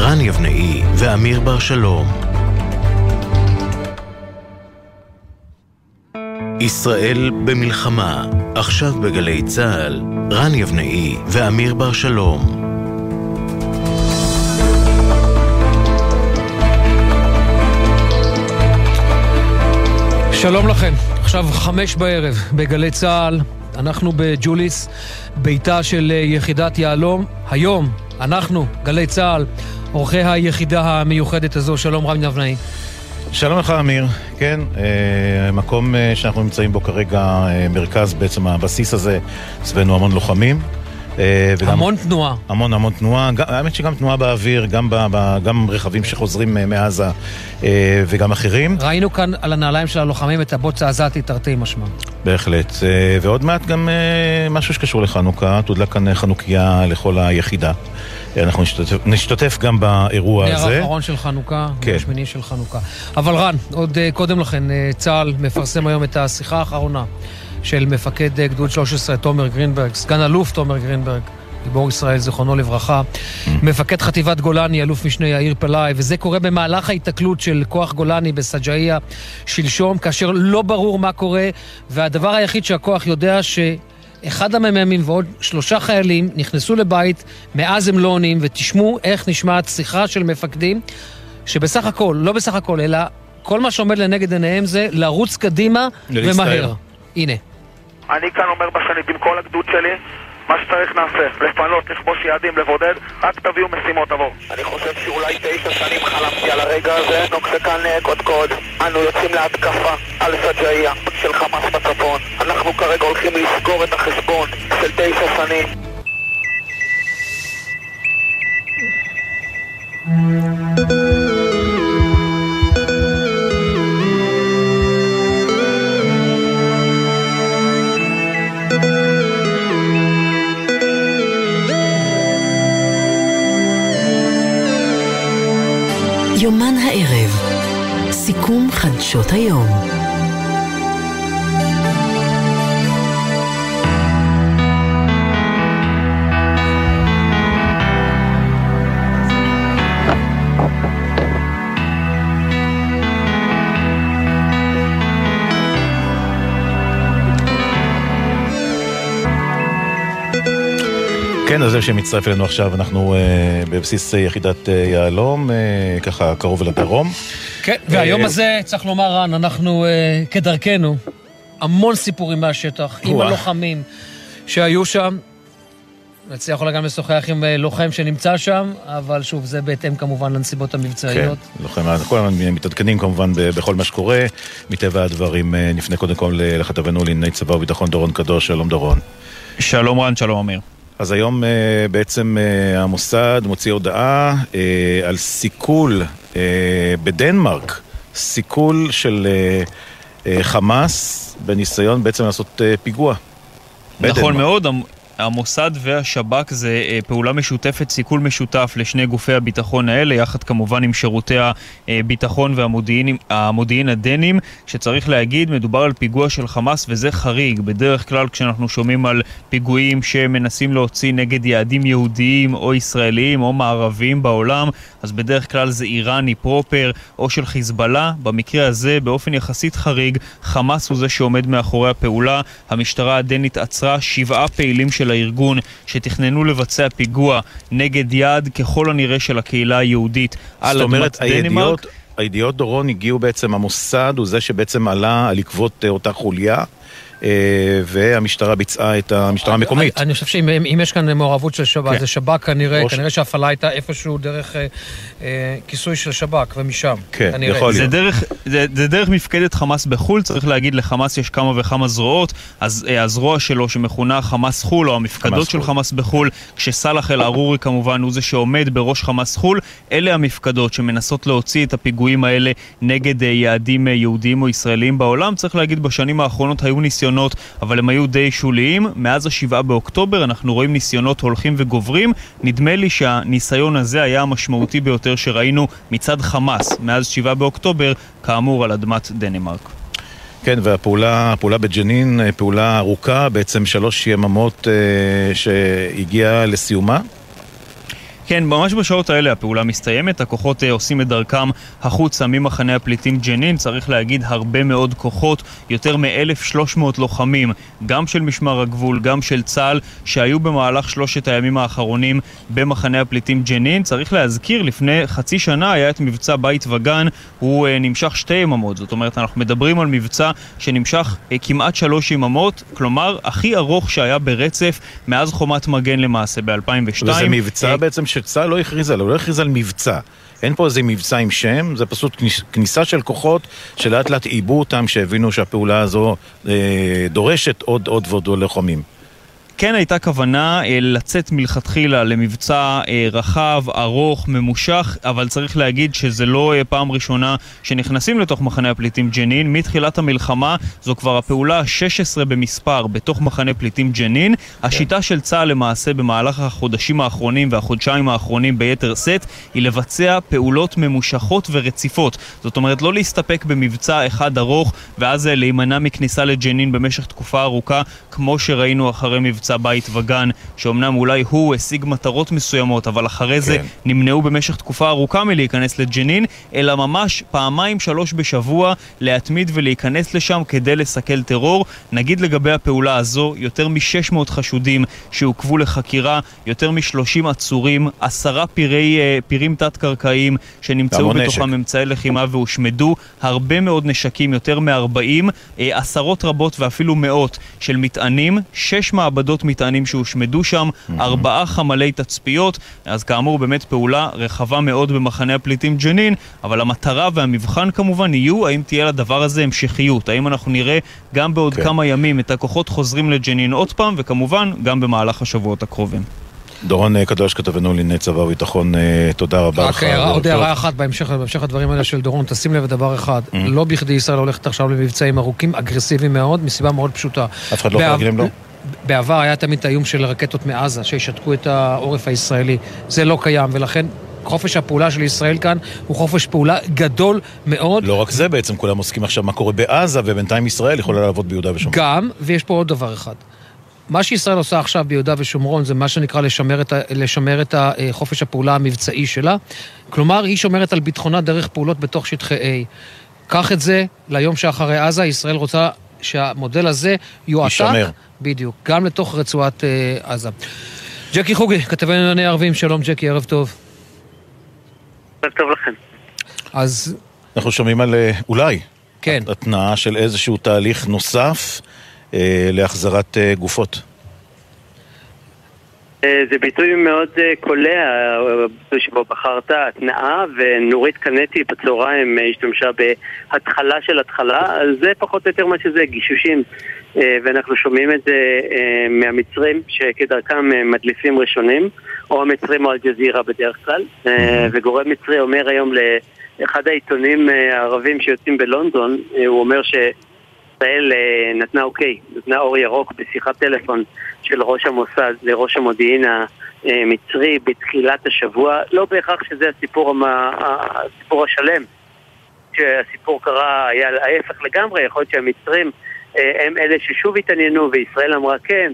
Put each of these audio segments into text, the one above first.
רן יבנאי ואמיר בר שלום. ישראל במלחמה, עכשיו בגלי צה"ל, רן יבנאי ואמיר בר שלום. שלום לכם, עכשיו חמש בערב בגלי צה"ל, אנחנו בג'וליס, ביתה של יחידת יהלום. היום, אנחנו, גלי צה"ל, אורחי היחידה המיוחדת הזו, שלום רם נבנאי. שלום לך אמיר, כן, אה, מקום אה, שאנחנו נמצאים בו כרגע, אה, מרכז בעצם הבסיס הזה, סביבנו המון לוחמים. וגם, המון תנועה. המון המון תנועה, האמת שגם תנועה באוויר, גם, ב, גם רכבים שחוזרים מעזה וגם אחרים. ראינו כאן על הנעליים של הלוחמים את הבוץ העזתי תרתי משמע. בהחלט, ועוד מעט גם משהו שקשור לחנוכה, תודלק כאן חנוכיה לכל היחידה. אנחנו נשתתף, נשתתף גם באירוע הזה. נר האחרון של חנוכה, כן. השמיני של חנוכה. אבל רן, עוד קודם לכן, צה"ל מפרסם היום את השיחה האחרונה של מפקד uh, גדוד 13, תומר גרינברג, סגן אלוף תומר גרינברג. גיבור ישראל, זיכרונו לברכה. Mm. מפקד חטיבת גולני, אלוף משנה יאיר פלאי, וזה קורה במהלך ההיתקלות של כוח גולני בסג'אעיה שלשום, כאשר לא ברור מה קורה, והדבר היחיד שהכוח יודע ש... אחד המ"מים ועוד שלושה חיילים נכנסו לבית, מאז הם לא עונים, ותשמעו איך נשמעת שיחה של מפקדים, שבסך הכל, לא בסך הכל, אלא כל מה שעומד לנגד עיניהם זה לרוץ קדימה ומהר. הנה. אני כאן אומר בשנית עם כל הגדוד שלי, מה שצריך נעשה, לפנות, לכבוש יעדים, לבודד, רק תביאו משימות עבור. אני חושב שאולי תשע שנים חלמתי על הרגע הזה, נוקסקן קודקוד. אנו יוצאים להתקפה על סג'איה של חמאס בצפון. אנחנו כרגע הולכים לסגור את החשבון של תשע שנים. יומן הערב, סיכום חדשות היום. כן, אז זה שמצטרף אלינו עכשיו, אנחנו uh, בבסיס יחידת uh, יהלום, uh, ככה קרוב לדרום. כן, והיום הזה, צריך לומר, רן, אנחנו uh, כדרכנו, המון סיפורים מהשטח, עם הלוחמים שהיו שם. נצליח אולי גם לשוחח עם לוחם שנמצא שם, אבל שוב, זה בהתאם כמובן לנסיבות המבצעיות. כן, לוחם, כל הזמן מתעדכנים כמובן בכל מה שקורה. מטבע הדברים, נפנה קודם כל לכתבנו לענייני צבא וביטחון דורון קדוש, שלום דורון. שלום רן, שלום אמיר. אז היום אה, בעצם אה, המוסד מוציא הודעה אה, על סיכול בדנמרק, סיכול של חמאס בניסיון בעצם לעשות פיגוע. נכון מאוד, המוסד והשב"כ זה אה, פעולה משותפת, סיכול משותף לשני גופי הביטחון האלה, יחד כמובן עם שירותי הביטחון והמודיעין הדנים, שצריך להגיד, מדובר על פיגוע של חמאס וזה חריג. בדרך כלל כשאנחנו שומעים על פיגועים שמנסים להוציא נגד יעדים יהודיים או ישראליים או מערביים בעולם, אז בדרך כלל זה איראני פרופר או של חיזבאללה. במקרה הזה, באופן יחסית חריג, חמאס הוא זה שעומד מאחורי הפעולה. המשטרה הדנית עצרה שבעה פעילים של הארגון שתכננו לבצע פיגוע נגד יעד ככל הנראה של הקהילה היהודית על אדמת דנמרק. הידיעות דורון הגיעו בעצם, המוסד הוא זה שבעצם עלה על עקבות אה, אותה חוליה. אה, והמשטרה ביצעה את המשטרה המקומית. אני חושב שאם יש כאן מעורבות של שב"כ, כן. זה שב"כ כנראה, כנראה שההפעלה הייתה איפשהו דרך אה, אה, כיסוי של שב"כ ומשם. כן, יכול להיות. זה דרך מפקדת חמאס בחו"ל, צריך להגיד, לחמאס יש כמה וכמה זרועות, אז הזרוע שלו שמכונה חמאס חו"ל, או המפקדות של חמאס בחו"ל, כשסאלח אל-ערורי כמובן הוא זה שעומד בראש חמאס חו"ל, אלה המפקדות שמנסות להוציא את הפיגועים האלה נגד יעדים יהודיים או ישראליים בעולם. צריך להגיד, בשנים האחרונות היו ניסיונות ניסיונות, אבל הם היו די שוליים. מאז השבעה באוקטובר אנחנו רואים ניסיונות הולכים וגוברים. נדמה לי שהניסיון הזה היה המשמעותי ביותר שראינו מצד חמאס מאז שבעה באוקטובר, כאמור על אדמת דנמרק. כן, והפעולה הפעולה בג'נין, פעולה ארוכה, בעצם שלוש יממות אה, שהגיעה לסיומה. כן, ממש בשעות האלה הפעולה מסתיימת, הכוחות אה, עושים את דרכם החוצה ממחנה הפליטים ג'נין, צריך להגיד הרבה מאוד כוחות, יותר מ-1,300 לוחמים, גם של משמר הגבול, גם של צה"ל, שהיו במהלך שלושת הימים האחרונים במחנה הפליטים ג'נין. צריך להזכיר, לפני חצי שנה היה את מבצע בית וגן, הוא uh, נמשך שתי יממות, זאת אומרת, אנחנו מדברים על מבצע שנמשך uh, כמעט שלוש יממות, כלומר, הכי ארוך שהיה ברצף מאז חומת מגן למעשה ב-2002. וזה מבצע בעצם שצה"ל לא הכריז עליו, לא הכריז על מבצע. אין פה איזה מבצע עם שם, זה פשוט כניסה של כוחות שלאט לאט עיבו אותם, שהבינו שהפעולה הזו אה, דורשת עוד עוד ועוד לוחמים. כן הייתה כוונה אה, לצאת מלכתחילה למבצע אה, רחב, ארוך, ממושך, אבל צריך להגיד שזה לא אה, פעם ראשונה שנכנסים לתוך מחנה הפליטים ג'נין. מתחילת המלחמה זו כבר הפעולה ה-16 במספר בתוך מחנה פליטים ג'נין. כן. השיטה של צה"ל למעשה במהלך החודשים האחרונים והחודשיים האחרונים ביתר שאת היא לבצע פעולות ממושכות ורציפות. זאת אומרת, לא להסתפק במבצע אחד ארוך ואז להימנע מכניסה לג'נין במשך תקופה ארוכה, כמו שראינו אחרי מבצע מבצע בית וגן, שאומנם אולי הוא השיג מטרות מסוימות, אבל אחרי כן. זה נמנעו במשך תקופה ארוכה מלהיכנס לג'נין, אלא ממש פעמיים שלוש בשבוע להתמיד ולהיכנס לשם כדי לסכל טרור. נגיד לגבי הפעולה הזו, יותר מ-600 חשודים שעוכבו לחקירה, יותר מ-30 עצורים, עשרה פירי, אה, פירים תת-קרקעיים שנמצאו בתוכם אמצעי לחימה והושמדו, הרבה מאוד נשקים, יותר מ-40, אה, עשרות רבות ואפילו מאות של מטענים, שש מעבדות עשרות מטענים שהושמדו שם. ארבעה חמלי תצפיות, אז כאמור באמת פעולה רחבה מאוד במחנה הפליטים ג'נין, אבל המטרה והמבחן כמובן יהיו האם תהיה לדבר הזה המשכיות, האם אנחנו נראה גם בעוד כן. כמה ימים את הכוחות חוזרים לג'נין עוד פעם, וכמובן גם במהלך השבועות הקרובים. דורון אה, קדוש, כתבנו לענייני צבא וביטחון, אה, תודה רבה לך. רק עוד הערה אחת בהמשך, בהמשך הדברים האלה של דורון, תשים לב לדבר אחד, mm-hmm. לא בכדי ישראל הולכת עכשיו למבצעים ארוכים, אגרסיביים מאוד, מסיבה מאוד פשוטה. אף אחד לא יכול להגיד להם לא? בעבר היה תמיד את האיום של רקטות מעזה, שישתקו את העורף הישראלי. זה לא קיים, ולכן חופש הפעולה של ישראל כאן הוא חופש פעולה גדול מאוד. לא רק זה בעצם, כולם עוסקים עכשיו מה קורה בעזה, ובינתיים ישראל יכולה לעבוד ביהודה ושומרון. גם, ויש פה עוד דבר אחד. מה שישראל עושה עכשיו ביהודה ושומרון זה מה שנקרא לשמר את, לשמר את חופש הפעולה המבצעי שלה. כלומר, היא שומרת על ביטחונה דרך פעולות בתוך שטחי A. קח את זה ליום שאחרי עזה, ישראל רוצה שהמודל הזה יועתק. ישמר. בדיוק, גם לתוך רצועת אה, עזה. ג'קי חוגי, כתבי ענייני ערבים, שלום ג'קי, ערב טוב. ערב טוב לכם. אז... אנחנו שומעים על אה, אולי. כן. התנעה של איזשהו תהליך נוסף אה, להחזרת אה, גופות. אה, זה ביטוי מאוד אה, קולע, הביטוי שבו בחרת התנאה, ונורית קנטי בצהריים השתמשה בהתחלה של התחלה, אז זה פחות או יותר מה שזה, גישושים. אה, ואנחנו שומעים את זה מהמצרים, שכדרכם מדליפים ראשונים, או המצרים או אל-ג'זירה בדרך כלל, וגורם מצרי אומר היום לאחד העיתונים הערבים שיוצאים בלונדון, הוא אומר ש... ישראל נתנה אוקיי, נתנה אור ירוק בשיחת טלפון של ראש המוסד לראש המודיעין המצרי בתחילת השבוע. לא בהכרח שזה הסיפור, המה, הסיפור השלם. שהסיפור קרה היה ההפך לגמרי, יכול להיות שהמצרים אה, הם אלה ששוב התעניינו וישראל אמרה כן,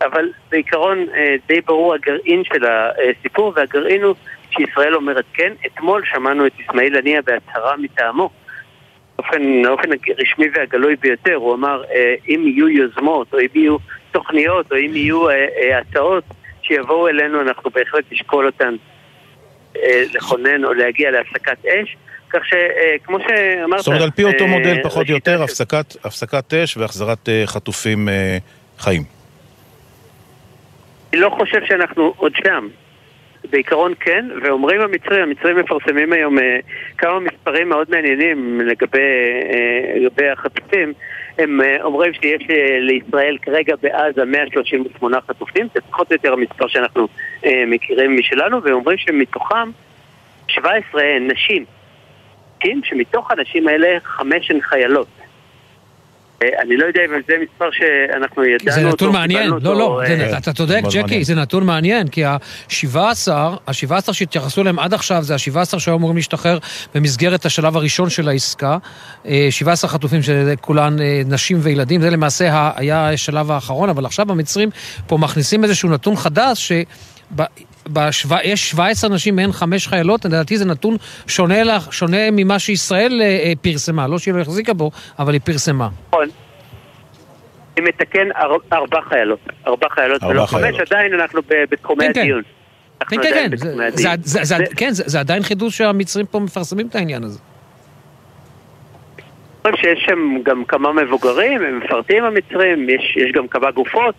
אבל בעיקרון אה, די ברור הגרעין של הסיפור, והגרעין הוא שישראל אומרת כן. אתמול שמענו את אסמאעיל הנייה בהצהרה מטעמו. באופן, באופן הרשמי והגלוי ביותר, הוא אמר אה, אם יהיו יוזמות או אם יהיו תוכניות או אם יהיו אה, אה, הצעות שיבואו אלינו, אנחנו בהחלט נשקול אותן לכונן או להגיע להפסקת אש. כך שכמו שאמרת... זאת אומרת, על פי אותו מודל פחות או יותר, הפסקת, הפסקת אש והחזרת חטופים חיים. אני לא חושב שאנחנו עוד שם. בעיקרון כן, ואומרים המצרים, המצרים מפרסמים היום אה, כמה מספרים מאוד מעניינים לגבי, אה, לגבי החטופים. הם אה, אומרים שיש לישראל כרגע בעזה 138 חטופים, זה פחות או יותר המספר שאנחנו מכירים משלנו, והם אומרים שמתוכם 17 נשים, שמתוך הנשים האלה חמש הן חיילות. אה, אני לא יודע אם זה מספר שאנחנו ידענו אותו. זה נתון מעניין, לא, לא, אה, אתה צודק, ג'קי, זה נתון מעניין, כי ה-17, ה-17 שהתייחסו אליהם עד עכשיו, זה ה-17 שהיו אמורים להשתחרר במסגרת השלב הראשון של העסקה. 17 אה, חטופים שכולן נשים וילדים, זה למעשה היה השלב האחרון, אבל עכשיו המצרים פה מכניסים איזשהו נתון חדש, ש... בשו... יש 17 נשים מהן חמש חיילות, לדעתי זה נתון שונה, לך, שונה ממה שישראל אה, אה, פרסמה, לא שהיא לא החזיקה בו, אבל היא פרסמה. נכון. אני מתקן ארבע חיילות, ארבע חיילות ולא חמש, עדיין אנחנו בתחומי כן, כן. הדיון. כן, כן, כן, זה, זה, זה, זה, כן זה, זה עדיין חידוש שהמצרים פה מפרסמים את העניין הזה. שיש שם גם כמה מבוגרים, הם מפרטים המצרים, יש, יש גם כמה גופות,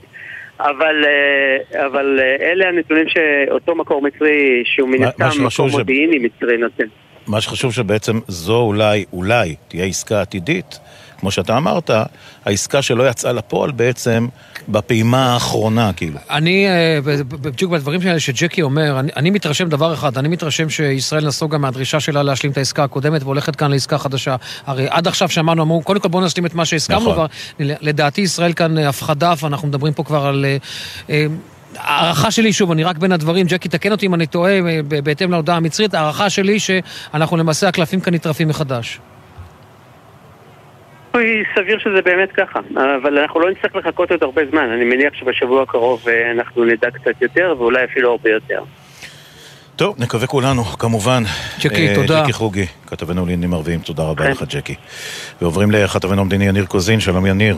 אבל, אה, אבל אה, אלה הנתונים שאותו מקור מצרי, שהוא מן הסתם מקור מודיעיני מצרי נותן. מה שחשוב שבעצם זו אולי, אולי תהיה עסקה עתידית כמו שאתה אמרת, העסקה שלא יצאה לפועל בעצם בפעימה האחרונה, כאילו. אני, אה, בדיוק בדברים האלה שג'קי אומר, אני, אני מתרשם דבר אחד, אני מתרשם שישראל נסוגה מהדרישה שלה להשלים את העסקה הקודמת והולכת כאן לעסקה חדשה. הרי עד עכשיו שמענו, אמרו, קודם כל בואו נשלים את מה שהסכמנו, נכון. לדעתי ישראל כאן הפחדה, ואנחנו מדברים פה כבר על... אה, אה, הערכה שלי, שוב, אני רק בין הדברים, ג'קי, תקן אותי אם אני טועה, בהתאם להודעה המצרית, הערכה שלי שאנחנו למעשה הקלפים כאן נטרפים מחדש. סיכוי סביר שזה באמת ככה, אבל אנחנו לא נצטרך לחכות עוד הרבה זמן. אני מניח שבשבוע הקרוב אה, אנחנו נדע קצת יותר, ואולי אפילו הרבה יותר. טוב, נקווה כולנו, כמובן. ג'קי, אה, תודה. ג'קי חוגי, כתבנו לעניינים ערביים, תודה רבה כן. לך, ג'קי. ועוברים לכתבנו המדיני יניר קוזין, שלום יניר.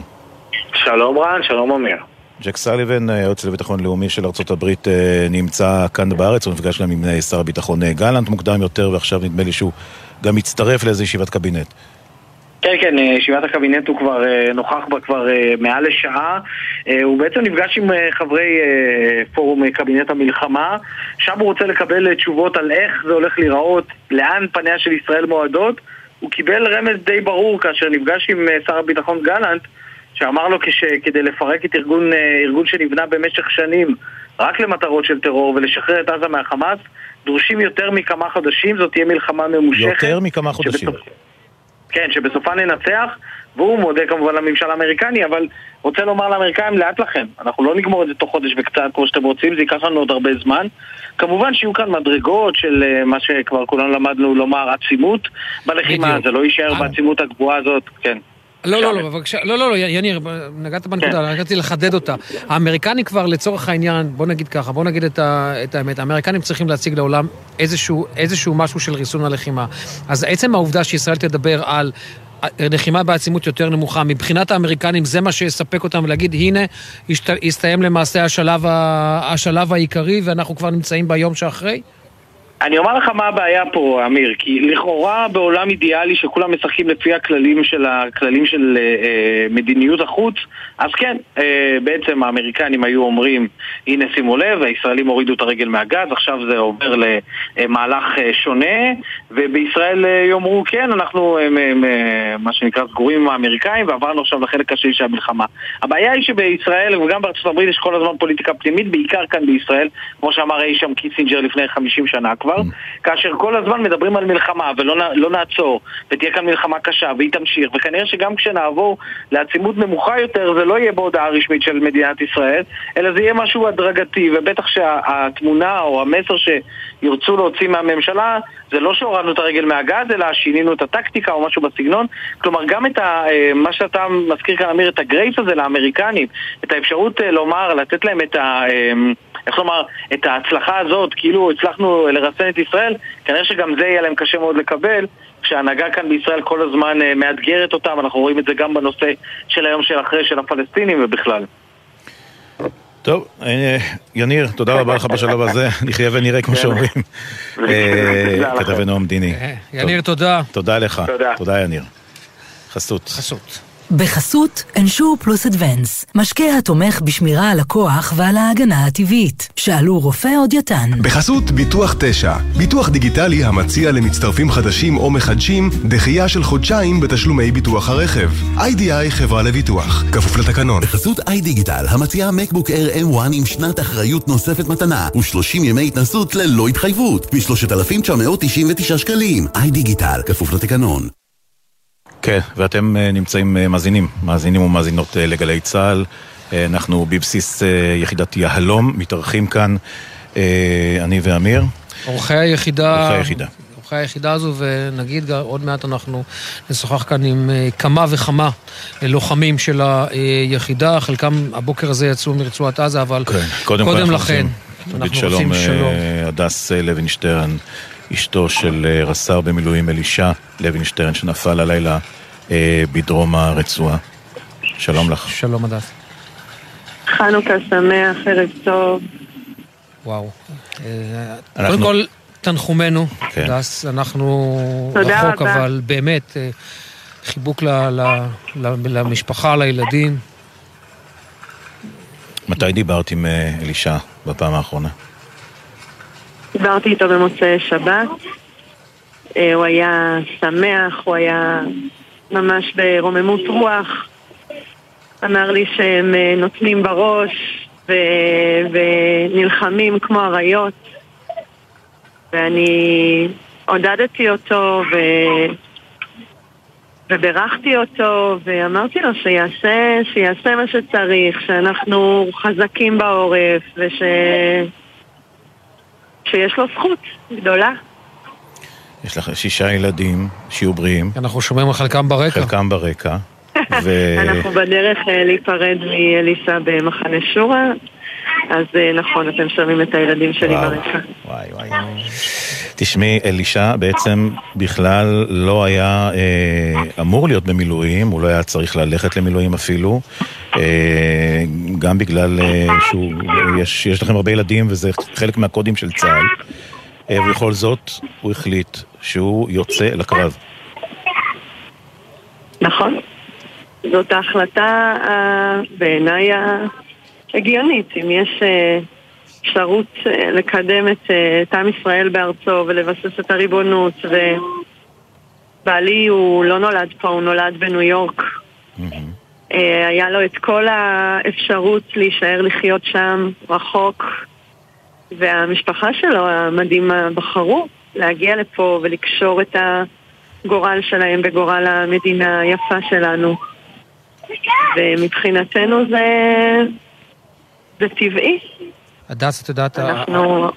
שלום רן, שלום אמיר. ג'ק סליבן, היועץ לביטחון לאומי של ארה"ב, אה, נמצא כאן בארץ, הוא נפגש גם עם שר הביטחון גלנט מוקדם יותר, ועכשיו נדמה לי שהוא גם מצטרף לאיזו ישיבת קבינט. כן, כן, אה, ישיבת הקבינט הוא כבר אה, נוכח בה כבר אה, מעל לשעה. הוא בעצם נפגש עם חברי פורום קבינט המלחמה, שם הוא רוצה לקבל תשובות על איך זה הולך להיראות, לאן פניה של ישראל מועדות. הוא קיבל רמז די ברור כאשר נפגש עם שר הביטחון גלנט, שאמר לו כדי לפרק את ארגון, ארגון שנבנה במשך שנים רק למטרות של טרור ולשחרר את עזה מהחמאס, דרושים יותר מכמה חודשים, זאת תהיה מלחמה ממושכת. יותר מכמה חודשים. שבתוך... כן, שבסופה ננצח, והוא מודה כמובן לממשל האמריקני, אבל רוצה לומר לאמריקאים, לאט לכם. אנחנו לא נגמור את זה תוך חודש וקצת כמו שאתם רוצים, זה ייקח לנו עוד הרבה זמן. כמובן שיהיו כאן מדרגות של uh, מה שכבר כולנו למדנו לומר, עצימות בלחימה, זה לא יישאר אה. בעצימות הגבוהה הזאת, כן. לא, לא, לא, בבקשה, לא, לא, לא, יניר, נגעת בנקודה, כן. רציתי לחדד אותה. האמריקנים כבר, לצורך העניין, בוא נגיד ככה, בוא נגיד את, ה, את האמת, האמריקנים צריכים להציג לעולם איזשהו, איזשהו משהו של ריסון הלחימה. אז עצם העובדה שישראל תדבר על לחימה בעצימות יותר נמוכה, מבחינת האמריקנים זה מה שיספק אותם ולהגיד, הנה, הסתיים למעשה השלב, השלב העיקרי ואנחנו כבר נמצאים ביום שאחרי? אני אומר לך מה הבעיה פה, אמיר, כי לכאורה בעולם אידיאלי שכולם משחקים לפי הכללים של, הכללים של אה, אה, מדיניות החוץ, אז כן, אה, בעצם האמריקנים היו אומרים, הנה שימו לב, הישראלים הורידו את הרגל מהגז, עכשיו זה עובר למהלך אה, שונה, ובישראל אה, יאמרו, כן, אנחנו אה, אה, מה שנקרא סגורים עם האמריקאים, ועברנו עכשיו לחלק השני של המלחמה. הבעיה היא שבישראל, וגם בארצות הברית, יש כל הזמן פוליטיקה פנימית, בעיקר כאן בישראל, כמו שאמר אי שם קיסינג'ר לפני 50 שנה. כבר, כאשר כל הזמן מדברים על מלחמה ולא לא נעצור, ותהיה כאן מלחמה קשה, והיא תמשיך, וכנראה שגם כשנעבור לעצימות נמוכה יותר, זה לא יהיה בהודעה רשמית של מדינת ישראל, אלא זה יהיה משהו הדרגתי, ובטח שהתמונה או המסר שירצו להוציא מהממשלה, זה לא שהורדנו את הרגל מהגז, אלא שינינו את הטקטיקה או משהו בסגנון. כלומר, גם את ה, אה, מה שאתה מזכיר כאן, אמיר, את ה grace הזה לאמריקנים, את האפשרות אה, לומר, לתת להם את ה... איך לומר, את ההצלחה הזאת, כאילו הצלחנו לרסן את ישראל, כנראה שגם זה יהיה להם קשה מאוד לקבל, כשההנהגה כאן בישראל כל הזמן אה, מאתגרת אותם, אנחנו רואים את זה גם בנושא של היום של אחרי של הפלסטינים ובכלל. טוב, אה, יניר, תודה רבה לך בשלב הזה, נחיה ונראה כמו כן. שאומרים. אה, כתבנו המדיני. יניר, תודה. תודה לך. תודה, יניר. חסות. חסות. בחסות אנשור פלוס אדוונס, משקה התומך בשמירה על הכוח ועל ההגנה הטבעית. שאלו רופא או דיאטן. בחסות ביטוח 9, ביטוח דיגיטלי המציע למצטרפים חדשים או מחדשים דחייה של חודשיים בתשלומי ביטוח הרכב. איי-די-איי חברה לביטוח, כפוף לתקנון. בחסות איי-דיגיטל המציעה מקבוק Air M1 עם שנת אחריות נוספת מתנה ו-30 ימי התנסות ללא התחייבות מ-3,999 שקלים. איי-דיגיטל, כפוף לתקנון. כן, ואתם אה, נמצאים אה, מאזינים, מאזינים ומאזינות אה, לגלי צה"ל. אנחנו בבסיס יחידת יהלום, מתארחים כאן, אני ואמיר. אורחי היחידה. אורחי היחידה. אורחי היחידה הזו, ונגיד עוד מעט אנחנו נשוחח כאן עם כמה וכמה לוחמים של היחידה, חלקם הבוקר הזה יצאו מרצועת עזה, אבל כן, קודם, קודם לכן. אנחנו רוצים שלום. הדס לוינשטרן, אשתו של רס"ר במילואים אלישע לוינשטרן, שנפל הלילה בדרום הרצועה. שלום לך. שלום הדס. חנוכה שמח, ערב טוב. וואו. קודם כל, תנחומינו, כן. דס, אנחנו רחוק, רבה. אבל באמת, חיבוק ל, ל, ל, למשפחה, לילדים. מתי דיברת עם אלישע בפעם האחרונה? דיברתי איתו במוצאי שבת. הוא היה שמח, הוא היה ממש ברוממות רוח. אמר לי שהם נותנים בראש ו... ונלחמים כמו אריות. ואני עודדתי אותו ו... וברכתי אותו ואמרתי לו שיעשה, שיעשה מה שצריך, שאנחנו חזקים בעורף וש... שיש לו זכות גדולה. יש לך שישה ילדים, שיהיו בריאים. אנחנו שומעים על חלקם ברקע. חלקם ברקע. ו... אנחנו בדרך אה, להיפרד מאליסה במחנה שורה. אז אה, נכון, אתם שומעים את הילדים שלי ברקע. וואי וואי. תשמעי, אלישע בעצם בכלל לא היה אה, אמור להיות במילואים, הוא לא היה צריך ללכת למילואים אפילו, גם בגלל אה, שיש לכם הרבה ילדים וזה חלק מהקודים של צה"ל, אה, ובכל זאת הוא החליט שהוא יוצא לקרב. נכון. זאת ההחלטה אה, בעיניי הגיונית. אם יש אה, אפשרות אה, לקדם את, את עם ישראל בארצו ולבסס את הריבונות, ובעלי הוא לא נולד פה, הוא נולד בניו יורק. היה לו את כל האפשרות להישאר לחיות שם, רחוק, והמשפחה שלו המדהימה בחרו להגיע לפה ולקשור את הגורל שלהם בגורל המדינה היפה שלנו. ומבחינתנו זה, זה טבעי. הדס, את יודעת... אנחנו...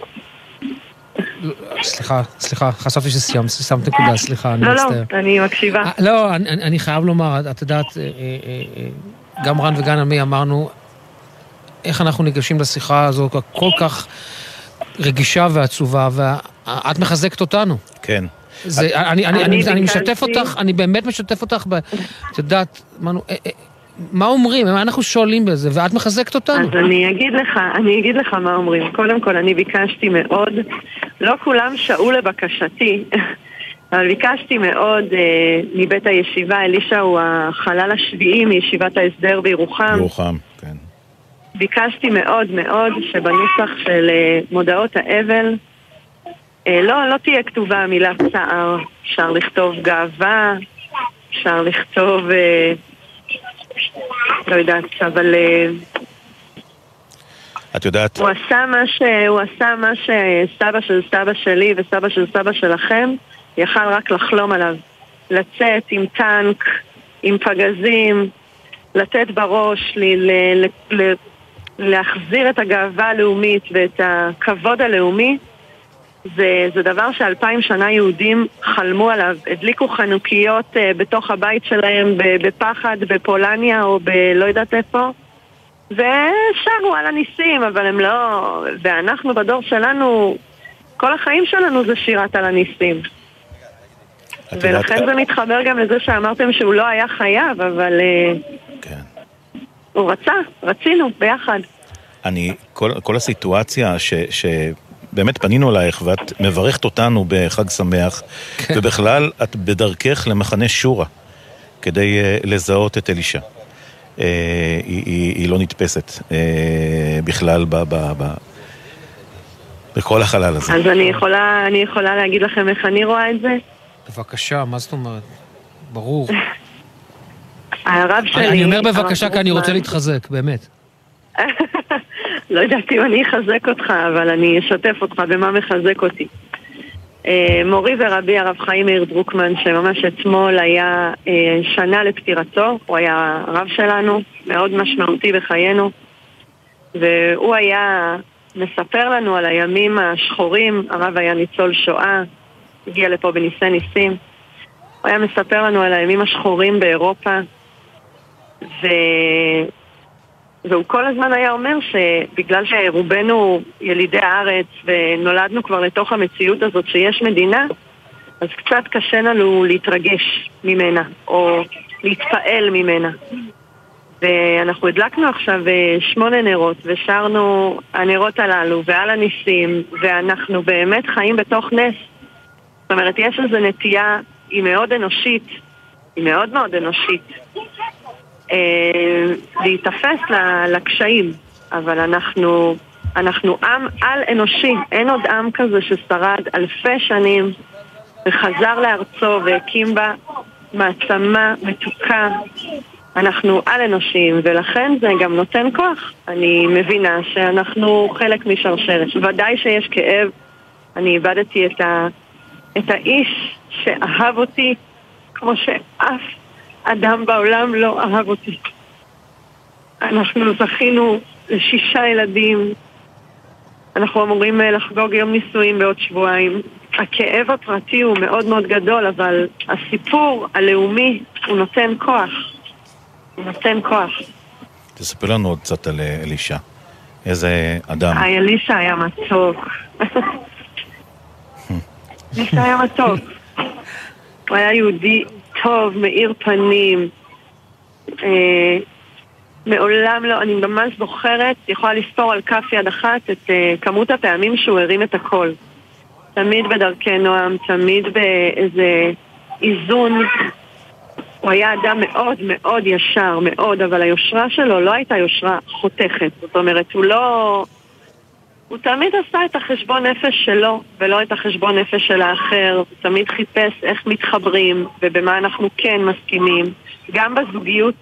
סליחה, סליחה, חשבתי שסיימת, שמת נקודה, סליחה, אני מצטער. לא, לא, אני מקשיבה. אה, לא, אני חייב לומר, את יודעת, אה, אה, גם רן וגם אני אמרנו, איך אנחנו ניגשים לשיחה הזו כל כך רגישה ועצובה, ואת מחזקת אותנו. כן. זה, אני, אני, אני, אני משתף אותך, אני באמת משתף אותך, את יודעת, אמרנו, מה אומרים? מה אנחנו שואלים בזה? ואת מחזקת אותנו. אז אני אגיד לך, אני אגיד לך מה אומרים. קודם כל, אני ביקשתי מאוד, לא כולם שעו לבקשתי, אבל ביקשתי מאוד אה, מבית הישיבה, אלישע הוא החלל השביעי מישיבת ההסדר בירוחם. בירוחם, כן. ביקשתי מאוד מאוד שבנוסח של אה, מודעות האבל אה, לא, לא תהיה כתובה המילה צער. אפשר לכתוב גאווה, אפשר לכתוב... אה, לא יודעת, אבל... אה, את יודעת... הוא עשה מה, ש... הוא עשה מה שסבא של סבא שלי וסבא של סבא שלכם יכל רק לחלום עליו. לצאת עם טנק, עם פגזים, לתת בראש, ל... ל... ל... להחזיר את הגאווה הלאומית ואת הכבוד הלאומי זה, זה דבר שאלפיים שנה יהודים חלמו עליו. הדליקו חנוכיות uh, בתוך הבית שלהם בפחד בפולניה או בלא יודעת איפה ושרו על הניסים, אבל הם לא... ואנחנו בדור שלנו, כל החיים שלנו זה שירת על הניסים. ולכן זה מתחבר גם לזה שאמרתם שהוא לא היה חייב, אבל... אה, כן. הוא רצה, רצינו, ביחד. אני, כל, כל הסיטואציה ש, ש, באמת פנינו אלייך ואת מברכת אותנו בחג שמח, כן. ובכלל את בדרכך למחנה שורה כדי uh, לזהות את אלישע. Uh, היא, היא, היא לא נתפסת uh, בכלל ב, ב, ב, בכל החלל הזה. אז אני יכולה, אני יכולה להגיד לכם איך אני רואה את זה? בבקשה, מה זאת אומרת? ברור. הרב שלי... אני אומר בבקשה כי אני רוצה להתחזק, באמת. לא יודעת אם אני אחזק אותך, אבל אני אשתף אותך במה מחזק אותי. אה, מורי ורבי הרב חיים מאיר דרוקמן, שממש אתמול היה אה, שנה לפטירתו, הוא היה הרב שלנו, מאוד משמעותי בחיינו, והוא היה מספר לנו על הימים השחורים, הרב היה ניצול שואה, הגיע לפה בניסי ניסים, הוא היה מספר לנו על הימים השחורים באירופה, ו... והוא כל הזמן היה אומר שבגלל שרובנו ילידי הארץ ונולדנו כבר לתוך המציאות הזאת שיש מדינה, אז קצת קשה לנו להתרגש ממנה, או להתפעל ממנה. ואנחנו הדלקנו עכשיו אה, שמונה נרות, ושרנו הנרות הללו, ועל הניסים, ואנחנו באמת חיים בתוך נס. זאת אומרת, יש איזו נטייה, היא מאוד אנושית, היא מאוד מאוד אנושית, להיתפס לקשיים, אבל אנחנו, אנחנו עם על-אנושי, אין עוד עם כזה ששרד אלפי שנים וחזר לארצו והקים בה מעצמה מתוקה. אנחנו על-אנושיים, ולכן זה גם נותן כוח. אני מבינה שאנחנו חלק משרשרת. ודאי שיש כאב. אני איבדתי את, ה... את האיש שאהב אותי כמו שאף אדם בעולם לא אהב אותי. אנחנו זכינו לשישה ילדים. אנחנו אמורים אה, לחגוג יום נישואים בעוד שבועיים. הכאב הפרטי הוא מאוד מאוד גדול, אבל הסיפור הלאומי הוא נותן כוח. הוא נותן כוח. תספר לנו עוד קצת על אה, אלישע. איזה אדם. היי, אלישע היה מתוק. אלישע היה מתוק. הוא היה יהודי טוב, מאיר פנים. אה, מעולם לא, אני ממש זוכרת, יכולה לספור על כף יד אחת את uh, כמות הפעמים שהוא הרים את הקול. תמיד בדרכי נועם, תמיד באיזה איזון. הוא היה אדם מאוד מאוד ישר, מאוד, אבל היושרה שלו לא הייתה יושרה חותכת. זאת אומרת, הוא לא... הוא תמיד עשה את החשבון נפש שלו, ולא את החשבון נפש של האחר. הוא תמיד חיפש איך מתחברים, ובמה אנחנו כן מסכימים. גם בזוגיות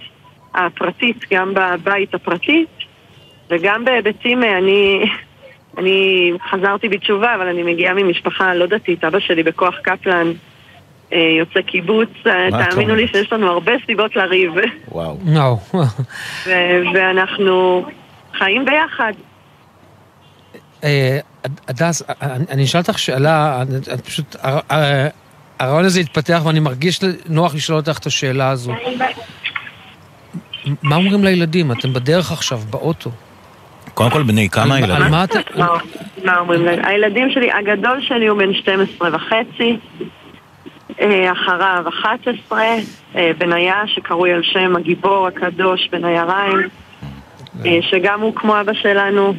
הפרטית, גם בבית הפרטי, וגם בהיבטים, אני, אני חזרתי בתשובה, אבל אני מגיעה ממשפחה לא דתית. אבא שלי בכוח קפלן, אה, יוצא קיבוץ, אה, תאמינו לי שיש לנו הרבה סיבות לריב. וואו. ואנחנו חיים ביחד. אה, הדס, אני אשאל אותך שאלה, פשוט, הרעיון הזה התפתח ואני מרגיש נוח לשאול אותך את השאלה הזו. מה אומרים לילדים? אתם בדרך עכשיו, באוטו. קודם כל, בני כמה ילדים? מה אומרים להם? הילדים שלי, הגדול שלי הוא בן 12 וחצי, אה, אחריו 11, אה, בניה שקרוי על שם הגיבור הקדוש בניה ריין, אה, שגם הוא כמו אבא שלנו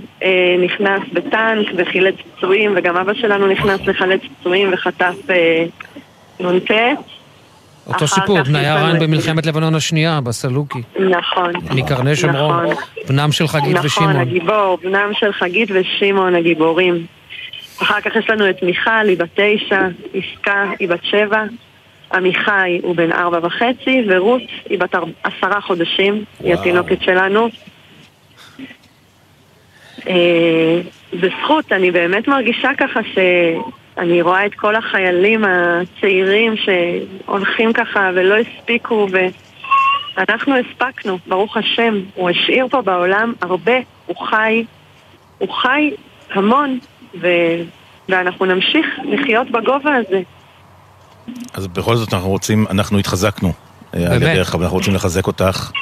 נכנס בטנק וחילץ פצועים, וגם אבא שלנו נכנס לחלץ פצועים וחטף נ"ט. אותו סיפור, בניה ריין במלחמת לבנון השנייה, בסלוקי. נכון. מקרני שומרון. נכון. בנם של חגית ושמעון. נכון, הגיבור, בנם של חגית ושמעון הגיבורים. אחר כך יש לנו את מיכל, היא בת תשע, עסקה, היא בת שבע, עמיחי הוא בן ארבע וחצי, ורות היא בת עשרה חודשים, היא התינוקת שלנו. אה, בזכות, אני באמת מרגישה ככה שאני רואה את כל החיילים הצעירים שהולכים ככה ולא הספיקו, ואנחנו הספקנו, ברוך השם. הוא השאיר פה בעולם הרבה, הוא חי, הוא חי המון, ו... ואנחנו נמשיך לחיות בגובה הזה. אז בכל זאת אנחנו רוצים, אנחנו התחזקנו. באמת. על ידך, אנחנו רוצים לחזק אותך אה,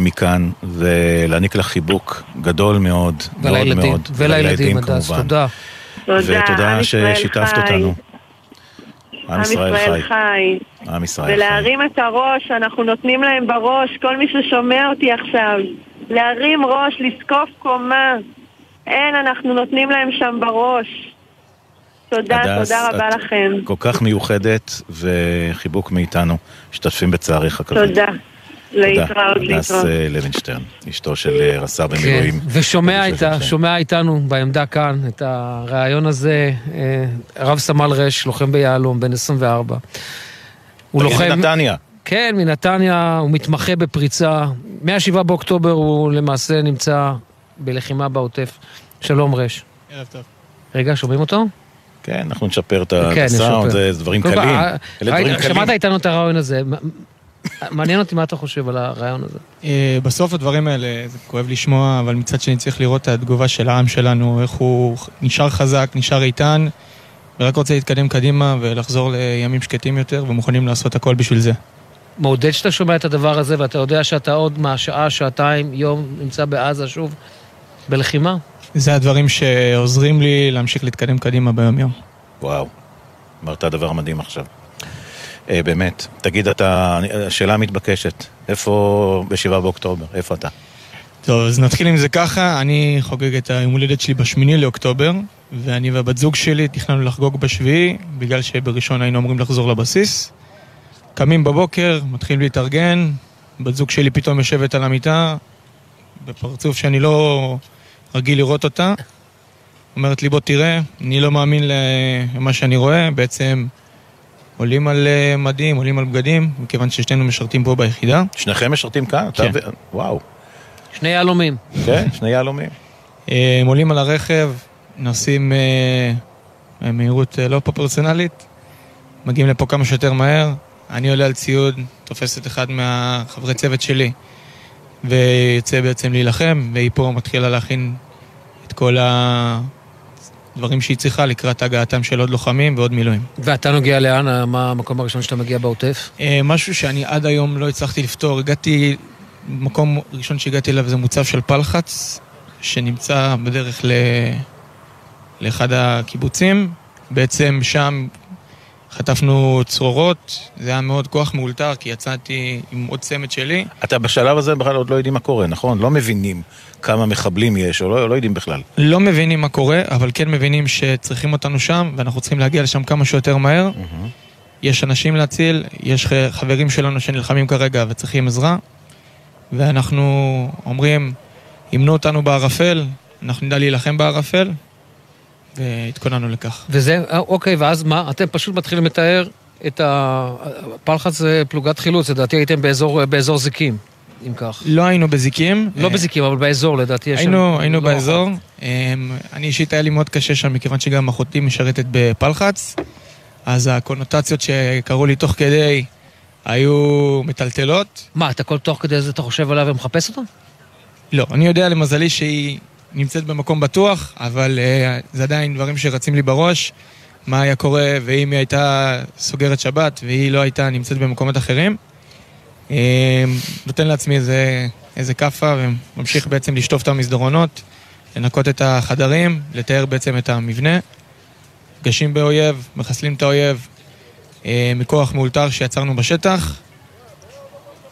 מכאן, ולהעניק לך חיבוק גדול מאוד, מאוד מאוד. ולילדים, הדס, תודה. תודה, ותודה ששיתפת אותנו. עם ישראל חי. עם ישראל חי. ולהרים את הראש, אנחנו נותנים להם בראש, כל מי ששומע אותי עכשיו, להרים ראש, לזקוף קומה. אין, אנחנו נותנים להם שם בראש. תודה, הדס, תודה רבה לכם. כל כך מיוחדת, וחיבוק מאיתנו, משתתפים בצערך הכבד. תודה. להתראות, להתראות. אה, לוינשטרן, אשתו של אה, רס"ר במילואים. כן, ושומע איתה, שומע איתנו בעמדה כאן את הרעיון הזה, אה, רב סמל רש, לוחם ביהלום, בן 24. הוא לוחם... מנתניה. כן, מנתניה, הוא מתמחה בפריצה. מ-7 באוקטובר הוא למעשה נמצא בלחימה בעוטף. שלום רש. ערב טוב. רגע, שומעים אותו? כן, אנחנו נשפר את כן, הסאונד, זה דברים קלים. אלה דברים קלים. שמעת איתנו את הרעיון הזה. מעניין אותי מה אתה חושב על הרעיון הזה. אה, בסוף הדברים האלה, זה כואב לשמוע, אבל מצד שני צריך לראות את התגובה של העם שלנו, איך הוא נשאר חזק, נשאר איתן, ורק רוצה להתקדם קדימה ולחזור לימים שקטים יותר, ומוכנים לעשות הכל בשביל זה. מעודד שאתה שומע את הדבר הזה, ואתה יודע שאתה עוד מהשעה, שעתיים, יום, נמצא בעזה שוב בלחימה? זה הדברים שעוזרים לי להמשיך להתקדם קדימה ביום-יום. וואו, אמרת דבר מדהים עכשיו. אה, באמת. תגיד, אתה, השאלה המתבקשת, איפה ב-7 באוקטובר? איפה אתה? טוב, אז נתחיל עם זה ככה, אני חוגג את היום הולדת שלי בשמיני לאוקטובר, ואני והבת זוג שלי תכננו לחגוג בשביעי, בגלל שבראשון היינו אמורים לחזור לבסיס. קמים בבוקר, מתחילים להתארגן, בת זוג שלי פתאום יושבת על המיטה, בפרצוף שאני לא רגיל לראות אותה. אומרת לי, בוא תראה, אני לא מאמין למה שאני רואה, בעצם עולים על אה, מדים, עולים על בגדים, מכיוון ששנינו משרתים פה ביחידה. שניכם משרתים כאן? כן. אתה... וואו. שני יהלומים. כן, שני יהלומים. אה, הם עולים על הרכב, נוסעים אה, במהירות לא פרופורציונלית, מגיעים לפה כמה שיותר מהר, אני עולה על ציוד, תופס את אחד מהחברי צוות שלי, ויוצא בעצם להילחם, והיא פה מתחילה להכין את כל הדברים שהיא צריכה לקראת הגעתם של עוד לוחמים ועוד מילואים. ואתה נוגע לאן? מה המקום הראשון שאתה מגיע בעוטף? אה, משהו שאני עד היום לא הצלחתי לפתור. הגעתי, מקום ראשון שהגעתי אליו זה מוצב של פלחץ, שנמצא בדרך ל... לאחד הקיבוצים. בעצם שם חטפנו צרורות, זה היה מאוד כוח מאולתר, כי יצאתי עם עוד צמד שלי. אתה בשלב הזה בכלל עוד לא יודעים מה קורה, נכון? לא מבינים כמה מחבלים יש, או לא, לא יודעים בכלל. לא מבינים מה קורה, אבל כן מבינים שצריכים אותנו שם, ואנחנו צריכים להגיע לשם כמה שיותר מהר. Mm-hmm. יש אנשים להציל, יש חברים שלנו שנלחמים כרגע וצריכים עזרה, ואנחנו אומרים, אימנו אותנו בערפל, אנחנו נדע להילחם בערפל, והתכוננו לכך. וזה, אה, אוקיי, ואז מה? אתם פשוט מתחילים לתאר את הפלחץ זה פלוגת חילוץ, לדעתי הייתם באזור, באזור זיקים, אם כך. לא היינו בזיקים. לא בזיקים, אבל באזור, לדעתי יש היינו, שם... היינו לא באזור. אחת. אמ, אני אישית היה לי מאוד קשה שם, מכיוון שגם אחותי משרתת בפלחץ, אז הקונוטציות שקרו לי תוך כדי היו מטלטלות. מה, אתה כל תוך כדי זה אתה חושב עליו ומחפש אותו? לא, אני יודע למזלי שהיא נמצאת במקום בטוח, אבל uh, זה עדיין דברים שרצים לי בראש. מה היה קורה ואם היא הייתה סוגרת שבת והיא לא הייתה נמצאת במקומות אחרים. Uh, נותן לעצמי איזה, איזה כאפה וממשיך בעצם לשטוף את המסדרונות, לנקות את החדרים, לתאר בעצם את המבנה. גשים באויב, מחסלים את האויב uh, מכוח מאולתר שיצרנו בשטח.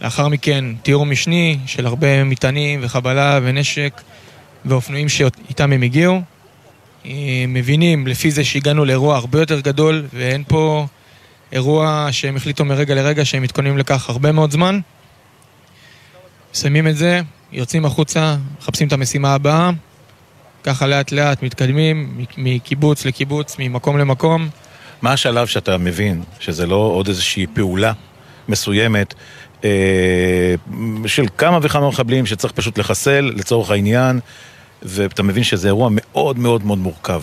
לאחר מכן תיאור משני של הרבה מטענים וחבלה ונשק. ואופנועים שאיתם הם הגיעו. אה, מבינים לפי זה שהגענו לאירוע הרבה יותר גדול, ואין פה אירוע שהם החליטו מרגע לרגע שהם מתכוננים לכך הרבה מאוד זמן. מסיימים את זה, יוצאים החוצה, מחפשים את המשימה הבאה, ככה לאט לאט מתקדמים מקיבוץ לקיבוץ, ממקום למקום. מה השלב שאתה מבין שזה לא עוד איזושהי פעולה מסוימת אה, של כמה וכמה מחבלים שצריך פשוט לחסל לצורך העניין, ואתה מבין שזה אירוע מאוד מאוד מאוד מורכב.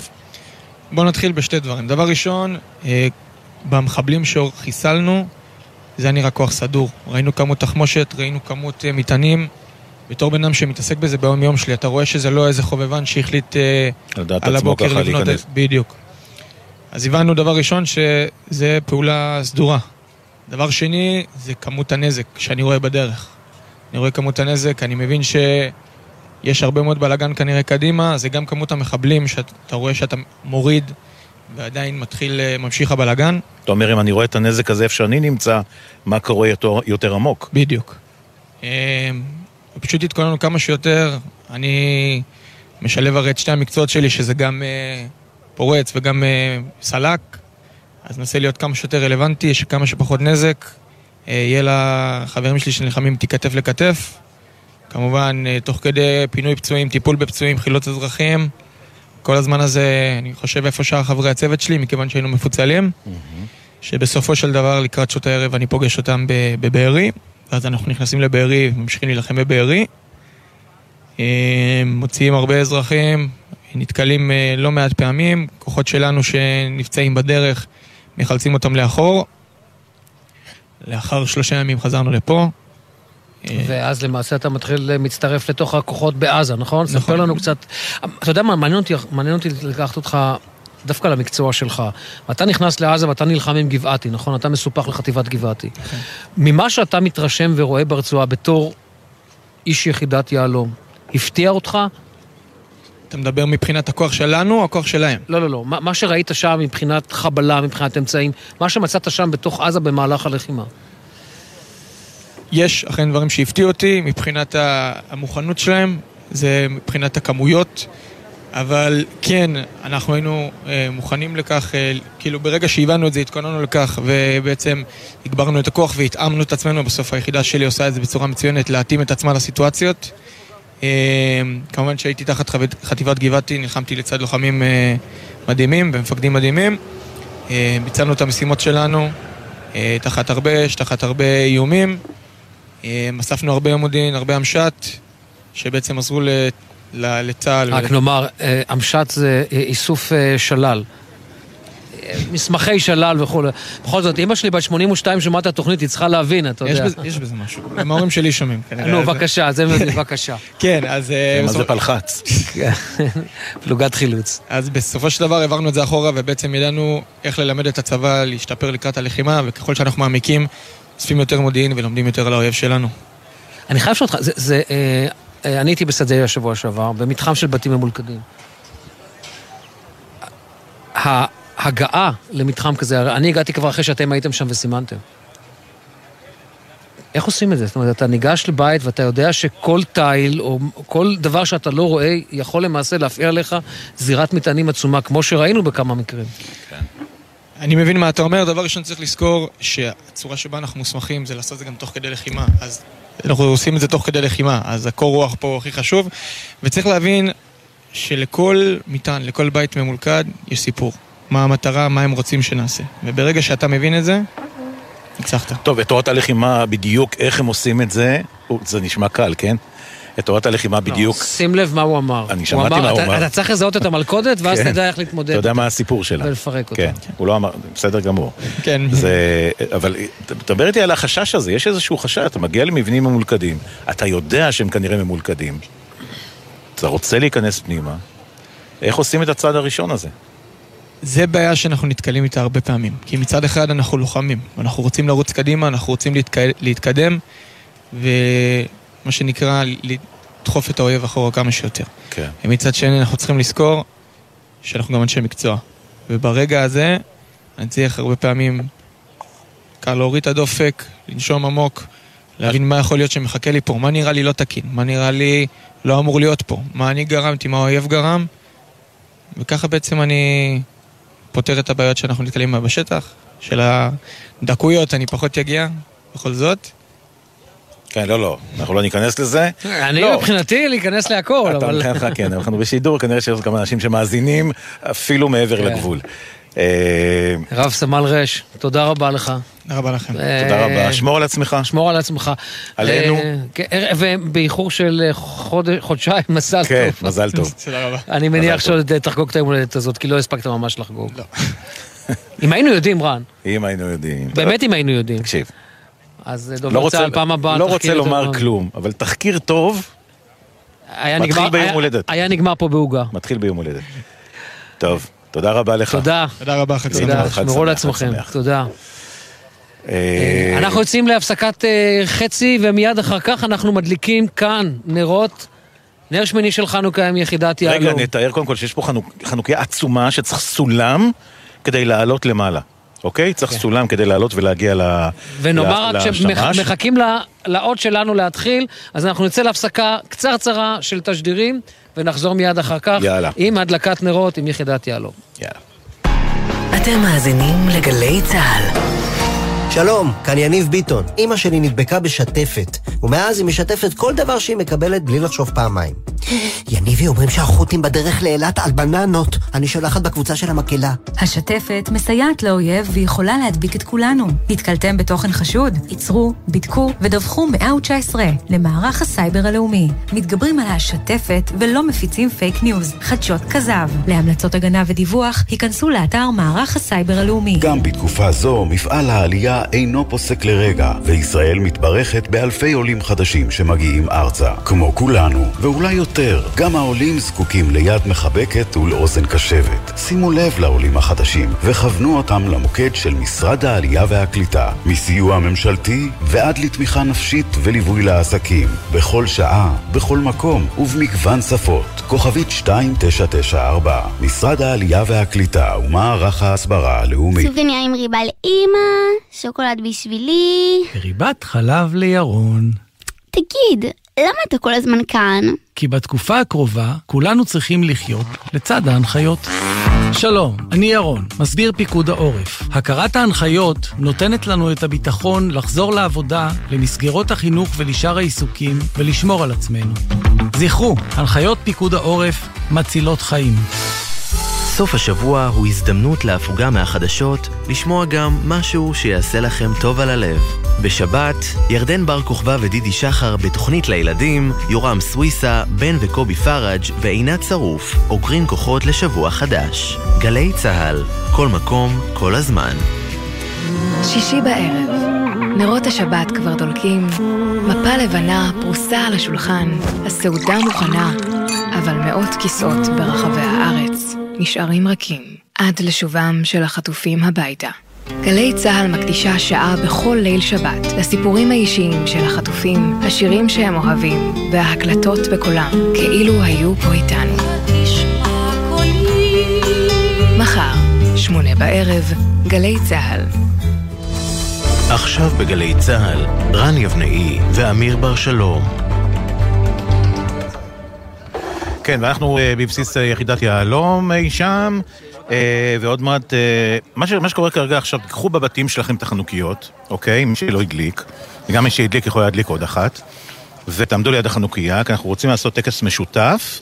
בואו נתחיל בשתי דברים. דבר ראשון, אה, במחבלים שחיסלנו, זה היה נראה כוח סדור. ראינו כמות תחמושת, ראינו כמות אה, מטענים. בתור בן אדם שמתעסק בזה ביום יום שלי, אתה רואה שזה לא איזה חובבן שהחליט על הבוקר לבנות את... בדיוק. אז הבנו דבר ראשון שזה פעולה סדורה. דבר שני, זה כמות הנזק שאני רואה בדרך. אני רואה כמות הנזק, אני מבין שיש הרבה מאוד בלאגן כנראה קדימה, זה גם כמות המחבלים שאתה רואה שאתה מוריד ועדיין מתחיל, אה, ממשיך הבלאגן. אתה אומר, אם אני רואה את הנזק הזה איפה שאני נמצא, מה קורה יותר, יותר עמוק? בדיוק. אה, פשוט התכוננו כמה שיותר. אני משלב הרי את שתי המקצועות שלי, שזה גם אה, פורץ וגם סלק. אז ננסה להיות כמה שיותר רלוונטי, שכמה שפחות נזק. יהיה לחברים שלי שנלחמים כתף לכתף. כמובן, אה, תוך כדי פינוי פצועים, טיפול בפצועים, חילות אזרחים. כל הזמן הזה, אני חושב איפה שאר חברי הצוות שלי, מכיוון שהיינו מפוצלים. Mm-hmm. שבסופו של דבר, לקראת שעות הערב, אני פוגש אותם בבארי. ואז אנחנו נכנסים לבארי וממשיכים להילחם בבארי. אה, מוציאים הרבה אזרחים, נתקלים לא מעט פעמים. כוחות שלנו שנפצעים בדרך מחלצים אותם לאחור. לאחר שלושה ימים חזרנו לפה. ואז למעשה אתה מתחיל, מצטרף לתוך הכוחות בעזה, נכון? נכון. ספר לנו קצת. אתה יודע מה, מעניין אותי, מעניין אותי לקחת אותך דווקא למקצוע שלך. ואתה נכנס לעזה ואתה נלחם עם גבעתי, נכון? אתה מסופח לחטיבת גבעתי. כן. ממה שאתה מתרשם ורואה ברצועה בתור איש יחידת יהלום, הפתיע אותך? אתה מדבר מבחינת הכוח שלנו או הכוח שלהם? לא, לא, לא. מה, מה שראית שם מבחינת חבלה, מבחינת אמצעים, מה שמצאת שם בתוך עזה במהלך הלחימה. יש אכן דברים שהפתיעו אותי מבחינת המוכנות שלהם, זה מבחינת הכמויות, אבל כן, אנחנו היינו אה, מוכנים לכך, אה, כאילו ברגע שהבנו את זה, התכוננו לכך, ובעצם הגברנו את הכוח והתאמנו את עצמנו, בסוף היחידה שלי עושה את זה בצורה מצוינת, להתאים את עצמה לסיטואציות. אה, כמובן שהייתי תחת חב- חטיבת גבעתי, נלחמתי לצד לוחמים אה, מדהימים ומפקדים מדהימים. אה, ביצענו את המשימות שלנו אה, תחת הרבה אש, תחת הרבה איומים. אה, אספנו הרבה מודיעין, הרבה המש"ט, שבעצם עזרו לצה"ל. רק נאמר, אה, המשט זה אה, איסוף אה, שלל. אה, מסמכי שלל וכולי. בכל זאת, אימא שלי בת 82 שומעת את התוכנית, היא צריכה להבין, אתה יש יודע. בזה- יש בזה משהו. הם ההורים שלי שומעים. נו, בבקשה, זה בבקשה. כן, אז... אה, מה זה בסופו- פלחץ? פלוגת חילוץ. אז בסופו של דבר העברנו את זה אחורה, ובעצם ידענו איך ללמד את הצבא להשתפר לקראת הלחימה, וככל שאנחנו מעמיקים, אוספים יותר מודיעין ולומדים יותר על האויב שלנו. אני חייב לשאול אותך, זה, זה, אה, אה, אני הייתי בשדה השבוע שעבר, במתחם של בתים ממולכדים. ההגעה למתחם כזה, אני הגעתי כבר אחרי שאתם הייתם שם וסימנתם. איך עושים את זה? זאת אומרת, אתה ניגש לבית ואתה יודע שכל תיל או כל דבר שאתה לא רואה יכול למעשה להפעיל עליך זירת מטענים עצומה, כמו שראינו בכמה מקרים. אני מבין מה אתה אומר, דבר ראשון צריך לזכור שהצורה שבה אנחנו מוסמכים זה לעשות את זה גם תוך כדי לחימה, אז אנחנו עושים את זה תוך כדי לחימה, אז הקור רוח פה הכי חשוב, וצריך להבין שלכל מטען, לכל בית ממולכד, יש סיפור. מה המטרה, מה הם רוצים שנעשה. וברגע שאתה מבין את זה, ניצחת. טוב, את תורת הלחימה בדיוק איך הם עושים את זה, זה נשמע קל, כן? את תורת הלחימה בדיוק. שים לב מה הוא אמר. אני שמעתי מה הוא אתה- אמר. אתה צריך לזהות את המלכודת, ואז כן. תדע איך להתמודד. אתה יודע מה הסיפור שלה. ולפרק אותה. כן, הוא לא אמר, בסדר גמור. כן. זה, אבל תדבר איתי על החשש הזה, יש איזשהו חשש, אתה מגיע למבנים ממולכדים, אתה יודע שהם כנראה ממולכדים, אתה רוצה להיכנס פנימה, איך עושים את הצעד הראשון הזה? זה בעיה שאנחנו נתקלים איתה הרבה פעמים. כי מצד אחד אנחנו לוחמים, אנחנו רוצים לרוץ קדימה, אנחנו רוצים להתק... להתקדם, ומה שנקרא, לדחוף את האויב אחורה כמה שיותר. כן. ומצד שני אנחנו צריכים לזכור שאנחנו גם אנשי מקצוע. וברגע הזה, אני צריך הרבה פעמים קל להוריד את הדופק, לנשום עמוק, להבין מה יכול להיות שמחכה לי פה, מה נראה לי לא תקין, מה נראה לי לא אמור להיות פה, מה אני גרמתי, מה האויב גרם, וככה בעצם אני פותר את הבעיות שאנחנו נתקלים בה בשטח. של הדקויות אני פחות אגיע, בכל זאת. כן, לא, לא, אנחנו לא ניכנס לזה. אני לא. מבחינתי להיכנס להכל, אתה אבל... מבחינתך כן, אנחנו בשידור, כנראה שיש כמה אנשים שמאזינים אפילו מעבר כן. לגבול. אה, רב סמל רש, תודה רבה לך. תודה רבה לכם. תודה רבה, שמור על עצמך. שמור על עצמך. עלינו. אה, כן, ובאיחור של אה, חודש- חודשיים, מזל טוב. כן, מזל טוב. תודה רבה. אני מניח. שעוד אה, תחגוג את היום הולדת הזאת, כי לא הספקת ממש לחגוג. לא. אם היינו יודעים, רן, אם היינו יודעים. באמת אם היינו יודעים, תקשיב, אז אה, לא דובר רוצה- צה"ל פעם הבאה... לא רוצה לומר. כלום, אבל תחקיר טוב היה מתחיל נגמר- ביום היה- הולדת. היה נגמר פה בעוגה. מתחיל ביום הולדת. טוב, תודה רבה לך. תודה. תודה רבה, חג תודה. שמרו שמח, על חג עצמכם. שמח. תודה. אה, אנחנו יוצאים להפסקת אה, חצי, ומיד אחר כך אנחנו מדליקים כאן נרות. נר שמיני של חנוכה עם יחידת רגע, יהלום. נתאר קודם כל שיש פה חנוכ- חנוכיה עצומה שצריך סולם כדי לעלות למעלה. אוקיי? צריך סולם כדי לעלות ולהגיע ל... ונאמר רק. שמחכים לאות שלנו להתחיל, אז אנחנו נצא להפסקה קצרצרה של תשדירים, ונחזור מיד אחר כך יאללה. עם הדלקת נרות עם יחידת יהלום. יאללה. אתם מאזינים לגלי צה"ל. שלום, כאן יניב ביטון. אימא שלי נדבקה בשתפת, ומאז היא משתפת כל דבר שהיא מקבלת בלי לחשוב פעמיים. יניבי אומרים שהחות'ים בדרך לאילת על בננות. אני שולחת בקבוצה של המקהלה. השתפת מסייעת לאויב ויכולה להדביק את כולנו. נתקלתם בתוכן חשוד? ייצרו, בדקו ודווחו 119 למערך הסייבר הלאומי. מתגברים על השתפת ולא מפיצים פייק ניוז, חדשות כזב. להמלצות הגנה ודיווח, היכנסו לאתר מערך הסייבר הלאומי. גם בתקופה זו מפעל העלייה אינו פוסק לרגע, וישראל מתברכת באלפי עולים חדשים שמגיעים ארצה. כמו כולנו, ואולי יותר, גם העולים זקוקים ליד מחבקת ולאוזן קשבת. שימו לב לעולים החדשים וכוונו אותם למוקד של משרד העלייה והקליטה, מסיוע ממשלתי ועד לתמיכה נפשית וליווי לעסקים, בכל שעה, בכל מקום ובמגוון שפות. כוכבית 2994, משרד העלייה והקליטה ומערך ההסברה הלאומי. סופגניה עם ריבה לאימא, שוקולד בשבילי. ריבת חלב לירון. תגיד, למה אתה כל הזמן כאן? כי בתקופה הקרובה כולנו צריכים לחיות לצד ההנחיות. שלום, אני ירון, מסביר פיקוד העורף. הכרת ההנחיות נותנת לנו את הביטחון לחזור לעבודה, למסגרות החינוך ולשאר העיסוקים ולשמור על עצמנו. זכרו, הנחיות פיקוד העורף מצילות חיים. סוף השבוע הוא הזדמנות להפוגה מהחדשות, לשמוע גם משהו שיעשה לכם טוב על הלב. בשבת, ירדן בר כוכבא ודידי שחר בתוכנית לילדים, יורם סוויסה, בן וקובי פראג' ועינת שרוף, אוגרים כוחות לשבוע חדש. גלי צה"ל, כל מקום, כל הזמן. שישי בערב, נרות השבת כבר דולקים, מפה לבנה פרוסה על השולחן, הסעודה מוכנה, אבל מאות כיסאות ברחבי הארץ נשארים רכים עד לשובם של החטופים הביתה. גלי צה"ל מקדישה שעה בכל ליל שבת לסיפורים האישיים של החטופים, השירים שהם אוהבים וההקלטות בקולם, כאילו היו פה איתנו. מחר, שמונה בערב, גלי צה"ל. עכשיו בגלי צה"ל, רן יבנאי ואמיר בר שלום. כן, ואנחנו uh, בבסיס uh, יחידת יהלום אי שם, uh, ועוד מעט, מה, ש, מה שקורה כרגע עכשיו, תיקחו בבתים שלכם את החנוכיות, אוקיי? מי שלא הדליק, וגם מי שהדליק יכול להדליק עוד אחת, ותעמדו ליד החנוכיה, כי אנחנו רוצים לעשות טקס משותף.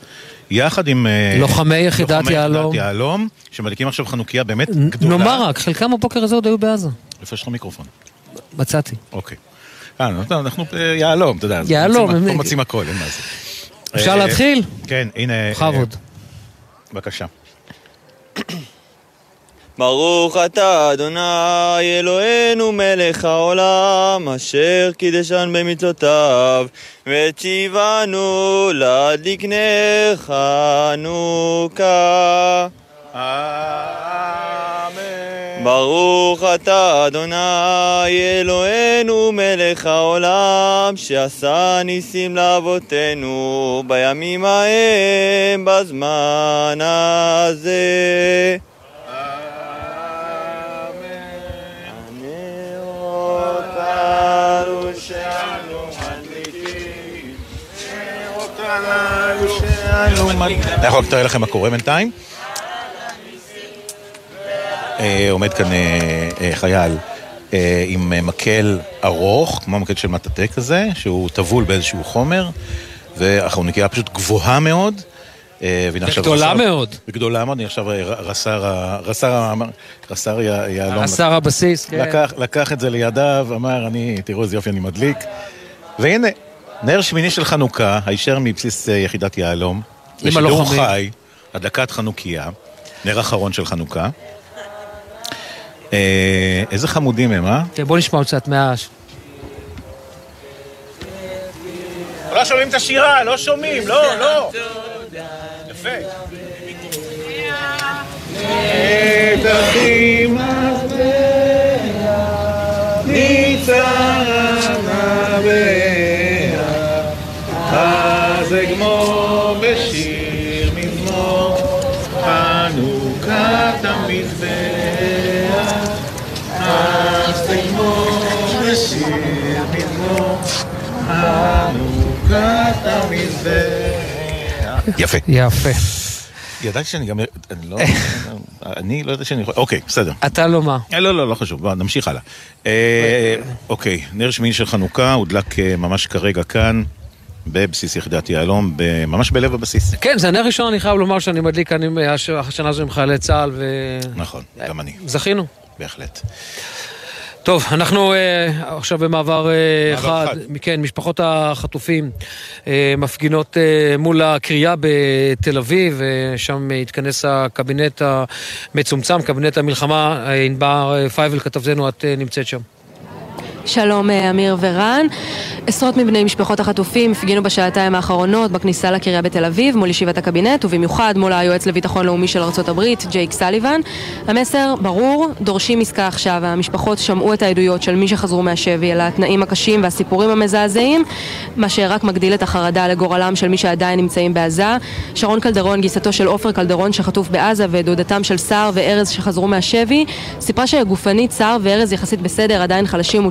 יחד עם... לוחמי יחידת יהלום. שמדליקים עכשיו חנוכיה באמת גדולה. נאמר רק, חלקם בבוקר הזה עוד היו בעזה. איפה יש לך מיקרופון? מצאתי. אוקיי. אה, אנחנו יהלום, אתה יודע. יהלום. אנחנו מוצאים הכל, אין מה זה. אפשר להתחיל? כן, הנה... בכבוד. בבקשה. ברוך אתה אדוני אלוהינו מלך העולם אשר קידשן במצוותיו וציוונו להדליק נר חנוכה ברוך אתה אדוני אלוהינו מלך העולם שעשה ניסים לאבותינו בימים ההם בזמן הזה אני יכול לתאר לכם מה קורה בינתיים? עומד כאן חייל עם מקל ארוך, כמו מקל של מטאטא כזה, שהוא טבול באיזשהו חומר, והחרוניקיה פשוט גבוהה מאוד. וגדולה מאוד. וגדולה מאוד, אני עכשיו רס"ר, רס"ר יהלום. רס"ר הבסיס, כן. לקח את זה לידיו, אמר, אני, תראו איזה יופי אני מדליק. והנה, נר שמיני של חנוכה, הישר מבסיס יחידת יהלום. עם הלוחמים. בשידור חי, הדלקת חנוכיה, נר אחרון של חנוכה. אה, איזה חמודים הם, אה? כן, בוא נשמע עוד קצת מה... לא שומעים את השירה, לא שומעים, לא, לא. יפה. את אחים חנוכת המזבח. יפה. יפה. ידעתי שאני גם... אני לא... אני לא ידעתי שאני יכול... אוקיי, בסדר. אתה לא מה? לא, לא, לא חשוב, בוא, נמשיך הלאה. אוקיי, נר שמיני של חנוכה הודלק ממש כרגע כאן. בבסיס יחידת יהלום, ממש בלב הבסיס. כן, זה הנר ראשון, אני חייב לומר שאני מדליק כאן השנה הזו עם חיילי צה"ל, ו... נכון, גם אני. זכינו. בהחלט. טוב, אנחנו uh, עכשיו במעבר uh, אחד. אחד. כן, משפחות החטופים uh, מפגינות uh, מול הקריה בתל אביב, uh, שם התכנס הקבינט המצומצם, קבינט המלחמה. ענבר uh, פייבל, כתבתנו, את uh, נמצאת שם. שלום אמיר ורן. עשרות מבני משפחות החטופים הפגינו בשעתיים האחרונות בכניסה לקריה בתל אביב מול ישיבת הקבינט ובמיוחד מול היועץ לביטחון לאומי של ארה"ב, ג'ייק סליבן. המסר ברור, דורשים עסקה עכשיו. המשפחות שמעו את העדויות של מי שחזרו מהשבי על התנאים הקשים והסיפורים המזעזעים, מה שרק מגדיל את החרדה לגורלם של מי שעדיין נמצאים בעזה. שרון קלדרון, גיסתו של עופר קלדרון שחטוף בעזה ודודתם של סער וארז שחזרו מהשבי, סיפרה וארז יחסית בסדר, עדיין חלשים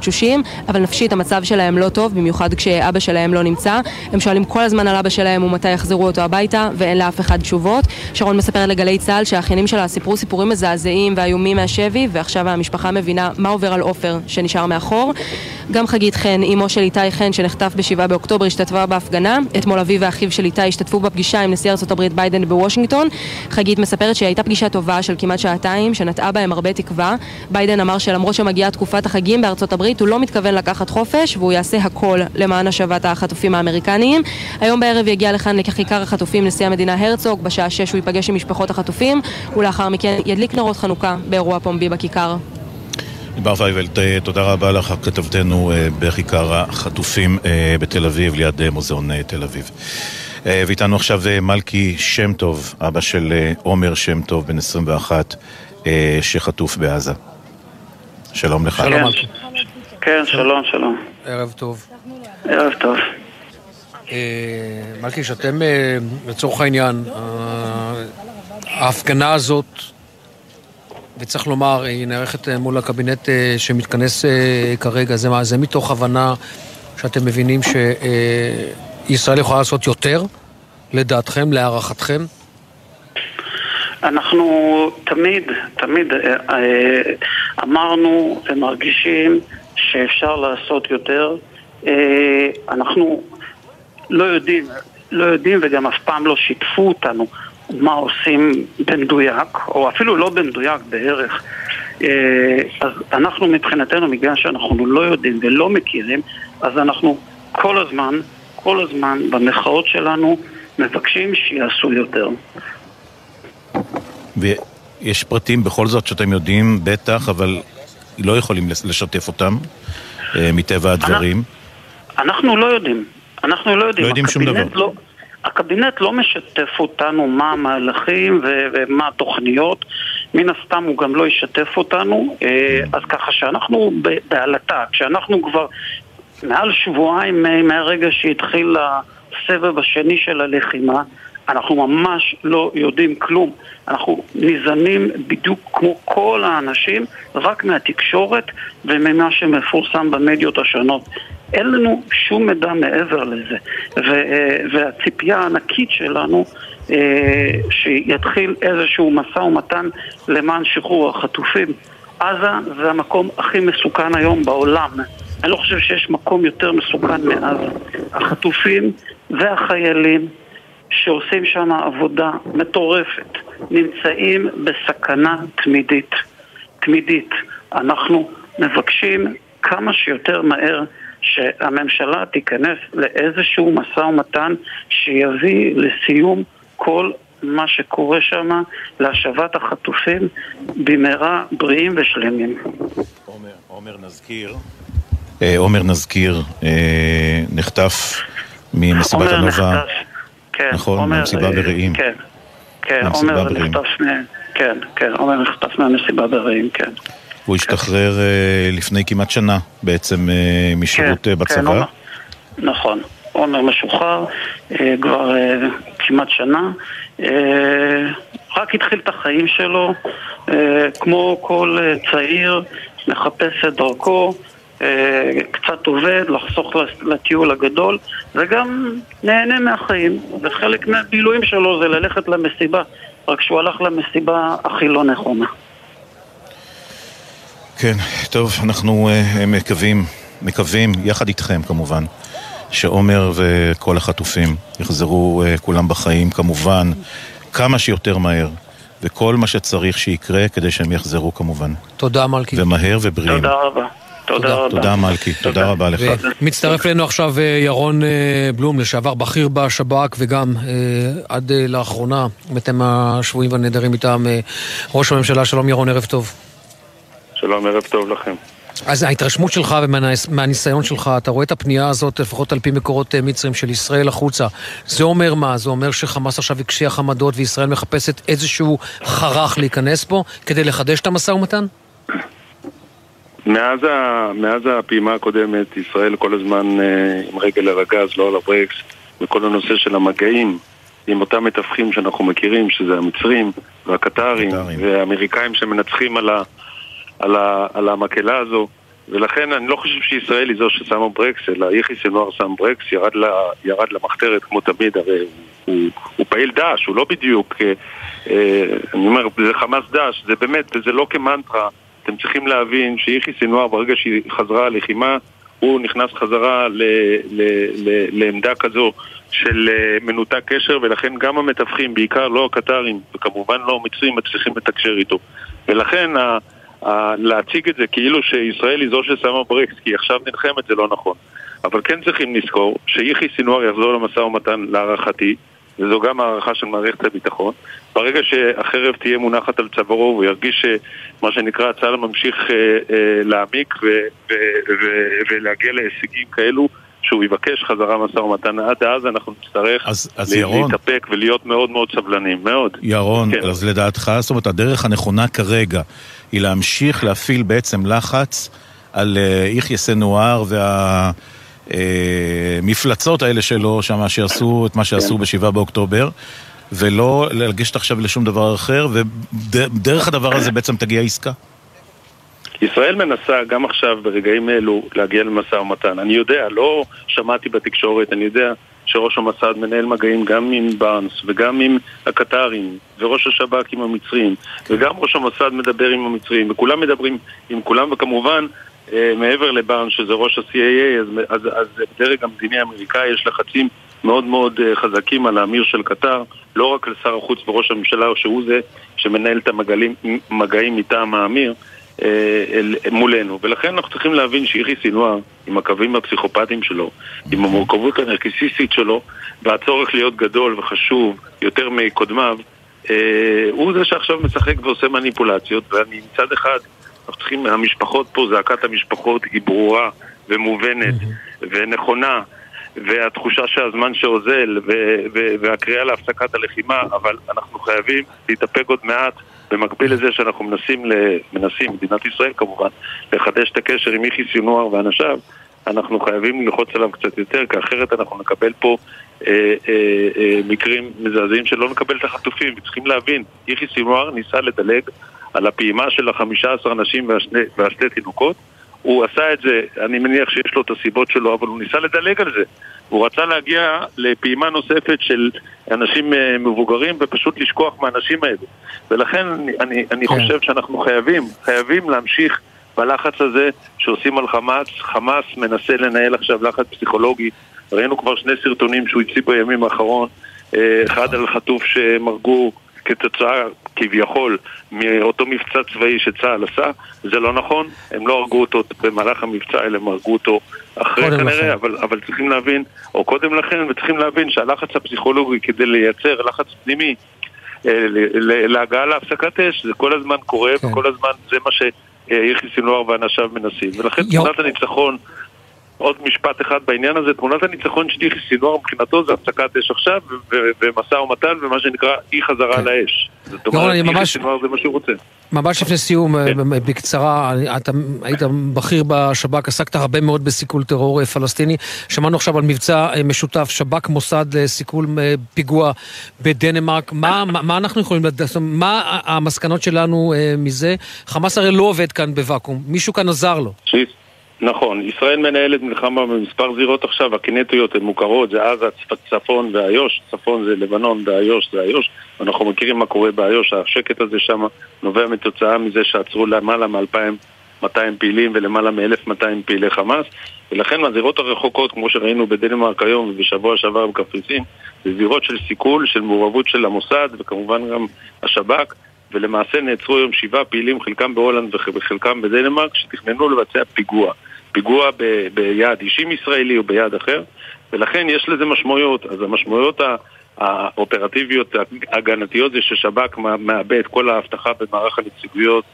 אבל נפשית המצב שלהם לא טוב, במיוחד כשאבא שלהם לא נמצא. הם שואלים כל הזמן על אבא שלהם ומתי יחזרו אותו הביתה, ואין לאף אחד תשובות. שרון מספרת לגלי צה"ל שהאחיינים שלה סיפרו סיפורים מזעזעים ואיומים מהשבי, ועכשיו המשפחה מבינה מה עובר על עופר שנשאר מאחור. גם חגית חן, אמו של איתי חן שנחטף ב-7 באוקטובר, השתתפה בהפגנה. אתמול אביו ואחיו של איתי השתתפו בפגישה עם נשיא ארצות הברית ביידן בוושינגטון. חגית מספרת שהייתה פגישה טובה של כמעט שעתיים, שנטעה בהם הרבה תקווה. ביידן אמר שלמרות שמגיעה תקופת החגים בארצות הברית, הוא לא מתכוון לקחת חופש, והוא יעשה הכל למען השבת החטופים האמריקניים. היום בערב יגיע לכאן לכיכר החטופים נשיא המדינה הרצוג, בשעה שש הוא ייפגש עם משפחות החטופים, ולאחר מכן ידליק נרות חנוכה באירוע פומבי בכיכר. בר וייבלט, תודה רבה לך, כתבתנו בכיכר החטופים בתל אביב, ליד מוזיאון תל אביב. ואיתנו עכשיו מלכי שם טוב, אבא של עומר שם טוב, בן 21, שחטוף בעזה. שלום לך. שלום מלכי. כן, שלום, שלום. ערב טוב. ערב טוב. מלכי, שאתם, לצורך העניין, ההפגנה הזאת, וצריך לומר, היא נערכת מול הקבינט שמתכנס כרגע, זה מה, זה מתוך הבנה שאתם מבינים שישראל יכולה לעשות יותר, לדעתכם, להערכתכם? אנחנו תמיד, תמיד אמרנו ומרגישים שאפשר לעשות יותר. אנחנו לא יודעים, לא יודעים וגם אף פעם לא שיתפו אותנו מה עושים במדויק, או אפילו לא במדויק בערך. אז אנחנו מבחינתנו, בגלל שאנחנו לא יודעים ולא מכירים, אז אנחנו כל הזמן, כל הזמן במחאות שלנו מבקשים שיעשו יותר. ויש פרטים בכל זאת שאתם יודעים, בטח, אבל לא יכולים לשתף אותם, מטבע הדברים. אנחנו לא יודעים. אנחנו לא יודעים. לא יודעים שום דבר. לא, הקבינט לא משתף אותנו מה המהלכים ו- ומה התוכניות. מן הסתם הוא גם לא ישתף אותנו. אז ככה שאנחנו בעלטה, כשאנחנו כבר מעל שבועיים מהרגע שהתחיל הסבב השני של הלחימה, אנחנו ממש לא יודעים כלום. אנחנו ניזנים בדיוק כמו כל האנשים, רק מהתקשורת וממה שמפורסם במדיות השונות. אין לנו שום מידע מעבר לזה. והציפייה הענקית שלנו שיתחיל איזשהו משא ומתן למען שחרור החטופים. עזה זה המקום הכי מסוכן היום בעולם. אני לא חושב שיש מקום יותר מסוכן מעזה. החטופים והחיילים שעושים שם עבודה מטורפת, נמצאים בסכנה תמידית. תמידית. אנחנו מבקשים כמה שיותר מהר שהממשלה תיכנס לאיזשהו משא ומתן שיביא לסיום כל מה שקורה שם, להשבת החטופים במהרה בריאים ושלמים. עומר, עומר נזכיר, עומר נזכיר, נחטף ממסיבת הנובה. כן, נכון, עומר, מהמסיבה ברעים. כן, כן, עומר נחטף כן, כן, עומר נחטף מהמסיבה ברעים, כן. הוא השתחרר לפני כמעט שנה בעצם משירות בצבא. נכון, עומר משוחרר כבר כמעט שנה. רק התחיל את החיים שלו, כמו כל צעיר, מחפש את דרכו. קצת עובד, לחסוך לטיול הגדול וגם נהנה מהחיים. וחלק מהבילויים שלו זה ללכת למסיבה רק שהוא הלך למסיבה הכי לא נכונה. כן, טוב, אנחנו uh, מקווים, מקווים, יחד איתכם כמובן שעומר וכל החטופים יחזרו uh, כולם בחיים כמובן כמה שיותר מהר וכל מה שצריך שיקרה כדי שהם יחזרו כמובן. תודה מלכי. ומהר ובריאים. תודה רבה תודה רבה. תודה מלכי, תודה רבה לך. מצטרף אלינו עכשיו ירון בלום, לשעבר בכיר בשב"כ וגם עד לאחרונה, אתם השבויים והנעדרים מטעם ראש הממשלה. שלום ירון, ערב טוב. שלום, ערב טוב לכם. אז ההתרשמות שלך ומהניסיון שלך, אתה רואה את הפנייה הזאת, לפחות על פי מקורות אה, מצרים של ישראל החוצה. זה אומר מה? זה אומר שחמאס עכשיו הקשיח עמדות וישראל מחפשת איזשהו חרך להיכנס פה כדי לחדש את המשא ומתן? מאז, ה, מאז הפעימה הקודמת, ישראל כל הזמן אה, עם רגל על הגז, לא על הברקס, וכל הנושא של המגעים עם אותם מתווכים שאנחנו מכירים, שזה המצרים והקטרים והאמריקאים שמנצחים על, ה, על, ה, על המקהלה הזו. ולכן אני לא חושב שישראל היא זו ששמה ברקס, אלא יחי סנואר שם ברקס, ירד, לה, ירד למחתרת כמו תמיד, הרי הוא, הוא פעיל דאעש, הוא לא בדיוק, אה, אה, אני אומר, זה חמאס דאעש, זה באמת, זה לא כמנטרה. אתם צריכים להבין שיחי סנואר ברגע שהיא חזרה לחימה הוא נכנס חזרה ל, ל, ל, לעמדה כזו של אה, מנותק קשר ולכן גם המתווכים, בעיקר לא הקטרים וכמובן לא המצרים, מצליחים לתקשר איתו. ולכן ה, ה, להציג את זה כאילו שישראל היא זו ששמה ברקס כי עכשיו נלחמת זה לא נכון. אבל כן צריכים לזכור שיחי סנואר יחזור למשא ומתן להערכתי וזו גם הערכה של מערכת הביטחון. ברגע שהחרב תהיה מונחת על צווארו והוא ירגיש שמה שנקרא צה"ל ממשיך אה, אה, להעמיק ולהגיע להישגים כאלו שהוא יבקש חזרה משא ומתן. עד אז אנחנו נצטרך אז, אז ירון, להתאפק ולהיות מאוד מאוד סבלניים, מאוד. ירון, כן. אז לדעתך, זאת אומרת, הדרך הנכונה כרגע היא להמשיך להפעיל בעצם לחץ על אה, יחיא סנואר וה... המפלצות האלה שלו שם, שעשו את מה שעשו כן. ב-7 באוקטובר, ולא לגשת עכשיו לשום דבר אחר, ודרך הדבר הזה בעצם תגיע עסקה. ישראל מנסה גם עכשיו, ברגעים אלו, להגיע למשא ומתן. אני יודע, לא שמעתי בתקשורת, אני יודע שראש המסד מנהל מגעים גם עם בארנס וגם עם הקטרים וראש השב"כ עם המצרים וגם ראש המסד מדבר עם המצרים וכולם מדברים עם כולם וכמובן אה, מעבר לבארן, שזה ראש ה-CAA, אז, אז, אז בדרג המדיני האמריקאי יש לחצים מאוד מאוד אה, חזקים על האמיר של קטר, לא רק לשר החוץ וראש הממשלה, שהוא זה שמנהל את המגעים מטעם האמיר אה, מולנו. ולכן אנחנו צריכים להבין שיחי סינואר, עם הקווים הפסיכופטיים שלו, עם המורכבות הנרקיסיסטית שלו, והצורך להיות גדול וחשוב יותר מקודמיו, הוא זה שעכשיו משחק ועושה מניפולציות, ואני מצד אחד אנחנו צריכים, המשפחות פה, זעקת המשפחות היא ברורה ומובנת ונכונה והתחושה שהזמן שאוזל והקריאה להפסקת הלחימה אבל אנחנו חייבים להתאפק עוד מעט במקביל לזה שאנחנו מנסים, מנסים, מדינת ישראל כמובן, לחדש את הקשר עם יחי סינואר ואנשיו אנחנו חייבים ללחוץ עליו קצת יותר, כי אחרת אנחנו נקבל פה אה, אה, אה, מקרים מזעזעים שלא נקבל את החטופים. וצריכים להבין, יחי סינואר ניסה לדלג על הפעימה של החמישה עשר אנשים והשני, והשני תינוקות. הוא עשה את זה, אני מניח שיש לו את הסיבות שלו, אבל הוא ניסה לדלג על זה. הוא רצה להגיע לפעימה נוספת של אנשים אה, מבוגרים ופשוט לשכוח מהאנשים האלה. ולכן אני, אני, כן. חושב שאנחנו חייבים, חייבים להמשיך בלחץ הזה שעושים על חמאס. חמאס מנסה לנהל עכשיו לחץ פסיכולוגי. ראינו כבר שני סרטונים שהוא הציג בימים האחרון. אה, אחד על חטוף שהם הרגו כתוצאה כביכול מאותו מבצע צבאי שצה"ל עשה, זה לא נכון, הם לא הרגו אותו במהלך המבצע, אלא הם הרגו אותו אחרי כנראה, אבל, אבל צריכים להבין, או קודם לכן, וצריכים להבין שהלחץ הפסיכולוגי כדי לייצר לחץ פנימי אה, להגעה להפסקת אש, זה כל הזמן קורה, כן. וכל הזמן זה מה שיחי סינואר ואנשיו מנסים. ולכן תמונת הניצחון עוד משפט אחד בעניין הזה, תמונת הניצחון של יחיא סינואר מבחינתו זה הפסקת אש עכשיו ומשא ומתן ומה שנקרא אי חזרה כן. לאש. זאת אומרת, יחיא סינואר זה מה שהוא רוצה. ממש לפני סיום, כן. אה, בקצרה, אתה היית בכיר בשב"כ, עסקת הרבה מאוד בסיכול טרור אה, פלסטיני. שמענו עכשיו על מבצע אה, משותף, שב"כ מוסד לסיכול פיגוע בדנמרק. מה, מה, מה אנחנו יכולים לדעת? מה המסקנות שלנו מזה? חמאס הרי לא עובד כאן בוואקום, מישהו כאן עזר לו. נכון, ישראל מנהלת מלחמה במספר זירות עכשיו, הקינטיות הן מוכרות, זה עזה, צפון ואיו"ש, צפון זה לבנון ואיו"ש זה איו"ש, אנחנו מכירים מה קורה באיו"ש, השקט הזה שם נובע מתוצאה מזה שעצרו למעלה מ-2,200 פעילים ולמעלה מ-1,200 פעילי חמאס, ולכן מהזירות הרחוקות, כמו שראינו בדנמרק היום ובשבוע שעבר בקפריסין, זה זירות של סיכול, של מעורבות של המוסד וכמובן גם השב"כ. ולמעשה נעצרו היום שבעה פעילים, חלקם בהולנד וחלקם בדנמרק, שתכננו לבצע פיגוע. פיגוע ב, ביעד אישים ישראלי או ביעד אחר, ולכן יש לזה משמעויות. אז המשמעויות האופרטיביות ההגנתיות זה ששב"כ מאבד כל האבטחה במערך הנציגויות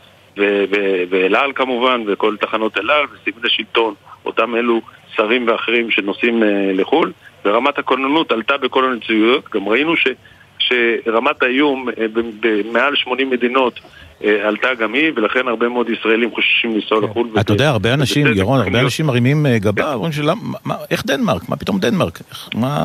ואל על כמובן, וכל תחנות אל על, וסגל השלטון, אותם אלו שרים ואחרים שנוסעים לחו"ל, ורמת הכוננות עלתה בכל הנציגויות, גם ראינו ש... שרמת האיום במעל 80 מדינות אה, עלתה גם היא, ולכן הרבה מאוד ישראלים חוששים לנסוע לחו"ל. אתה יודע, הרבה אנשים, ירון, הרבה אנשים מרימים אה, גבה, אומרים שלמה, איך דנמרק? מה פתאום דנמרק?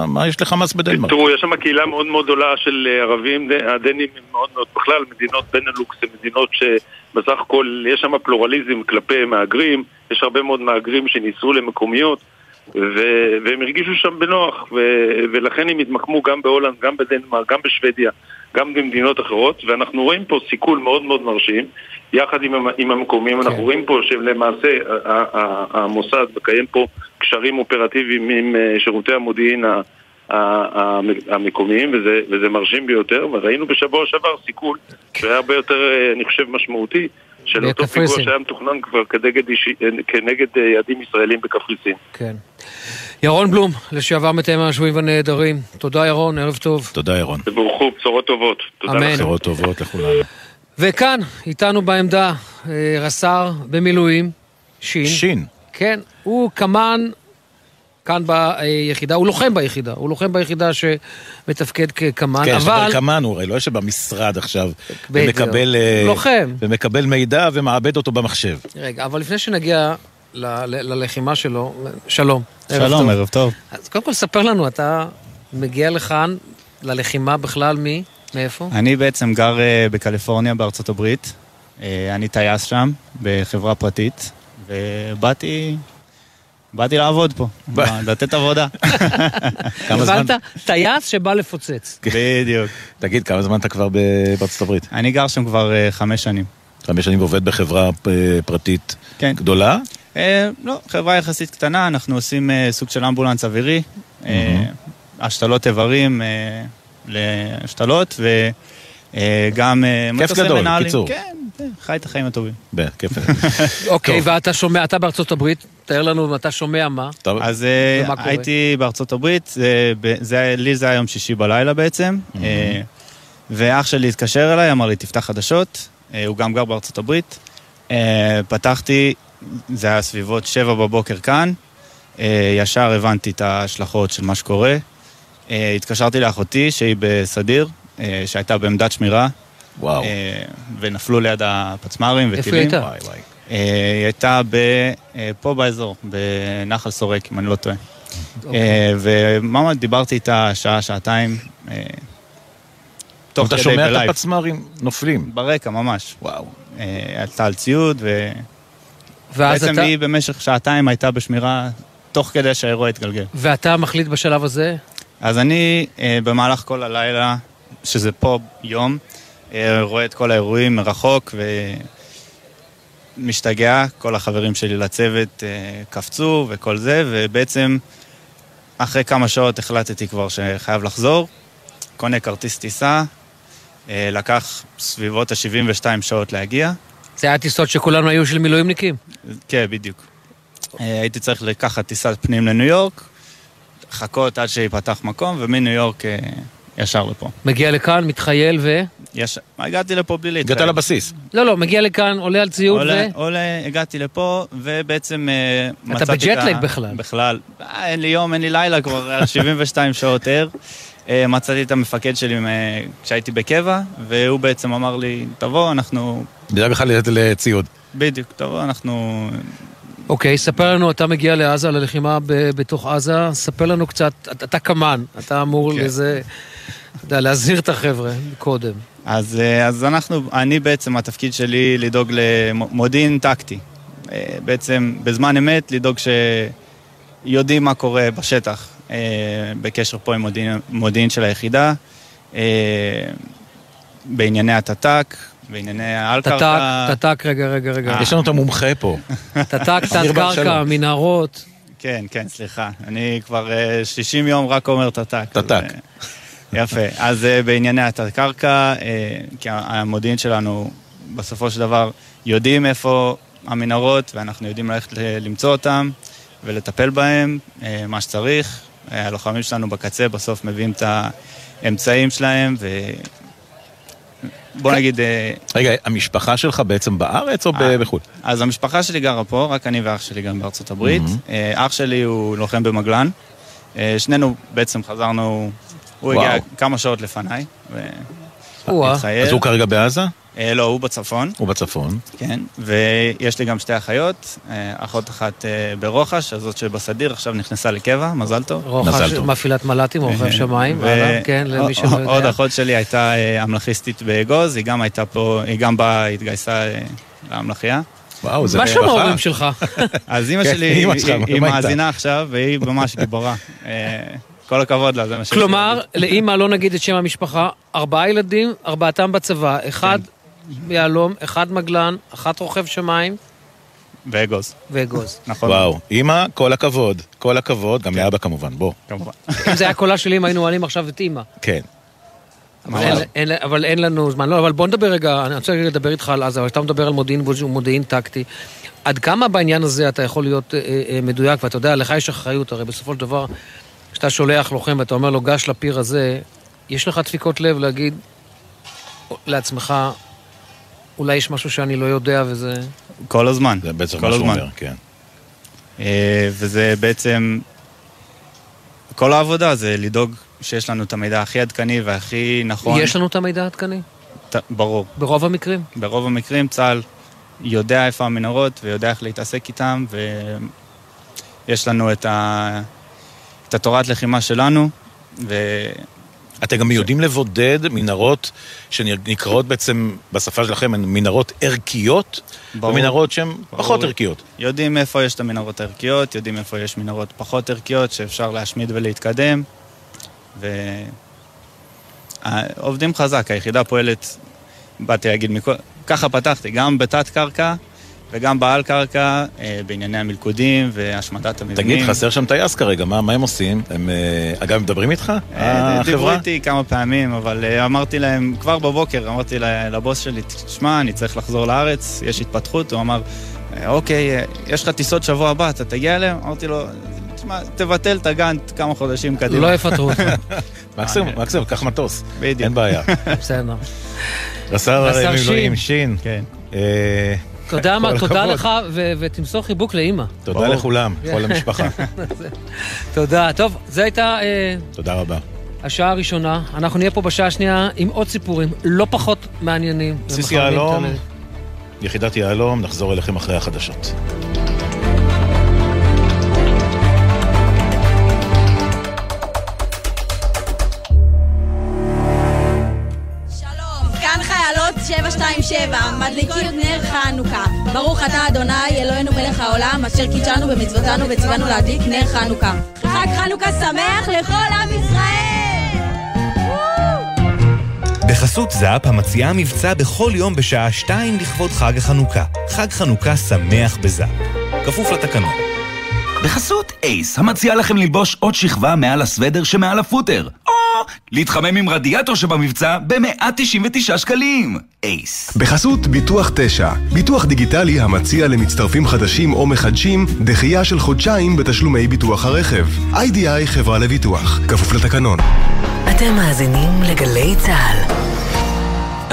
מה יש לחמאס בדנמרק? תראו, יש שם קהילה מאוד מאוד גדולה של אה, ערבים, הדנים הם מאוד מאוד, בכלל מדינות בנלוקס הן מדינות שבסך הכל יש שם פלורליזם כלפי מהגרים, יש הרבה מאוד מהגרים שניסו למקומיות. ו- והם הרגישו שם בנוח, ו- ולכן הם התמקמו גם בהולנד, גם בדנמרק, גם בשוודיה, גם במדינות אחרות, ואנחנו רואים פה סיכול מאוד מאוד מרשים, יחד עם, עם המקומים, כן. אנחנו רואים פה שלמעשה המוסד מקיים פה קשרים אופרטיביים עם אה, שירותי המודיעין המקומיים, וזה, וזה מרשים ביותר, וראינו בשבוע שעבר סיכול שהיה הרבה יותר, אה, אני חושב, משמעותי. של אותו פיגוע שהיה מתוכנן כבר כנגד, כנגד אה, יעדים ישראלים בקפריסין. כן. ירון בלום, לשעבר מתאם השבויים והנעדרים. תודה ירון, ערב טוב. תודה ירון. תבורכו, בשורות טובות. תודה אמן. בשורות טובות לכולנו. וכאן, איתנו בעמדה, אה, רס"ר במילואים, שין. שין. כן, הוא קמ"ן כאן ביחידה, הוא לוחם ביחידה, הוא לוחם ביחידה שמתפקד כקמ"ן, כן, אבל... כן, קמ"ן הוא הרי לא יושב במשרד עכשיו, ומקבל... אה, לוחם. ומקבל מידע ומעבד אותו במחשב. רגע, אבל לפני שנגיע ל- ל- ללחימה שלו, שלום. שלום, ערב טוב. אז קודם כל ספר לנו, אתה מגיע לכאן, ללחימה בכלל, מי? מאיפה? אני בעצם גר uh, בקליפורניה בארצות הברית. Uh, אני טייס שם, בחברה פרטית, ובאתי באתי לעבוד פה, לתת עבודה. הבנת? טייס שבא לפוצץ. בדיוק. תגיד, כמה זמן אתה כבר בארצות הברית? אני גר שם כבר אה, חמש שנים. חמש שנים ועובד בחברה פרטית כן. גדולה? אה, לא, חברה יחסית קטנה, אנחנו עושים אה, סוג של אמבולנס אווירי, השתלות איברים להשתלות, וגם כיף גדול, קיצור. כן, חי את החיים הטובים. כיף. אוקיי, ואתה שומע, אתה בארצות הברית, תאר לנו, אתה שומע מה? אז אה, הייתי בארצות הברית, לי זה היה יום שישי בלילה בעצם, אה, ואח שלי התקשר אליי, אמר לי, תפתח חדשות, אה, הוא גם גר בארצות הברית. פתחתי, זה היה סביבות שבע בבוקר כאן, ישר הבנתי את ההשלכות של מה שקורה. התקשרתי לאחותי, שהיא בסדיר, שהייתה בעמדת שמירה. וואו. ונפלו ליד הפצמ"רים וטילים. איפה היא הייתה? היא הייתה אה, פה באזור, בנחל סורק, אם אני לא טועה. אוקיי. וממש דיברתי איתה שעה, שעתיים, אה, תוך כדי בלייב. אתה שומע את הפצמ"רים נופלים. ברקע, ממש. וואו. עלתה על ציוד, ו... בעצם היא במשך שעתיים הייתה בשמירה תוך כדי שהאירוע התגלגל. ואתה מחליט בשלב הזה? אז אני במהלך כל הלילה, שזה פה יום, רואה את כל האירועים מרחוק, ו... משתגע, כל החברים שלי לצוות אה, קפצו וכל זה, ובעצם אחרי כמה שעות החלטתי כבר שחייב לחזור, קונה כרטיס טיסה, אה, לקח סביבות ה-72 שעות להגיע. זה היה טיסות שכולנו היו של מילואימניקים? כן, בדיוק. אה, הייתי צריך לקחת טיסת פנים לניו יורק, לחכות עד שיפתח מקום, ומניו יורק ישר לפה. מגיע לכאן, מתחייל ו... יש... הגעתי לפה בלי להתחייל. הגעת לבסיס. לא, לא, מגיע לכאן, עולה על ציוד עולה, ו... עולה, הגעתי לפה, ובעצם uh, מצאתי את ה... אתה בג'טלג בכלל. בכלל. אה, אין לי יום, אין לי לילה, כבר 72 שעות ער. Uh, מצאתי את המפקד שלי כשהייתי בקבע, והוא בעצם אמר לי, תבוא, אנחנו... נדאג לך לציוד. בדיוק, תבוא, אנחנו... אוקיי, okay, ספר לנו, אתה מגיע לעזה, ללחימה בתוך עזה, ספר לנו קצת, אתה קמ"ן, אתה אמור okay. כן. לזה, אתה יודע, להזהיר את החבר'ה קודם. אז, אה, אז אנחנו, אני בעצם, התפקיד שלי לדאוג למודיעין טקטי. אה, בעצם בזמן אמת לדאוג שיודעים מה קורה בשטח, אה, בקשר פה עם מודיעין, מודיעין של היחידה, בענייני התת"ק, בענייני האל-קרקע. תת"ק, תת"ק, רגע, רגע, רגע. יש לנו את המומחה פה. תת"ק, תת-קרקע, מנהרות. כן, כן, סליחה. אני כבר 60 יום רק אומר תת"ק. תת"ק. יפה. אז uh, בענייני התת-קרקע, uh, כי המודיעין שלנו בסופו של דבר יודעים איפה המנהרות, ואנחנו יודעים ללכת למצוא אותם ולטפל בהם, uh, מה שצריך. הלוחמים שלנו בקצה בסוף מביאים את האמצעים שלהם, בוא נגיד... רגע, המשפחה שלך בעצם בארץ או בחו"ל? אז המשפחה שלי גרה פה, רק אני ואח שלי גם בארצות הברית. אח שלי הוא לוחם במגלן. שנינו בעצם חזרנו, הוא הגיע כמה שעות לפניי. אז הוא כרגע בעזה? לא, הוא בצפון. הוא בצפון. כן, ויש לי גם שתי אחיות, אחות אחת ברוחש, הזאת שבסדיר עכשיו נכנסה לקבע, מזל טוב. רוחש מפעילת מל"טים, רוכב שמיים, כן, למי שלא יודע. עוד אחות שלי הייתה אמלכיסטית באגוז, היא גם הייתה פה, היא גם באה, התגייסה לאמלכייה. וואו, זה מה שם ההורים שלך? אז אימא שלי, היא מאזינה עכשיו, והיא ממש גיבורה. כל הכבוד לה, זה מה ש... כלומר, לאימא לא נגיד את שם המשפחה, ארבעה ילדים, ארבעתם בצבא, אחד יהלום, אחד מגלן, אחת רוכב שמיים. ואגוז. ואגוז. נכון. וואו, אימא, כל הכבוד, כל הכבוד, גם לאבא כמובן, בוא. כמובן. אם זה היה קולה של אימא, היינו מעלים עכשיו את אימא. כן. אבל אין לנו זמן. לא, אבל בוא נדבר רגע, אני רוצה לדבר איתך על עזה, אבל אתה מדבר על מודיעין מודיעין טקטי. עד כמה בעניין הזה אתה יכול להיות מדויק, ואתה יודע, לך יש אחריות, הרי בסופו של דבר, כשאתה שולח לוחם ואתה אומר לו, גש לפיר הזה, יש לך דפיקות לב להגיד לעצמך, אולי יש משהו שאני לא יודע וזה... כל הזמן. זה בעצם מה שהוא אומר, כן. וזה בעצם... כל העבודה זה לדאוג שיש לנו את המידע הכי עדכני והכי נכון. יש לנו את המידע העדכני? ברור. ברוב המקרים? ברוב המקרים צה"ל יודע איפה המנהרות ויודע איך להתעסק איתם, ויש לנו את, ה... את התורת לחימה שלנו, ו... אתם גם יודעים לבודד מנהרות שנקראות בעצם בשפה שלכם מנהרות ערכיות, ומנהרות שהן פחות ערכיות. יודעים איפה יש את המנהרות הערכיות, יודעים איפה יש מנהרות פחות ערכיות שאפשר להשמיד ולהתקדם, ועובדים חזק, היחידה פועלת, באתי להגיד, מכל... ככה פתחתי, גם בתת קרקע וגם בעל קרקע, בענייני המלכודים והשמדת המבנים. תגיד, חסר שם טייס כרגע, מה, מה הם עושים? הם, אגב, מדברים איתך? דיברו איתי כמה פעמים, אבל אמרתי להם, כבר בבוקר אמרתי לבוס שלי, תשמע, אני צריך לחזור לארץ, יש התפתחות, הוא אמר, אוקיי, יש לך טיסות שבוע הבא, אתה תגיע אליהם? אמרתי לו, תשמע, תבטל את הגאנט כמה חודשים קדימה. לא יפטרו אותך. מקסימום, מקסימום, קח מטוס. בדיוק. אין בעיה. בסדר. רס"ר מילואים שין. כן. מה, תודה לך, ותמסור חיבוק לאימא. תודה לכולם, כל המשפחה. תודה. טוב, זו הייתה... תודה רבה. השעה הראשונה, אנחנו נהיה פה בשעה השנייה עם עוד סיפורים לא פחות מעניינים. בסיס יהלום, יחידת יהלום, נחזור אליכם אחרי החדשות. כאן חיילות 727, מדליקים נר חנוכה. ברוך אתה אדוני, אלוהינו מלך העולם, אשר קידשנו במצוותנו וציוונו להדליק נר חנוכה. חג חנוכה שמח לכל עם ישראל! בחסות זאפ המציעה מבצע בכל יום בשעה 2 לכבוד חג החנוכה. חג חנוכה שמח בזאפ. כפוף לתקנון. בחסות אייס, המציע לכם ללבוש עוד שכבה מעל הסוודר שמעל הפוטר. או להתחמם עם רדיאטור שבמבצע ב-199 שקלים. אייס. בחסות ביטוח 9, ביטוח דיגיטלי המציע למצטרפים חדשים או מחדשים דחייה של חודשיים בתשלומי ביטוח הרכב. איי-די-איי חברה לביטוח, כפוף לתקנון. אתם מאזינים לגלי צה"ל.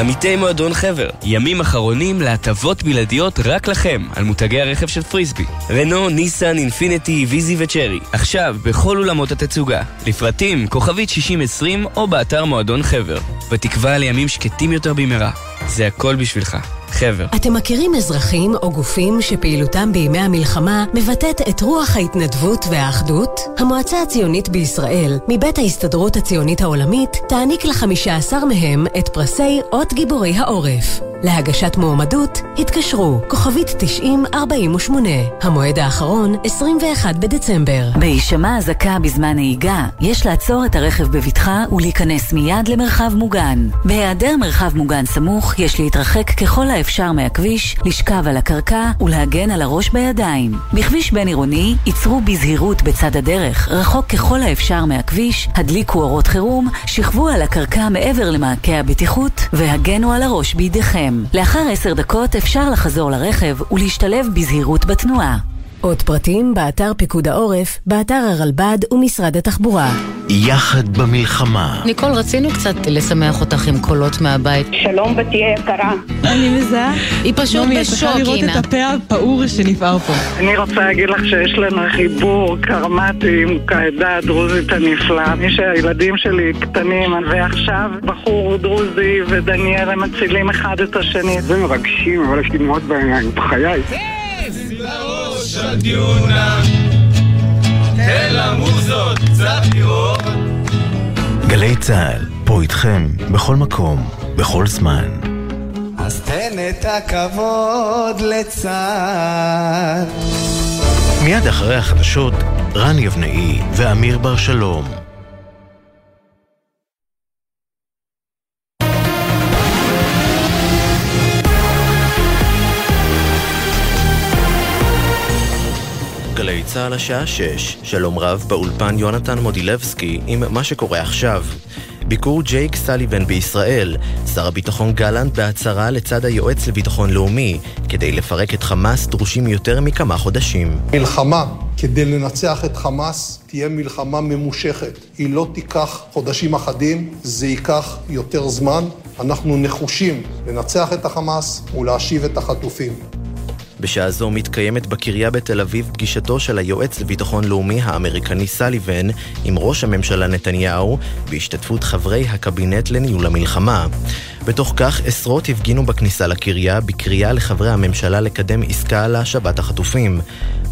עמיתי מועדון חבר, ימים אחרונים להטבות בלעדיות רק לכם על מותגי הרכב של פריסבי. רנו, ניסן, אינפיניטי, ויזי וצ'רי. עכשיו בכל אולמות התצוגה. לפרטים, כוכבית 6020 או באתר מועדון חבר. בתקווה לימים שקטים יותר במהרה. זה הכל בשבילך. חבר. אתם מכירים אזרחים או גופים שפעילותם בימי המלחמה מבטאת את רוח ההתנדבות והאחדות? המועצה הציונית בישראל, מבית ההסתדרות הציונית העולמית, תעניק לחמישה עשר מהם את פרסי אות גיבורי העורף. להגשת מועמדות, התקשרו, כוכבית 9048. המועד האחרון, 21 בדצמבר. בהישמע אזעקה בזמן נהיגה, יש לעצור את הרכב בבטחה ולהיכנס מיד למרחב מוגן. בהיעדר מרחב מוגן סמוך, יש להתרחק ככל האפשר מהכביש, לשכב על הקרקע ולהגן על הראש בידיים. בכביש בין עירוני, ייצרו בזהירות בצד הדרך, רחוק ככל האפשר מהכביש, הדליקו אורות חירום, שכבו על הקרקע מעבר למעקה הבטיחות והגנו על הראש בידיכם. לאחר עשר דקות אפשר לחזור לרכב ולהשתלב בזהירות בתנועה. עוד פרטים באתר פיקוד העורף, באתר הרלב"ד ומשרד התחבורה. יחד במלחמה. ניקול, רצינו קצת לשמח אותך עם קולות מהבית. שלום בתיה יקרה. אני מזהה. היא פשוט בשוק, אינה. את צריכה לראות את הפה הפעור שנפער פה. אני רוצה להגיד לך שיש לנו חיבור קרמטי עם העדה הדרוזית הנפלאה. מי שהילדים שלי קטנים, ועכשיו בחור דרוזי ודניאל הם מצילים אחד את השני. זה מרגשים, אבל יש לי מאוד בעיניים, בחיי. בראש הדיונה, תן למוזות קצת לראות. גלי צה"ל, פה איתכם, בכל מקום, בכל זמן. אז תן את הכבוד לצה"ל. מיד אחרי החדשות, רן יבנאי ואמיר בר שלום. צה"ל השעה 6, שלום רב באולפן יונתן מודילבסקי עם מה שקורה עכשיו. ביקור ג'ייק סליבן בישראל, שר הביטחון גלנט בהצהרה לצד היועץ לביטחון לאומי, כדי לפרק את חמאס דרושים יותר מכמה חודשים. מלחמה כדי לנצח את חמאס תהיה מלחמה ממושכת. היא לא תיקח חודשים אחדים, זה ייקח יותר זמן. אנחנו נחושים לנצח את החמאס ולהשיב את החטופים. בשעה זו מתקיימת בקריה בתל אביב פגישתו של היועץ לביטחון לאומי האמריקני סליבן עם ראש הממשלה נתניהו בהשתתפות חברי הקבינט לניהול המלחמה. בתוך כך עשרות הפגינו בכניסה לקריה בקריאה לחברי הממשלה לקדם עסקה להשבת החטופים.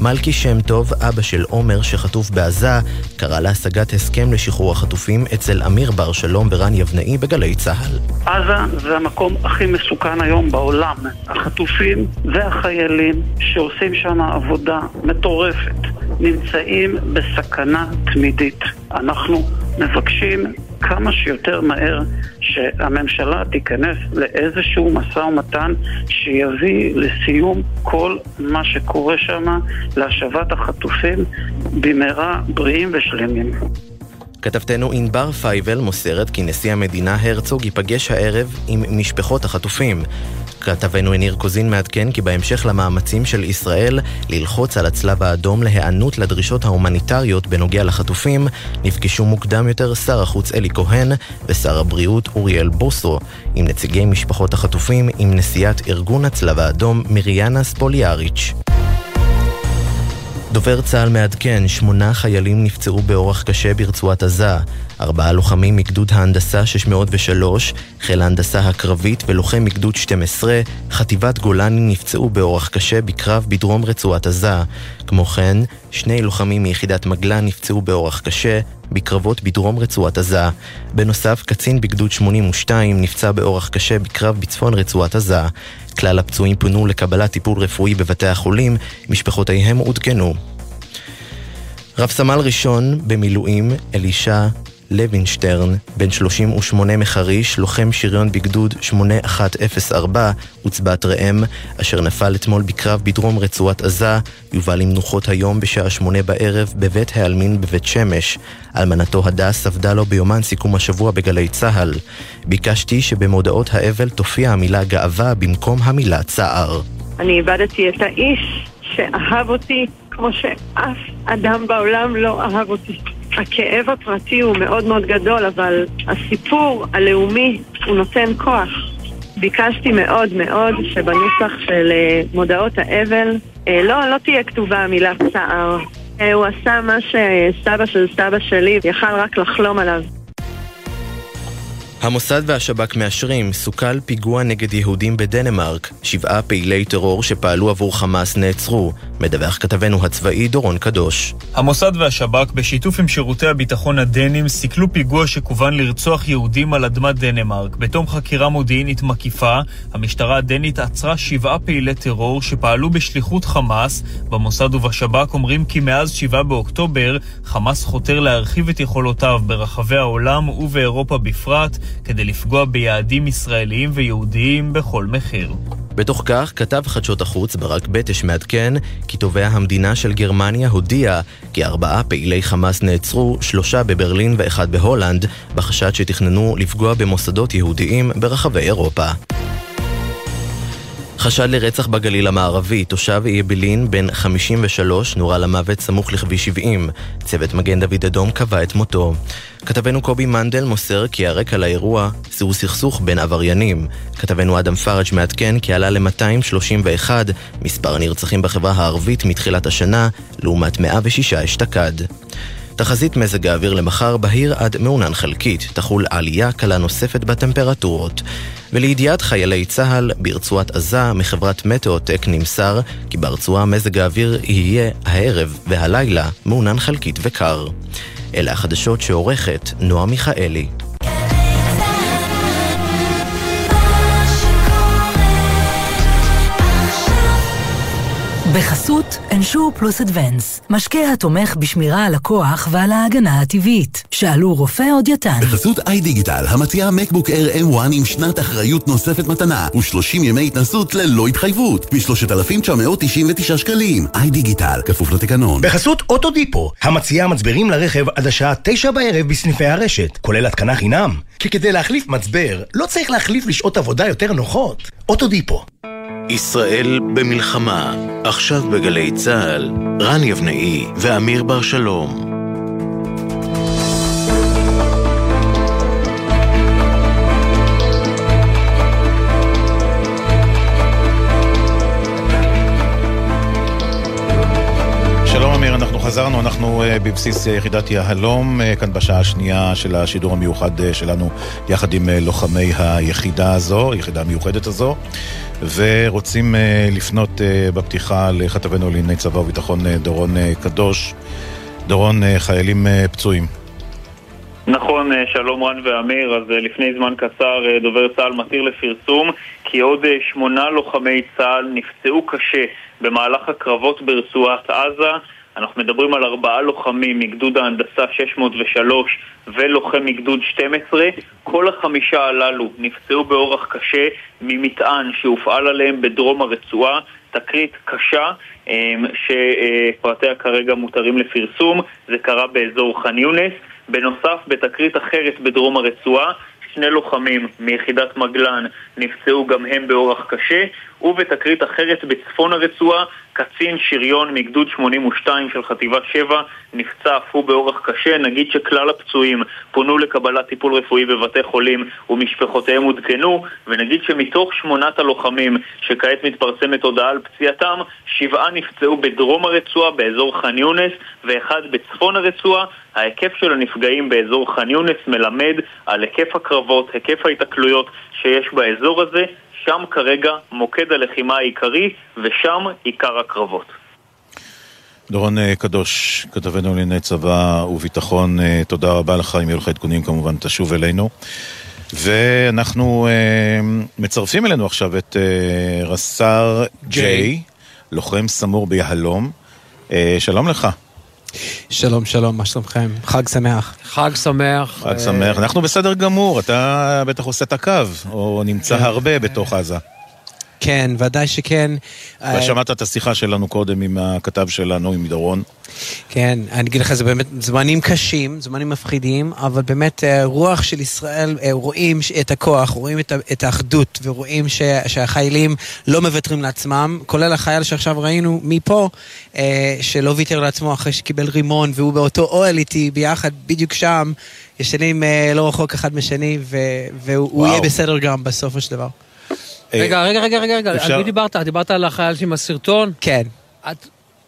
מלכי שם טוב, אבא של עומר שחטוף בעזה, קרא להשגת הסכם לשחרור החטופים אצל אמיר בר שלום ורן יבנאי בגלי צה"ל. עזה זה המקום הכי מסוכן היום בעולם. החטופים והחיילים שעושים שם עבודה מטורפת נמצאים בסכנה תמידית. אנחנו מבקשים כמה שיותר מהר שהממשלה תיכנס לאיזשהו משא ומתן שיביא לסיום כל מה שקורה שם, להשבת החטופים במהרה בריאים ושלמים. כתבתנו ענבר פייבל מוסרת כי נשיא המדינה הרצוג ייפגש הערב עם משפחות החטופים. כתבנו עניר קוזין מעדכן כי בהמשך למאמצים של ישראל ללחוץ על הצלב האדום להיענות לדרישות ההומניטריות בנוגע לחטופים, נפגשו מוקדם יותר שר החוץ אלי כהן ושר הבריאות אוריאל בוסו עם נציגי משפחות החטופים עם נשיאת ארגון הצלב האדום מריאנה ספוליאריץ'. דובר צה"ל מעדכן, שמונה חיילים נפצעו באורח קשה ברצועת עזה. ארבעה לוחמים מגדוד ההנדסה 603, חיל ההנדסה הקרבית ולוחם מגדוד 12, חטיבת גולני נפצעו באורח קשה בקרב בדרום רצועת עזה. כמו כן, שני לוחמים מיחידת מגלן נפצעו באורח קשה בקרבות בדרום רצועת עזה. בנוסף, קצין בגדוד 82 נפצע באורח קשה בקרב בצפון רצועת עזה. כלל הפצועים פונו לקבלת טיפול רפואי בבתי החולים, משפחותיהם עודכנו. רב סמל ראשון במילואים, אלישע לוינשטרן, בן 38 מחריש, לוחם שריון בגדוד 8104, עוצבת ראם, אשר נפל אתמול בקרב בדרום רצועת עזה, יובא למנוחות היום בשעה שמונה בערב בבית העלמין בבית שמש. אלמנתו הדס עבדה לו ביומן סיכום השבוע בגלי צה"ל. ביקשתי שבמודעות האבל תופיע המילה גאווה במקום המילה צער. אני איבדתי את האיש שאהב אותי כמו שאף אדם בעולם לא אהב אותי. הכאב הפרטי הוא מאוד מאוד גדול, אבל הסיפור הלאומי הוא נותן כוח. ביקשתי מאוד מאוד שבנוסח של אה, מודעות האבל אה, לא, לא תהיה כתובה המילה צער. אה, הוא עשה מה שסבא של סבא שלי יכל רק לחלום עליו. המוסד והשב"כ מאשרים, סוכל פיגוע נגד יהודים בדנמרק. שבעה פעילי טרור שפעלו עבור חמאס נעצרו. מדווח כתבנו הצבאי דורון קדוש. המוסד והשב"כ, בשיתוף עם שירותי הביטחון הדנים, סיכלו פיגוע שכוון לרצוח יהודים על אדמת דנמרק. בתום חקירה מודיעינית מקיפה, המשטרה הדנית עצרה שבעה פעילי טרור שפעלו בשליחות חמאס. במוסד ובשב"כ אומרים כי מאז 7 באוקטובר, חמאס חותר להרחיב את יכולותיו ברחבי העולם ובאירופה בפרט. כדי לפגוע ביעדים ישראליים ויהודיים בכל מחיר. בתוך כך כתב חדשות החוץ ברק בטש מעדכן כי תובע המדינה של גרמניה הודיע כי ארבעה פעילי חמאס נעצרו, שלושה בברלין ואחד בהולנד, בחשד שתכננו לפגוע במוסדות יהודיים ברחבי אירופה. חשד לרצח בגליל המערבי, תושב אעבלין בן 53 נורה למוות סמוך לכביש 70. צוות מגן דוד אדום קבע את מותו. כתבנו קובי מנדל מוסר כי הרקע לאירוע זהו סכסוך בין עבריינים. כתבנו אדם פראג' מעדכן כי עלה ל-231 מספר הנרצחים בחברה הערבית מתחילת השנה, לעומת 106 אשתקד. תחזית מזג האוויר למחר בהיר עד מעונן חלקית, תחול עלייה קלה נוספת בטמפרטורות. ולידיעת חיילי צה"ל, ברצועת עזה, מחברת מטאוטק נמסר כי ברצועה מזג האוויר יהיה הערב והלילה מעונן חלקית וקר. אלה החדשות שעורכת נועה מיכאלי. בחסות אנשור פלוס אדוונס, משקה התומך בשמירה על הכוח ועל ההגנה הטבעית. שאלו רופא עוד יתן. בחסות איי דיגיטל, המציעה מקבוק Air M1 עם שנת אחריות נוספת מתנה, ו-30 ימי התנסות ללא התחייבות, מ-3,999 שקלים. איי דיגיטל, כפוף לתקנון. בחסות אוטודיפו, המציעה מצברים לרכב עד השעה 9 בערב בסניפי הרשת, כולל התקנה חינם. כי כדי להחליף מצבר, לא צריך להחליף לשעות עבודה יותר נוחות. אוטודיפו. ישראל במלחמה, עכשיו בגלי צה"ל, רן יבנאי ואמיר בר שלום. חזרנו, אנחנו uh, בבסיס יחידת יהלום, uh, כאן בשעה השנייה של השידור המיוחד uh, שלנו, יחד עם לוחמי היחידה הזו, היחידה המיוחדת הזו. ורוצים לפנות בפתיחה לכתבנו לענייני צבא וביטחון דורון קדוש. דורון, חיילים פצועים. נכון, שלום רן ואמיר, אז לפני זמן קצר דובר צה"ל מתיר לפרסום כי עוד שמונה לוחמי צה"ל נפצעו קשה במהלך הקרבות ברצועת עזה. אנחנו מדברים על ארבעה לוחמים מגדוד ההנדסה 603 ולוחם מגדוד 12. כל החמישה הללו נפצעו באורח קשה ממטען שהופעל עליהם בדרום הרצועה. תקרית קשה שפרטיה כרגע מותרים לפרסום. זה קרה באזור ח'אן יונס. בנוסף, בתקרית אחרת בדרום הרצועה, שני לוחמים מיחידת מגלן נפצעו גם הם באורח קשה, ובתקרית אחרת בצפון הרצועה, קצין שריון מגדוד 82 של חטיבה 7 נפצע אף הוא באורח קשה. נגיד שכלל הפצועים פונו לקבלת טיפול רפואי בבתי חולים ומשפחותיהם עודכנו, ונגיד שמתוך שמונת הלוחמים שכעת מתפרסמת הודעה על פציעתם, שבעה נפצעו בדרום הרצועה, באזור ח'אן יונס, ואחד בצפון הרצועה. ההיקף של הנפגעים באזור ח'אן יונס מלמד על היקף הקרבות, היקף ההיתקלויות שיש באזור הזה. שם כרגע מוקד הלחימה העיקרי, ושם עיקר הקרבות. דורון אה, קדוש, כתבנו לענייני צבא וביטחון, אה, תודה רבה לך, אם יהיו לך עדכונים כמובן תשוב אלינו. ואנחנו אה, מצרפים אלינו עכשיו את אה, רס"ר ג'יי, לוחם סמור ביהלום. אה, שלום לך. שלום, שלום, מה שלומכם? חג שמח. חג שמח. חג שמח. אנחנו בסדר גמור, אתה בטח עושה את הקו, או נמצא הרבה בתוך עזה. כן, ודאי שכן. ושמעת את השיחה שלנו קודם עם הכתב שלנו, עם דורון. כן, אני אגיד לך, זה באמת זמנים קשים, זמנים מפחידים, אבל באמת רוח של ישראל, רואים את הכוח, רואים את האחדות, ורואים שהחיילים לא מוותרים לעצמם, כולל החייל שעכשיו ראינו מפה, שלא ויתר לעצמו אחרי שקיבל רימון, והוא באותו אוהל איתי ביחד, בדיוק שם, ישנים לא רחוק אחד משני, והוא יהיה בסדר גם בסופו של דבר. רגע, רגע, רגע, רגע, רגע, על מי דיברת? דיברת על החייל עם הסרטון? כן.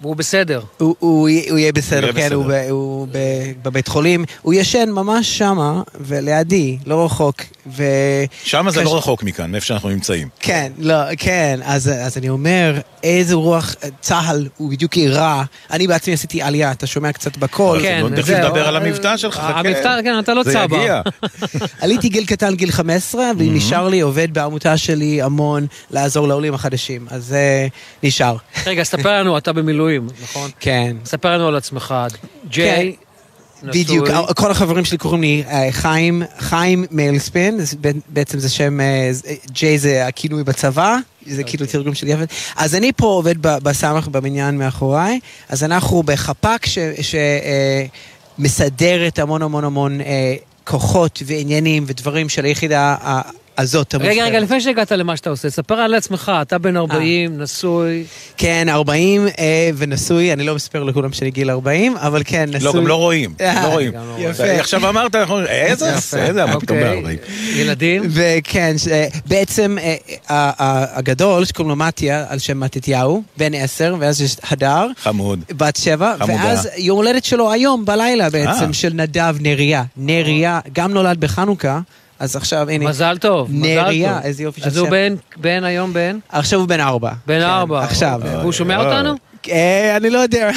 והוא בסדר. הוא, הוא, הוא יהיה בסדר, הוא כן, בסדר. הוא, ב, הוא ב, בבית חולים. הוא ישן ממש שמה, ולידי, לא רחוק. ו... שמה זה לא רחוק מכאן, מאיפה שאנחנו נמצאים. כן, לא, כן, אז, אז אני אומר, איזה רוח, צה"ל הוא בדיוק אירע. אני בעצמי עשיתי עלייה, אתה שומע קצת בקול. כן, זה... תכף נדבר על המבטא שלך, חכה. המבטא, כן, אתה לא צבא. זה יגיע. עליתי גיל קטן, גיל 15, ונשאר לי, עובד בעמותה שלי המון לעזור לעולים החדשים. אז זה נשאר. רגע, ספר לנו, אתה במילואים, נכון? כן. ספר לנו על עצמך. ג'יי. בדיוק, כל החברים שלי קוראים לי חיים, חיים מיילספין, בעצם זה שם, ג'יי זה הכינוי בצבא, זה כאילו תרגום של יפת. אז אני פה עובד בסמך בבניין מאחוריי, אז אנחנו בחפ"ק שמסדרת המון המון המון כוחות ועניינים ודברים של היחידה הזאת המובחרת. רגע, רגע, לפני שהגעת למה שאתה עושה, ספר על עצמך, אתה בן 40, נשוי. כן, 40 אה, ונשוי, אני לא מספר לכולם שאני גיל 40, אבל כן, נשוי. לא, גם לא רואים, אה, לא רואים. יפה. עכשיו אמרת, איזה. איזה, מה פתאום אוקיי. ב-40? ילדים? וכן, אה, בעצם אה, אה, אה, הגדול, שקוראים לו מתיה, על שם מתתיהו, בן עשר, ואז יש הדר, חמוד. בת שבע, חמודה. ואז יום הולדת שלו היום, בלילה בעצם, אה. של נדב נריה. נריה, גם נולד בחנוכה, אז עכשיו, הנה. מזל טוב, מזל נריה, טוב. איזה יופי של אז הוא שם. בן, בן היום בן? עכשיו הוא בן ארבע. בן כן, ארבע. עכשיו. והוא שומע אותנו? אה, אני לא יודע.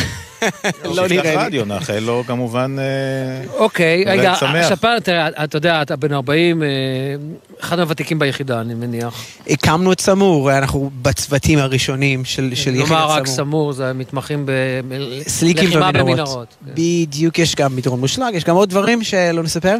לא שיפתח נראה לי. רדיו, נאחל לו כמובן... אה, אוקיי, רגע. ספר, תראה, אתה יודע, אתה בן 40, אה, אחד מהוותיקים ביחידה, אני מניח. הקמנו את סמור, אנחנו בצוותים הראשונים של יחידת סמור. נאמר רק סמור, זה מתמחים בלחימה. במנהרות. בדיוק, יש גם מדרון מושלג, יש גם עוד דברים שלא נספר,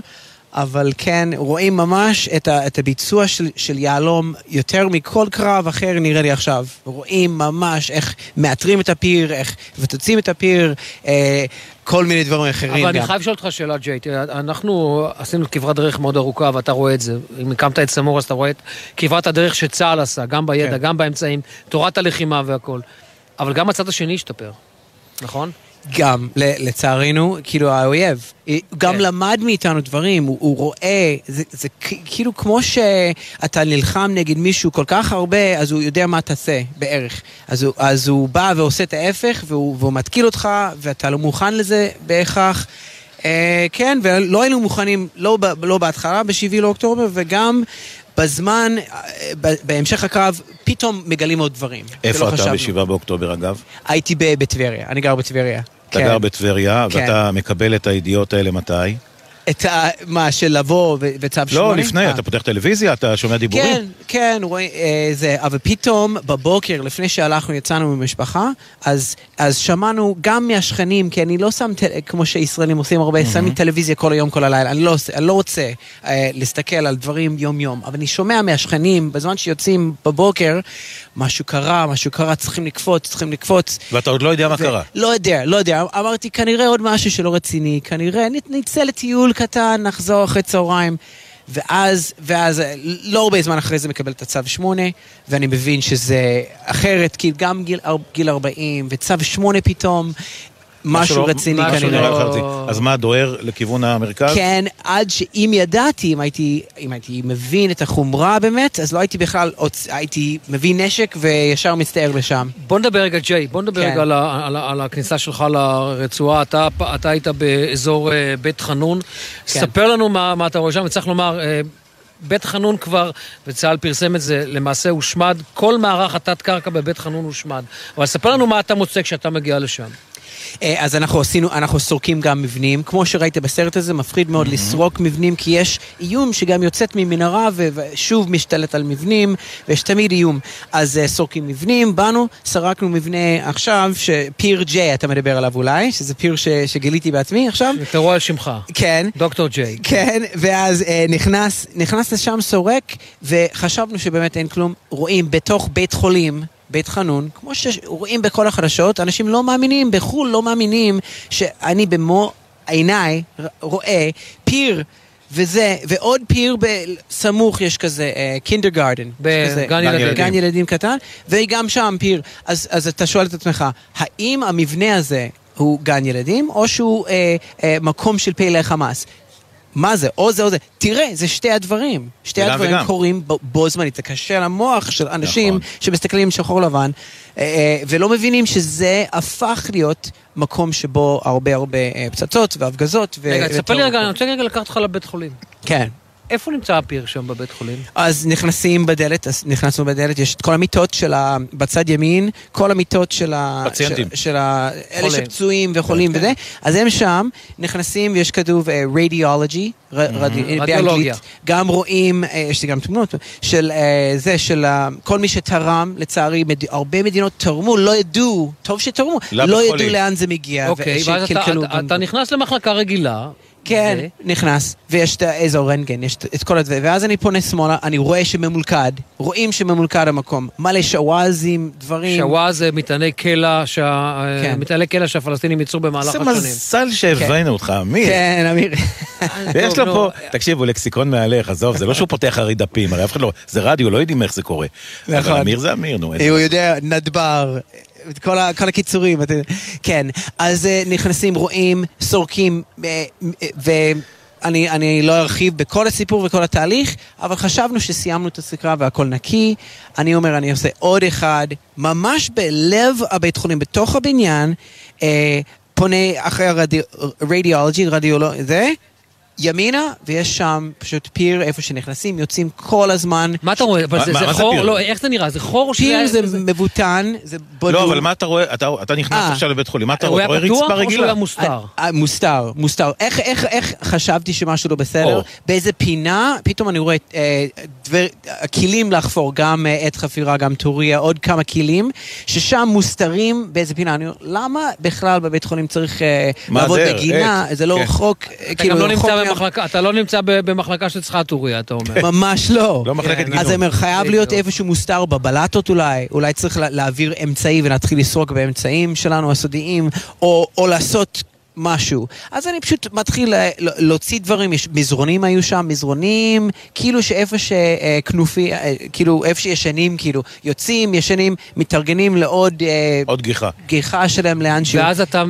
אבל כן, רואים ממש את, ה, את הביצוע של, של יהלום יותר מכל קרב אחר נראה לי עכשיו. רואים ממש איך מאתרים את הפיר, איך מפוצצים את הפיר, אה, כל מיני דברים אחרים אבל גם. אני חייב לשאול אותך שאלה, ג'יי. אנחנו עשינו כברת דרך מאוד ארוכה, ואתה רואה את זה. אם הקמת את סמור, אז אתה רואה את כברת הדרך שצה"ל עשה, גם בידע, כן. גם באמצעים, תורת הלחימה והכל. אבל גם הצד השני השתפר, נכון? גם, לצערנו, כאילו האויב, אה, גם למד מאיתנו דברים, הוא, הוא רואה, זה, זה כאילו כמו שאתה נלחם נגד מישהו כל כך הרבה, אז הוא יודע מה תעשה, בערך. אז הוא, אז הוא בא ועושה את ההפך, והוא, והוא מתקיל אותך, ואתה לא מוכן לזה בהכרח. אה, כן, ולא היינו מוכנים, לא, לא בהתחלה, ב-7 לאוקטובר, וגם בזמן, אה, בהמשך הקרב, פתאום מגלים עוד דברים. איפה אתה חשבנו. בשבעה באוקטובר אגב? הייתי בטבריה, אני גר בטבריה. אתה כן. גר בטבריה, כן. ואתה מקבל את הידיעות האלה מתי? את ה... מה, של לבוא ו- וצו שמונה? לא, לפני, אה. אתה פותח טלוויזיה, אתה שומע דיבורים? כן, כן, רואים, אה, זה, אבל פתאום בבוקר, לפני שהלכנו, יצאנו ממשפחה, אז, אז שמענו גם מהשכנים, כי אני לא שם, טל, כמו שישראלים עושים הרבה, שמים טלוויזיה כל היום, כל הלילה, אני לא, אני לא רוצה אה, להסתכל על דברים יום-יום, אבל אני שומע מהשכנים, בזמן שיוצאים בבוקר, משהו קרה, משהו קרה, צריכים לקפוץ, צריכים לקפוץ. ואתה עוד לא יודע מה קרה. לא יודע, לא יודע. אמרתי, כנראה עוד משהו שלא רציני, כנראה נצא לטיול קטן, נחזור אחרי צהריים. ואז, ואז, לא הרבה זמן אחרי זה מקבל את הצו 8, ואני מבין שזה אחרת, כי גם גיל, גיל 40, וצו 8 פתאום, משהו לא- רציני משהו כנראה. רציני. אז מה, דוהר לכיוון המרכז? כן, עד שאם ידעתי, אם הייתי, אם הייתי מבין את החומרה באמת, אז לא הייתי בכלל, הייתי מביא נשק וישר מצטער לשם. בוא נדבר רגע, ג'יי, בוא נדבר כן. רגע על, ה- על, ה- על הכניסה שלך לרצועה. אתה, אתה היית באזור אה, בית חנון. כן. ספר לנו מה, מה אתה רואה שם, וצריך לומר, אה, בית חנון כבר, וצה"ל פרסם את זה, למעשה הושמד, כל מערך התת-קרקע בבית חנון הושמד. אבל ספר לנו מה אתה מוצא כשאתה מגיע לשם. אה, אז אנחנו עשינו, אנחנו סורקים גם מבנים. כמו שראית בסרט הזה, מפחיד מאוד לסרוק מבנים, כי יש איום שגם יוצאת ממנהרה ושוב משתלט על מבנים, ויש תמיד איום. אז אה, סורקים מבנים, באנו, סרקנו מבנה עכשיו, שפיר ג'יי אתה מדבר עליו אולי, שזה פיר ש- שגיליתי בעצמי עכשיו. תראו על שמך. כן. דוקטור ג'יי. כן, ואז אה, נכנס, נכנס לשם סורק, וחשבנו שבאמת אין כלום. רואים בתוך בית חולים, בית חנון, כמו שרואים בכל החדשות, אנשים לא מאמינים, בחו"ל לא מאמינים שאני במו עיניי רואה פיר. וזה, ועוד פיר בסמוך יש כזה, קינדרגרדן. בגן ילדים. גן ילדים קטן, וגם שם פיר. אז, אז אתה שואל את עצמך, האם המבנה הזה הוא גן ילדים, או שהוא אה, אה, מקום של פעילי חמאס? מה זה? או זה או זה. תראה, זה שתי הדברים. שתי הדברים וגם. קורים ב- בו זמנית. זה קשה למוח של אנשים נכון. שמסתכלים שחור לבן, אה, אה, ולא מבינים שזה הפך להיות מקום שבו הרבה הרבה אה, פצצות והפגזות. ו- רגע, תספר לי. רגע, אני רוצה רגע לקחת אותך לבית חולים. כן. איפה נמצא הפיר שם בבית חולים? אז נכנסים בדלת, אז נכנסנו בדלת, יש את כל המיטות של ה... בצד ימין, כל המיטות של ה... פציינטים. של, של ה... אלה. שפצועים וחולים וזה, אז הם שם, נכנסים ויש כתוב אה, רדיולוגי, רדיולוגיה. גם רואים, אה, יש לי גם תמונות, של אה, זה, של אה, כל מי שתרם, לצערי, מד... הרבה מדינות תרמו, לא ידעו, טוב שתרמו, לא חולים. ידעו לאן זה מגיע. אוקיי, ואז אתה נכנס למחלקה רגילה, כן, נכנס, ויש את האזור רנטגן, יש את כל הדברים, ואז אני פונה שמאלה, אני רואה שממולכד, רואים שממולכד המקום, מלא שוואזים, דברים. שוואז זה מטעני קלע, שה- כן. מטעני קלע שהפלסטינים ייצרו במהלך זה השנים. מזל שהבאנו אותך, אמיר. כן, אמיר. ויש לו טוב, פה. תקשיבו, לקסיקון מהלך, עזוב, זה לא שהוא פותח הרי דפים, הרי אף אחד לא, זה רדיו, לא יודעים איך זה קורה. אבל נכון. אמיר זה אמיר, נו. הוא יודע, נדבר, כל, ה, כל הקיצורים, אתה, כן. אז אה, נכנסים, רואים, סורקים, אה, ואני אני לא ארחיב בכל הסיפור וכל התהליך, אבל חשבנו שסיימנו את הסקרה והכל נקי. אני אומר, אני עושה עוד אחד, ממש בלב הבית חולים, בתוך הבניין, אה, פונה אחרי הרדיולוגי, רדיולוג... זה. ימינה, ויש שם פשוט פיר איפה שנכנסים, יוצאים כל הזמן. מה אתה רואה? אבל זה מה- זה מה זה חור? פיר? לא, איך זה נראה? זה חור או פיר שזה- זה מבוטן, זה בדוק. לא, אבל מה אתה רואה? אתה- אתה נכנס אה. עכשיו לבית חולים, מה אתה הוא רואה? היה אתה רואה פתוח רצפה או שהוא רגילה? היה מוסתר? אה, מוסתר, מוסתר. איך, איך, איך חשבתי שמשהו לא בסדר? או. באיזה פינה, פתאום אני רואה אה, דבר, כלים לחפור, גם אה, עת חפירה, גם טוריה, עוד כמה כלים, ששם מוסתרים באיזה פינה. אני אומר, למה בכלל בבית חולים צריך אה, לעבוד זה? בגינה? זה לא כן. רחוק, כאילו, לא רחוק במחלקה, אתה לא נמצא במחלקה שצריכה טוריה, אתה אומר. ממש לא. לא מחלקת אז אני אומר, חייב להיות. איפשהו מוסתר בבלטות אולי, אולי צריך לה- להעביר אמצעי ולהתחיל לסרוק באמצעים שלנו הסודיים, או, או לעשות משהו. אז אני פשוט מתחיל אה, ל- להוציא דברים, יש מזרונים היו שם, מזרונים, כאילו שאיפה שכנופי, אה, כאילו איפה שישנים, כאילו, יוצאים, ישנים, מתארגנים לעוד אה, עוד גיחה. גיחה שלהם לאנשהו. ואז אתה,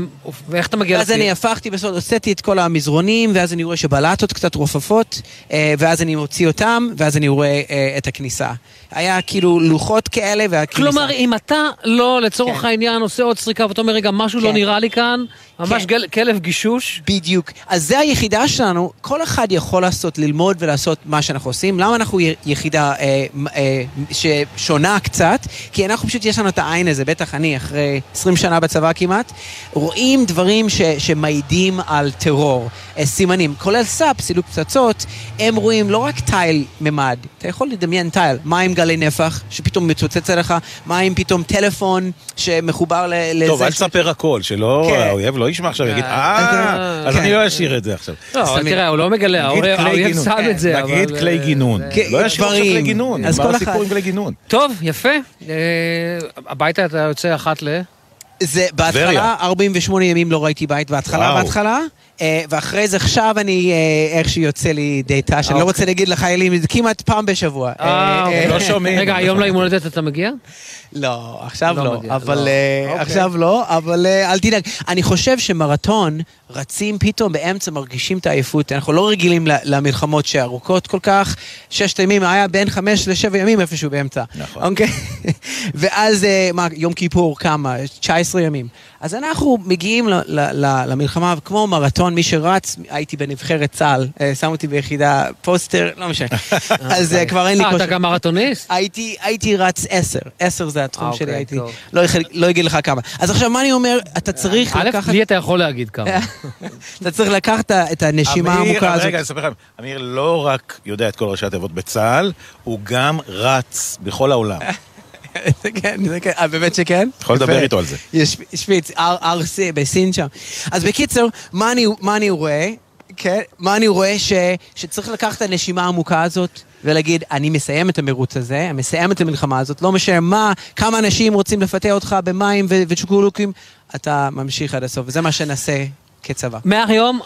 ואיך אתה מגיע ואז אני הפכתי בסוף, הוצאתי את כל המזרונים, ואז אני רואה שבלטות קצת רופפות, אה, ואז אני מוציא אותם, ואז אני רואה אה, את הכניסה. היה כאילו לוחות כאלה והכניסה. כלומר, אם אתה לא, לצורך העניין, עושה עוד סריקה, ואתה אומר, רגע, משהו לא כן. נראה לי כאן, ממש כן. כלב גישוש, בדיוק. אז זה היחידה שלנו, כל אחד יכול לעשות, ללמוד ולעשות מה שאנחנו עושים. למה אנחנו יחידה אה, אה, ששונה קצת? כי אנחנו פשוט, יש לנו את העין הזה, בטח אני, אחרי 20 שנה בצבא כמעט, רואים דברים ש, שמעידים על טרור, אה, סימנים, כולל סאפ, סילוק פצצות, הם רואים לא רק תיל ממד, אתה יכול לדמיין תיל, מה עם גלי נפח, שפתאום מתפוצץ עליך, מה עם פתאום טלפון שמחובר ל- לזה. טוב, אל תספר הכל, שלא, כן. האויב לא ישמע עכשיו, יגיד, אה, אז כן. אני לא אשאיר את זה עכשיו. לא, תראה, הוא לא מגלה, האויב כלי האויב גינון. שם את זה, אבל... נגיד כלי אה, גינון. לא ישאיר עכשיו. כלי גינון, אז כל הסיפור עם כלי גינון. טוב, יפה. אה, הביתה אתה יוצא אחת ל... זה בהתחלה, טבריה. 48 ימים לא ראיתי בית בהתחלה. בהתחלה. אה, ואחרי זה עכשיו אני אה, איכשהו יוצא לי דייטה, שאני לא רוצה להגיד לחיילים, זה כמעט פעם בשבוע. אה, אה, אוקיי. לא שומעים. רגע, היום ליום הולדת אתה מגיע? לא, עכשיו לא לא, אבל לא. אה, אוקיי. עכשיו לא, אבל אה, אל תדאג. אני חושב שמרתון, רצים פתאום באמצע, מרגישים את העייפות. אנחנו לא רגילים למלחמות שארוכות כל כך. ששת ימים היה בין חמש לשבע ימים איפשהו באמצע. נכון. אוקיי? ואז, אה, מה, יום כיפור כמה? 19 ימים. אז אנחנו מגיעים למלחמה, כמו מרתון, מי שרץ, הייתי בנבחרת צה"ל, אה, שמו אותי ביחידה פוסטר, לא משנה. אז אה, כבר אין לי אה, כושר. אתה גם מרתוניסט? הייתי, רץ עשר, עשר זה התחום אה, שלי, אוקיי, הייתי. לא, יכול- לא אגיד לך כמה. אז עכשיו מה אני אומר, אתה צריך א', לקחת, לי אתה יכול להגיד כמה. אתה צריך לקחת את הנשימה אמיר, העמוקה הזאת. רגע, אני אספר לכם, אמיר לא רק יודע את כל ראשי התיבות בצה"ל, הוא גם רץ בכל העולם. זה כן, זה כן, אה, באמת שכן? יכול לדבר. איתו על זה. יש שפיץ, RC בסין שם. אז בקיצר, מה אני, רואה? כן, מה אני רואה? ש, שצריך לקחת את הנשימה העמוקה הזאת ולהגיד, אני מסיים את המרוץ הזה, אני מסיים את המלחמה הזאת, לא משנה מה, כמה אנשים רוצים לפתח אותך במים ו- וצ'וקולוקים, אתה ממשיך עד הסוף, וזה מה שנעשה כצבא. מהיום,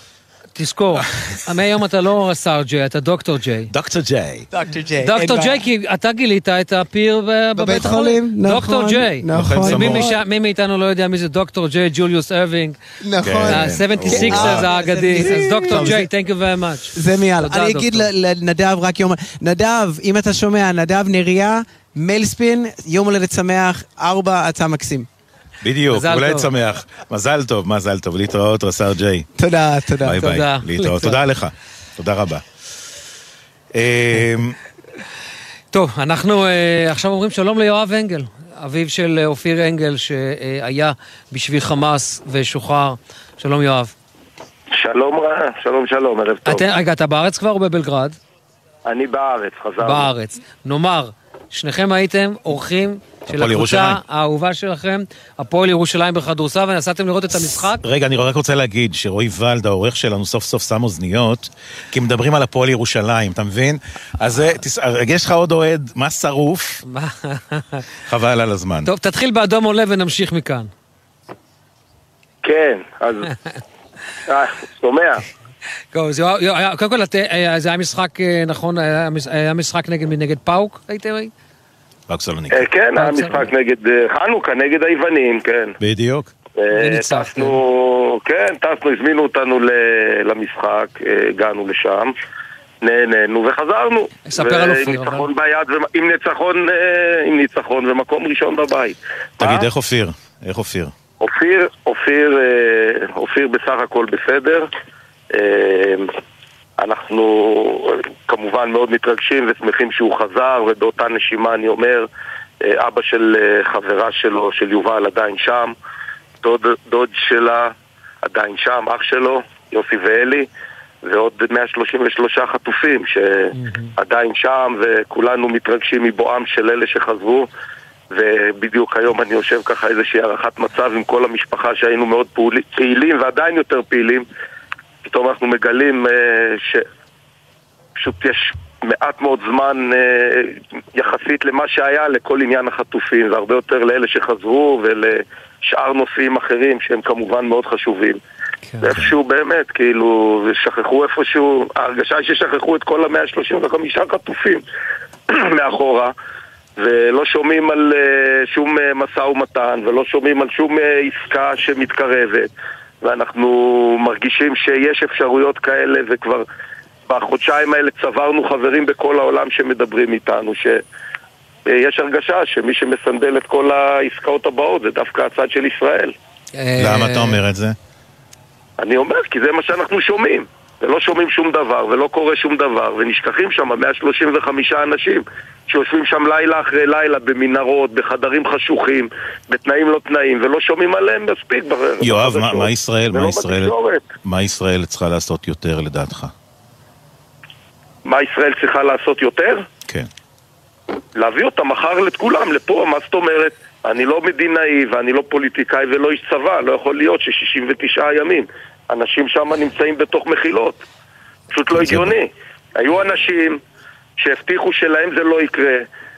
תזכור, מהיום אתה לא השר ג'יי, אתה דוקטור ג'יי. דוקטור ג'יי. דוקטור ג'יי. דוקטור ג'יי, כי אתה גילית את הפיר בבית חולים, החולים. דוקטור נכון, ג'יי. נכון. סמור. משם- מי מאיתנו לא יודע מי זה דוקטור ג'יי, ג'וליוס ארווינג. נכון. ה-76ers אה, האגדי. אז דוקטור ג'יי, thank you very much. זה מיאללה. תודה, אני אגיד דוקטור. לנדב רק יום... נדב, אם אתה שומע, נדב נריה, מיילספין, יום הולדת שמח, ארבע, אתה מקסים. בדיוק, אולי טוב. שמח. מזל טוב, מזל טוב. להתראות, רס"ר ג'יי. תודה, תודה. ביי ביי. תודה. להתראות. תודה לך. תודה רבה. אמ, טוב, אנחנו אה, עכשיו אומרים שלום ליואב אנגל, אביו של אה, אופיר אנגל, שהיה בשבי החמאס ושוחרר. שלום יואב. שלום רב, שלום שלום, ערב טוב. אתה, רגע, אתה בארץ כבר או בבלגרד? אני בארץ, חזרנו. בארץ. נאמר, שניכם הייתם אורחים של הקבוצה. האהובה שלכם, הפועל ירושלים בכדורסל, ונסעתם לראות את המשחק. רגע, אני רק רוצה להגיד שרועי ולד, העורך שלנו, סוף סוף שם אוזניות, כי מדברים על הפועל ירושלים, אתה מבין? אז יש לך עוד אוהד, מה שרוף? חבל על הזמן. טוב, תתחיל באדום עולה ונמשיך מכאן. כן, אז... אה, שומע. קודם כל, אה, זה היה משחק, אה, נכון, היה מש- היה משחק נגד פאוק, הייתם? רק סלוניקי. אה, כן, היה משחק נגד אה, חנוכה, נגד היוונים, כן. בדיוק. אה. טסנו, כן, טסנו, הזמינו אותנו ל- למשחק, אה, הגענו לשם, נהנינו וחזרנו. ספר על אופיר, ניצחון ביד, עם ניצחון, אה, עם ניצחון ומקום ראשון בבית. תגיד, איך אופיר? איך אופיר? אופיר, אופיר, אה, אופיר בסך הכל בסדר. אה, אנחנו כמובן מאוד מתרגשים ושמחים שהוא חזר, ובאותה נשימה אני אומר, אה, אבא של אה, חברה שלו, של יובל, עדיין שם, דוד, דוד שלה עדיין שם, אח שלו, יוסי ואלי, ועוד 133 חטופים שעדיין שם, וכולנו מתרגשים מבואם של אלה שחזרו. ובדיוק היום אני יושב ככה איזושהי הערכת מצב עם כל המשפחה שהיינו מאוד פעילים ועדיין יותר פעילים פתאום אנחנו מגלים אה, שפשוט יש מעט מאוד זמן אה, יחסית למה שהיה לכל עניין החטופים והרבה יותר לאלה שחזרו ולשאר נושאים אחרים שהם כמובן מאוד חשובים. ואיפשהו באמת, כאילו, שכחו איפשהו, ההרגשה היא ששכחו את כל המאה ה-35 חטופים מאחורה ולא שומעים על אה, שום משא ומתן ולא שומעים על שום עסקה שמתקרבת ואנחנו מרגישים שיש אפשרויות כאלה וכבר בחודשיים האלה צברנו חברים בכל העולם שמדברים איתנו שיש הרגשה שמי שמסנדל את כל העסקאות הבאות זה דווקא הצד של ישראל למה אתה אומר את זה? אני אומר, כי זה מה שאנחנו שומעים ולא שומעים שום דבר, ולא קורה שום דבר, ונשכחים שם 135 אנשים שיושבים שם לילה אחרי לילה במנהרות, בחדרים חשוכים, בתנאים לא תנאים, ולא שומעים עליהם מספיק. יואב, מה-. מה ישראל, מה ישראל. מה ישראל צריכה לעשות יותר לדעתך? מה ישראל צריכה לעשות יותר? כן. להביא אותה מחר את כולם לפה, מה זאת אומרת? אני לא מדינאי ואני לא פוליטיקאי ולא איש צבא, לא יכול להיות ש-69 ימים אנשים שם נמצאים בתוך מחילות. פשוט לא הגיוני. היו אנשים שהבטיחו שלהם זה לא יקרה.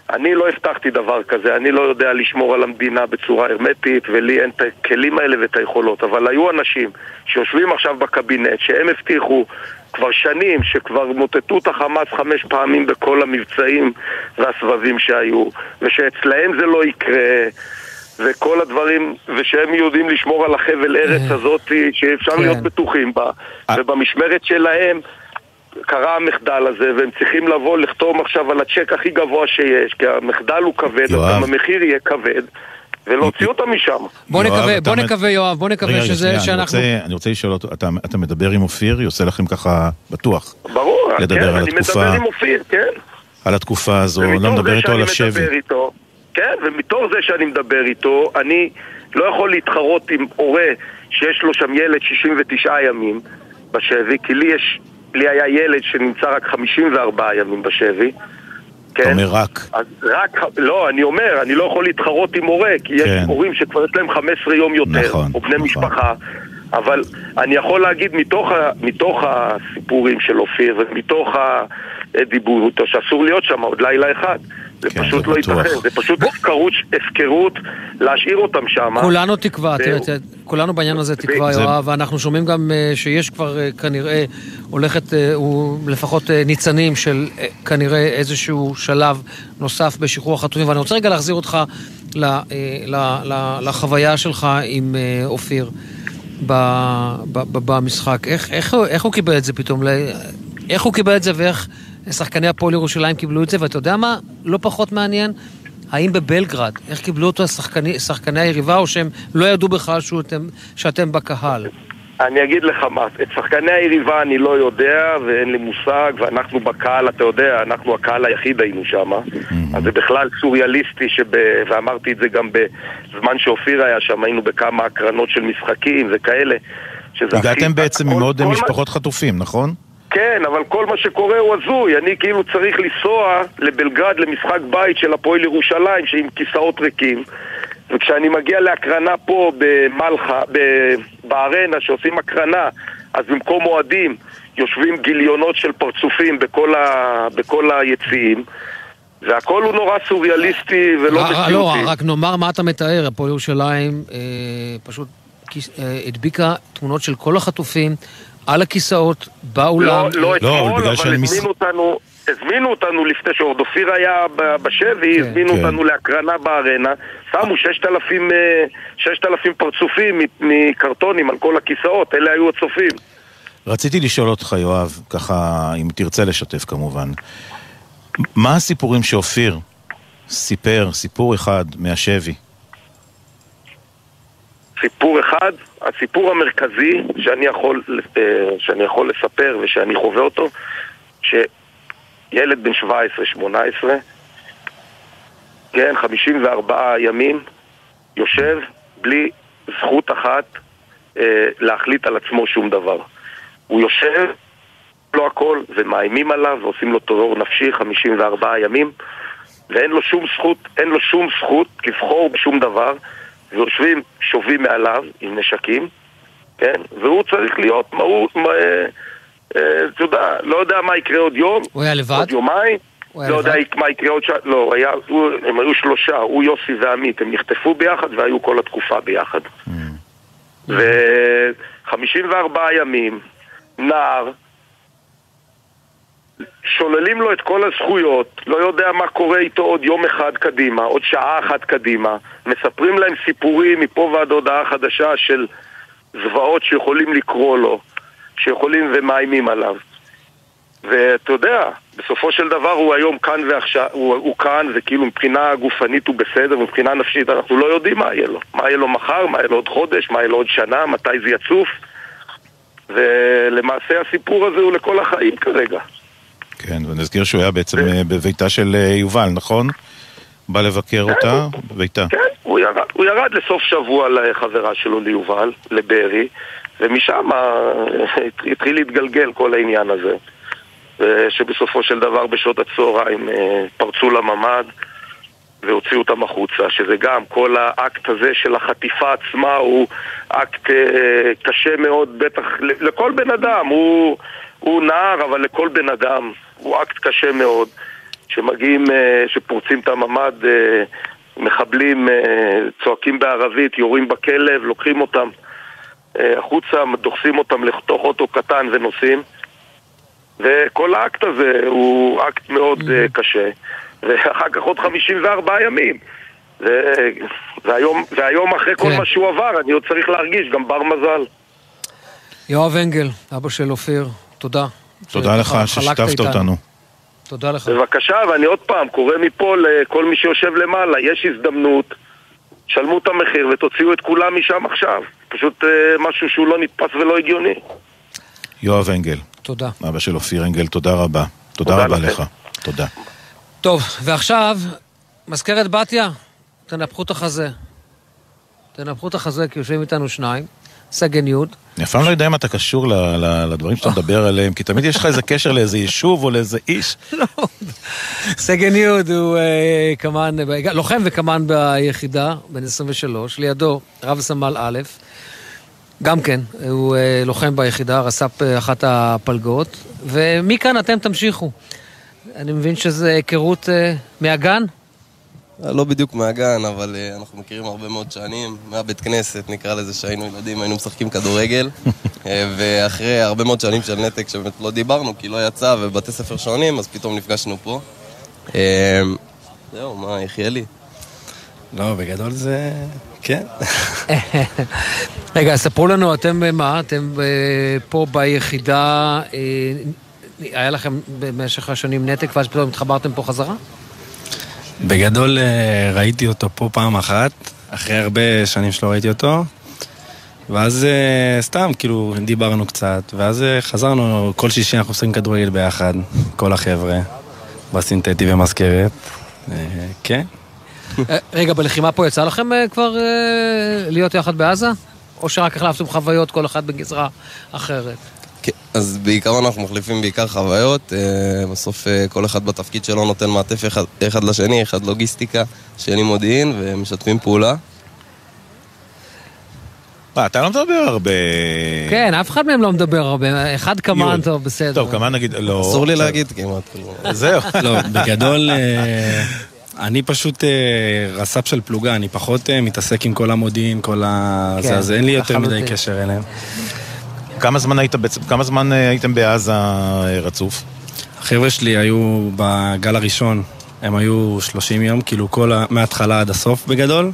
אני לא הבטחתי דבר כזה, אני לא יודע לשמור על המדינה בצורה הרמטית ולי אין את הכלים האלה ואת היכולות, אבל היו אנשים שיושבים עכשיו בקבינט שהם הבטיחו כבר שנים שכבר מוטטו את החמאס חמש פעמים בכל המבצעים והסבבים שהיו ושאצלהם זה לא יקרה וכל הדברים, ושהם יודעים לשמור על החבל ארץ הזאת שאפשר כן. להיות בטוחים בה ובמשמרת שלהם קרה המחדל הזה, והם צריכים לבוא לחתום עכשיו על הצ'ק הכי גבוה שיש, כי המחדל הוא כבד. גם המחיר יהיה כבד, ולהוציא אותם משם. בוא יואב, נקווה, בוא נקווה, יואב, בוא נקווה שזה, שנייה, אני שאנחנו... רוצה- אני רוצה לשאול אותו, אתה- אתה מדבר עם אופיר? יוצא לכם ככה בטוח? ברור, כן, על אני התקופה. מדבר עם אופיר, כן. על התקופה הזו, לא ומתוך מדבר זה איתו שאני על השבי. מדבר איתו, כן, ומתוך זה שאני מדבר איתו, אני לא יכול להתחרות עם הורה שיש לו שם ילד 69 ימים בשבי, כי לי יש, לי היה ילד שנמצא רק 54 ימים בשבי. אתה כן? אומר רק. אז רק, לא, אני אומר, אני לא יכול להתחרות עם הורה, כי יש כן. הורים שכבר יש להם 15 יום יותר, נכון, או בני משפחה, אבל אני יכול להגיד מתוך, ה, מתוך הסיפורים של אופיר ומתוך הדיבור שאסור להיות שם עוד לילה אחד. זה פשוט לא בטוח. ייתכן, זה פשוט הפקרות, הפקרות להשאיר אותם שם. כולנו תקווה, זהו. תראה, תראה, כולנו בעניין הזה תקווה, זה- יואב, ואנחנו שומעים גם אה, שיש כבר אה, כנראה הולכת, אה, הוא לפחות ניצנים של אה, כנראה איזשהו שלב נוסף בשחרור החטופים. ואני רוצה רגע להחזיר אותך ל- אה, ל- ל- לחוויה שלך עם אופיר ב- ב- ב- במשחק. איך- איך איך הוא קיבל את זה פתאום? ל- איך הוא קיבל את זה ואיך שחקני הפועל ירושלים קיבלו את זה? ואתה יודע מה? לא פחות מעניין. האם בבלגרד, איך קיבלו אותו השחקני, שחקני היריבה, או שהם לא ידעו בכלל שאתם, שאתם בקהל? אני אגיד לך מה, את שחקני היריבה אני לא יודע ואין לי מושג ואנחנו בקהל, אתה יודע, אנחנו הקהל היחיד היינו שם אז זה בכלל סוריאליסטי שב... ואמרתי את זה גם בזמן שאופיר היה שם, היינו בכמה הקרנות של משחקים וכאלה הגעתם בעצם עם עוד משפחות חטופים, נכון? כן, אבל כל מה שקורה הוא הזוי. אני כאילו צריך לנסוע לבלגרד למשחק בית של הפועל ירושלים, שעם כיסאות ריקים. וכשאני מגיע להקרנה פה במלחה, בארנה, שעושים הקרנה, אז במקום אוהדים יושבים גיליונות של פרצופים בכל, ה... בכל היציעים. והכל הוא נורא סוריאליסטי ולא אה, מציאותי. לא, רק נאמר מה אתה מתאר, הפועל ירושלים אה, פשוט אה, הדביקה תמונות של כל החטופים על הכיסאות, באולם. לא, לא אתמול, אבל הזמינו אותנו, הזמינו אותנו לפני שעוד אופיר היה בשבי, הזמינו כן. אותנו להקרנה בארנה, שמו 6,000, אה, 6,000 פרצופים מ- מקרטונים על כל הכיסאות, אלה היו הצופים. רציתי לשאול אותך, יואב, ככה, אם תרצה לשתף כמובן, מה הסיפורים שאופיר סיפר, סיפור אחד מהשבי? סיפור אחד, הסיפור המרכזי שאני יכול, אה, שאני יכול לספר ושאני חווה אותו, שילד בן 17-18, כן, 54 ימים, יושב בלי זכות אחת אה, להחליט על עצמו שום דבר. הוא יושב, לא הכל, ומאיימים עליו ועושים לו טרור נפשי 54 ימים, ואין לו שום זכות, אין לו שום זכות לבחור בשום דבר, ויושבים שובים מעליו עם נשקים, כן? והוא צריך להיות, מה הוא, מה, אה, אה, אתה יודע, לא יודע מה יקרה עוד יום, הוא היה לבד? עוד יומיים, לא יודע? מה יקרה עוד שעה, לא, היה, הוא, הם היו שלושה, הוא יוסי ועמית, הם נחטפו ביחד והיו כל התקופה ביחד. ו-54 ימים, נער, שוללים לו את כל הזכויות, לא יודע מה קורה איתו עוד יום אחד קדימה, עוד שעה אחת קדימה, מספרים להם סיפורים מפה ועד הודעה חדשה של זוועות שיכולים לקרוא לו, שיכולים ומאיימים עליו. ואתה יודע, בסופו של דבר הוא היום כאן ועכשיו, הוא, הוא כאן וכאילו מבחינה גופנית הוא בסדר, מבחינה נפשית אנחנו לא יודעים מה יהיה לו. מה יהיה לו מחר, מה יהיה לו עוד חודש, מה יהיה לו עוד שנה, מתי זה יצוף. ולמעשה הסיפור הזה הוא לכל החיים כרגע. כן, ונזכיר שהוא היה בעצם אה, בביתה של אה, יובל, נכון? בא לבקר אותה בביתה. כן, הוא ירד, הוא ירד לסוף שבוע לחברה שלו ליובל, לבארי, ומשם אה, התחיל להתגלגל כל העניין הזה. שבסופו של דבר בשעות הצהריים פרצו לממ"ד והוציאו אותם החוצה, שזה גם, כל האקט הזה של החטיפה עצמה הוא אקט אה, קשה מאוד, בטח לכל בן אדם, הוא, הוא נער, אבל לכל בן אדם הוא אקט קשה מאוד. שמגיעים, אה, שפורצים את הממ"ד, אה, מחבלים אה, צועקים בערבית, יורים בכלב, לוקחים אותם החוצה, דוחסים אותם לתוך אוטו קטן ונוסעים. וכל האקט הזה הוא אקט מאוד אה, קשה. ואחר כך עוד 54 ימים. ו- והיום, והיום אחרי כל כן. מה שהוא עבר, אני עוד צריך להרגיש גם בר מזל. יואב אנגל, אבא של אופיר, תודה. תודה לך שככה ששיתפת. אותנו. תודה לך. בבקשה, ואני עוד פעם קורא מפה לכל מי שיושב למעלה, יש הזדמנות, שלמו את המחיר ותוציאו את כולם משם עכשיו. פשוט אה, משהו שהוא לא נתפס ולא הגיוני. יואב אנגל. תודה. אבא של אופיר אנגל, תודה רבה. תודה תודה רבה לכם. לך. תודה. טוב, ועכשיו, מזכרת בתיה, תנפחו את החזה. תנפחו את החזה, כי יושבים איתנו שניים, סגן י', אני אף פעם לא יודע אם אתה קשור לדברים שאתה מדבר עליהם, כי תמיד יש לך איזה קשר לאיזה יישוב או לאיזה איש. סגן י' הוא אה, קמ"ן, ב- לוחם וקמ"ן ביחידה, בן 23, לידו רב סמל א', גם כן, הוא אה, לוחם ביחידה, רס"פ אה, אחת הפלגות, ומכאן אתם תמשיכו. אני מבין שזו היכרות אה, מהגן? לא בדיוק מהגן, אבל אה, אנחנו מכירים הרבה מאוד שנים, מהבית כנסת נקרא לזה שהיינו ילדים, היינו משחקים כדורגל אה, ואחרי הרבה מאוד שנים של נתק שבאמת לא דיברנו כי לא יצא ובתי ספר שונים, אז פתאום נפגשנו פה. אה, זהו, מה, יחיה לי. לא, בגדול זה... כן. רגע, ספרו לנו, אתם מה? אתם אה, פה ביחידה, אה, היה לכם במשך השנים נתק ואז פתאום התחברתם פה חזרה? בגדול אה, ראיתי אותו פה פעם אחת, אחרי הרבה שנים שלא ראיתי אותו, ואז אה, סתם, כאילו, דיברנו קצת, ואז אה, חזרנו, כל שישי אנחנו עושים כדורגל ביחד, כל החבר'ה, בסינתטי ומזכרת. כן. רגע, בלחימה פה יצא לכם כבר להיות יחד בעזה? או שרק החלפתם חוויות, כל אחד בגזרה אחרת? אז בעיקרון אנחנו מחליפים בעיקר חוויות, אה, בסוף אה, כל אחד בתפקיד שלו נותן מעטף אחד, אחד לשני, אחד לוגיסטיקה, שני מודיעין, ומשתפים פעולה. מה, אתה לא מדבר הרבה... כן, אף אחד מהם לא מדבר הרבה. אחד קמ"ן, טוב, בסדר. טוב, כמובן נגיד, לא... אסור לי. להגיד כמעט. כאילו. זהו. לא, בגדול, אה, אני פשוט אה, רס"פ של פלוגה, אני פחות אה, מתעסק עם כל המודיעין, כל ה... כן, זה, אז אין לי יותר מדי. קשר אליהם. כמה זמן היית כמה זמן אה, הייתם בעזה אה, רצוף? החבר'ה שלי היו בגל הראשון, הם היו 30 יום, כאילו כל ה... מההתחלה עד הסוף בגדול.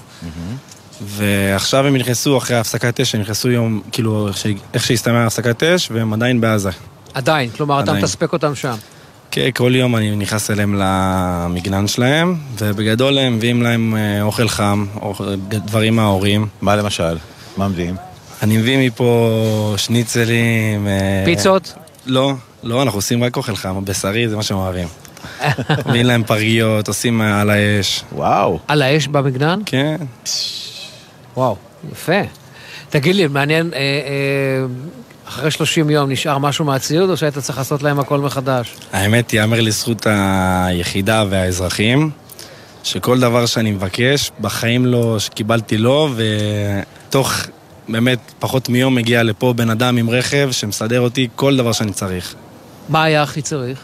ועכשיו הם נכנסו אחרי הפסקת אש, הם נכנסו יום, כאילו, איך ש- איך שהסתיימה הפסקת אש, והם עדיין בעזה. עדיין, כלומר, אתה עדיין. מתספק אותם שם. כן, כל יום אני נכנס אליהם למגנן שלהם, ובגדול הם מביאים להם אה, אוכל חם, אוכל- דברים מההורים. מה למשל? מה מביאים? אני מביא מפה שניצלים... אה, פיצות? לא, לא, אנחנו עושים רק אוכל חם, בשרי זה מה שהם אוהבים. מביאים להם פרגיות, עושים אה, על האש. וואו. על האש במגנן? כן. וואו, יפה. תגיד לי, מעניין, אה, אה, אחרי 30 יום נשאר משהו מהציוד, או שהיית צריך לעשות להם הכל מחדש? האמת, יאמר לזכות היחידה והאזרחים, שכל דבר שאני מבקש, בחיים לא, שקיבלתי לא, ותוך באמת פחות מיום מגיע לפה בן אדם עם רכב שמסדר אותי כל דבר שאני צריך. מה היה הכי צריך?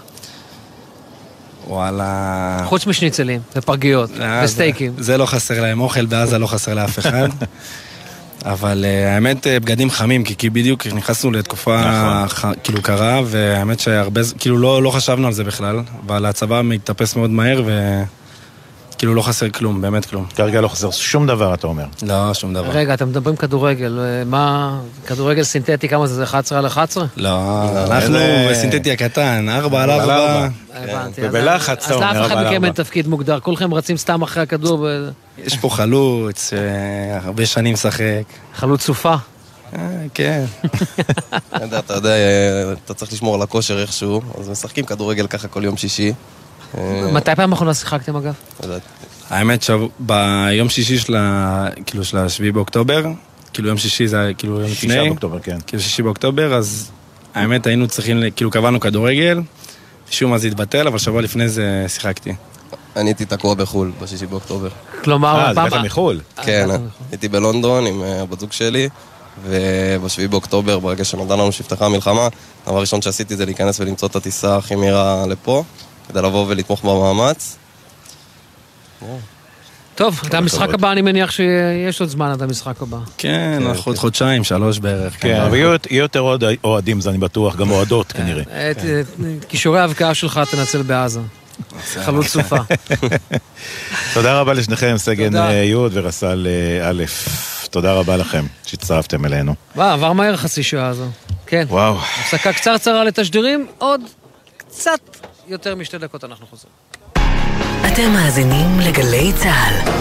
וואלה... חוץ משניצלים, ופרגיות, אה, וסטייקים. זה, זה לא חסר להם, אוכל בעזה לא חסר לאף אחד. אבל אה, האמת, אה, בגדים חמים, כי, כי בדיוק נכנסנו לתקופה ח, כאילו קרה, והאמת שהרבה, כאילו לא, לא חשבנו על זה בכלל, אבל הצבא מתאפס מאוד מהר, וכאילו לא חסר כלום, באמת כלום. כרגע לא חסר שום דבר, אתה אומר. לא, שום דבר. רגע, אתם מדברים כדורגל, אה, מה... כדורגל סינתטי, כמה זה? זה 11 על 11? לא, אנחנו איזה- בסינתטי הקטן, ארבע על ארבע על ארבע. ארבע. הבנתי. אז- ובלחץ, אתה אז אומר, לאף אחד על מכם. אין תפקיד מוגדר, כולכם רצים סתם אחרי הכדור. ו- יש פה חלוץ, אה, הרבה שנים משחק. חלוץ סופה. כן. אתה יודע, אתה אה, אתה צריך לשמור על הכושר איכשהו, אז משחקים כדורגל ככה כל יום שישי. אה, מתי פעם אחרונה שיחקתם אגב? האמת שביום שישי של ה... כאילו של השביעי באוקטובר, כאילו יום שישי זה היה כאילו יום שישה לפני. באוקטובר, כן. כאילו שישי באוקטובר, אז האמת היינו צריכים, כאילו קבענו כדורגל, שום מה זה התבטל, אבל שבוע לפני זה שיחקתי. אני הייתי תקוע בחו"ל בשישי באוקטובר. כלומר, אה, אז הגעת מחו"ל. כן, הגעת הייתי בלונדון עם אה, הבת זוג שלי, ובשביעי באוקטובר, ברגע שנודע לנו שנפתחה המלחמה, הדבר הראשון שעשיתי זה להיכנס ולמצוא את הטיסה הכי מהירה לפה, כדי לבוא ולתמוך במאמץ. טוב, את המשחק. הבא, אני מניח שיש עוד זמן עד המשחק הבא. כן, אנחנו עוד חודשיים, שלוש בערך. כן, אבל יהיו יותר אוהדים, זה אני בטוח, גם אוהדות כנראה. את את כישורי ההבקעה שלך תנצל בעזה. חלוץ סופה. תודה רבה לשניכם, סגן. אה, י' ורס"ל אה, א'. תודה רבה לכם שהצטרפתם אלינו. וואו, עבר מהר חצי שעה הזו. כן. וואו. הפסקה קצרצרה לתשדירים, עוד קצת יותר משתי דקות אנחנו חוזרים. אתם מאזינים לגלי צה"ל.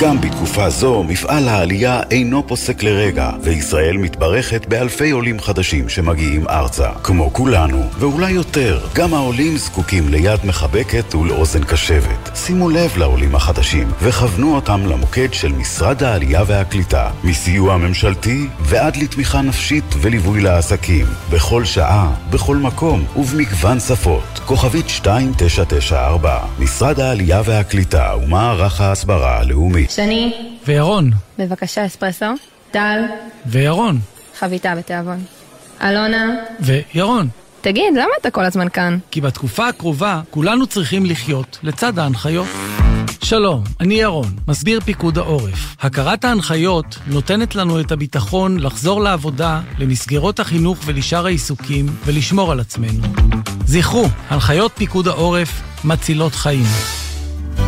גם בתקופה זו מפעל העלייה אינו פוסק לרגע, וישראל מתברכת באלפי עולים חדשים שמגיעים ארצה. כמו כולנו, ואולי יותר, גם העולים זקוקים ליד מחבקת ולאוזן קשבת. שימו לב לעולים החדשים, וכוונו אותם למוקד של משרד העלייה והקליטה, מסיוע ממשלתי ועד לתמיכה נפשית וליווי לעסקים, בכל שעה, בכל מקום ובמגוון שפות. כוכבית 2994, משרד העלייה והקליטה ומערך ההסברה הלאומי. שני, וירון, בבקשה אספרסו. טל, וירון, חביתה בתיאבון. אלונה, וירון. תגיד, למה אתה כל הזמן כאן? כי בתקופה הקרובה כולנו צריכים לחיות לצד ההנחיות. שלום, אני ירון, מסביר פיקוד העורף. הכרת ההנחיות נותנת לנו את הביטחון לחזור לעבודה, למסגרות החינוך ולשאר העיסוקים, ולשמור על עצמנו. זכרו, הנחיות פיקוד העורף מצילות חיים.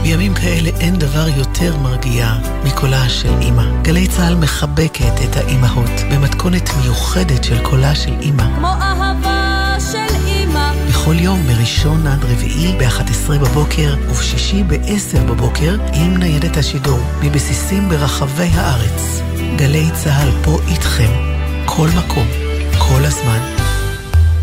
בימים כאלה אין דבר יותר מרגיע מקולה של אימא. גלי צה"ל מחבקת את האימהות במתכונת מיוחדת של קולה של אימא. כמו אהבה של אימא. בכל יום מראשון עד רביעי ב-11 בבוקר ובשישי ב-10 בבוקר עם ניידת השידור מבסיסים ברחבי הארץ. גלי צה"ל פה איתכם, כל מקום, כל הזמן.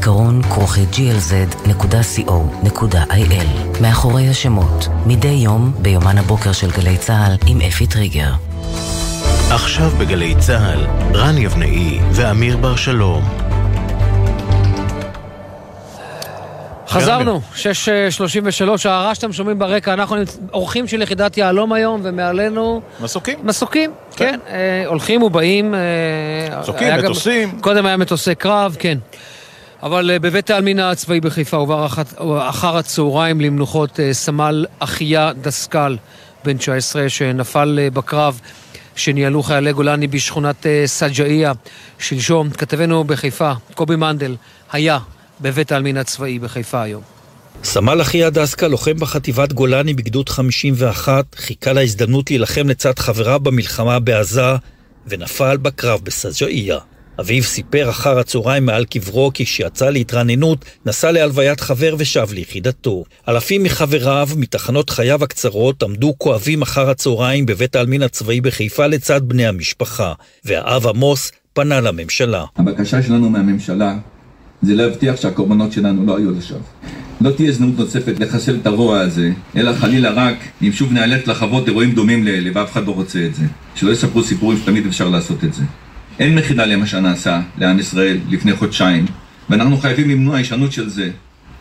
זיכרון כרוכי glz.co.il מאחורי השמות, מדי יום ביומן הבוקר של גלי צה"ל עם אפי טריגר. עכשיו בגלי צה"ל, רן יבנאי ואמיר בר שלום. חזרנו, 6.33, הרעש שאתם שומעים ברקע, אנחנו אורחים של יחידת יהלום היום, ומעלינו... מסוקים. מסוקים, כן. אה, הולכים ובאים. אה, מסוקים, גם- מטוסים. קודם היה מטוסי קרב, כן. אבל אה, בבית העלמין הצבאי בחיפה הועבר אחר הצהריים למנוחות אה, סמל אחיה דסקל, בן 19, שנפל אה, בקרב שניהלו חיילי גולני בשכונת סג'אעיה שלשום. כתבנו בחיפה, קובי מנדל, היה בבית העלמין הצבאי בחיפה היום. סמל אחיה דסקה, לוחם בחטיבת גולני בגדוד 51, חיכה להזדמנות להילחם לצד חבריו במלחמה בעזה, ונפל בקרב בסג'אעיה. אביו סיפר אחר הצהריים מעל קברו כי כשיצא להתרעננות, נסע להלוויית חבר ושב ליחידתו. אלפים מחבריו, מתחנות חייו הקצרות, עמדו כואבים אחר הצהריים בבית העלמין הצבאי בחיפה לצד בני המשפחה, והאב עמוס פנה לממשלה. הבקשה שלנו מהממשלה זה להבטיח שהקורבנות שלנו לא היו לשווא. לא תהיה הזדמנות נוספת לחסל את הרוע הזה, אלא חלילה רק אם שוב ניאלץ לחוות אירועים דומים לאלה, ואף אחד לא רוצה את זה. שלא יספרו סיפורים שתמיד אפשר לעשות את זה. אין מחילה למה שנעשה לעם ישראל לפני חודשיים, ואנחנו חייבים למנוע הישנות של זה.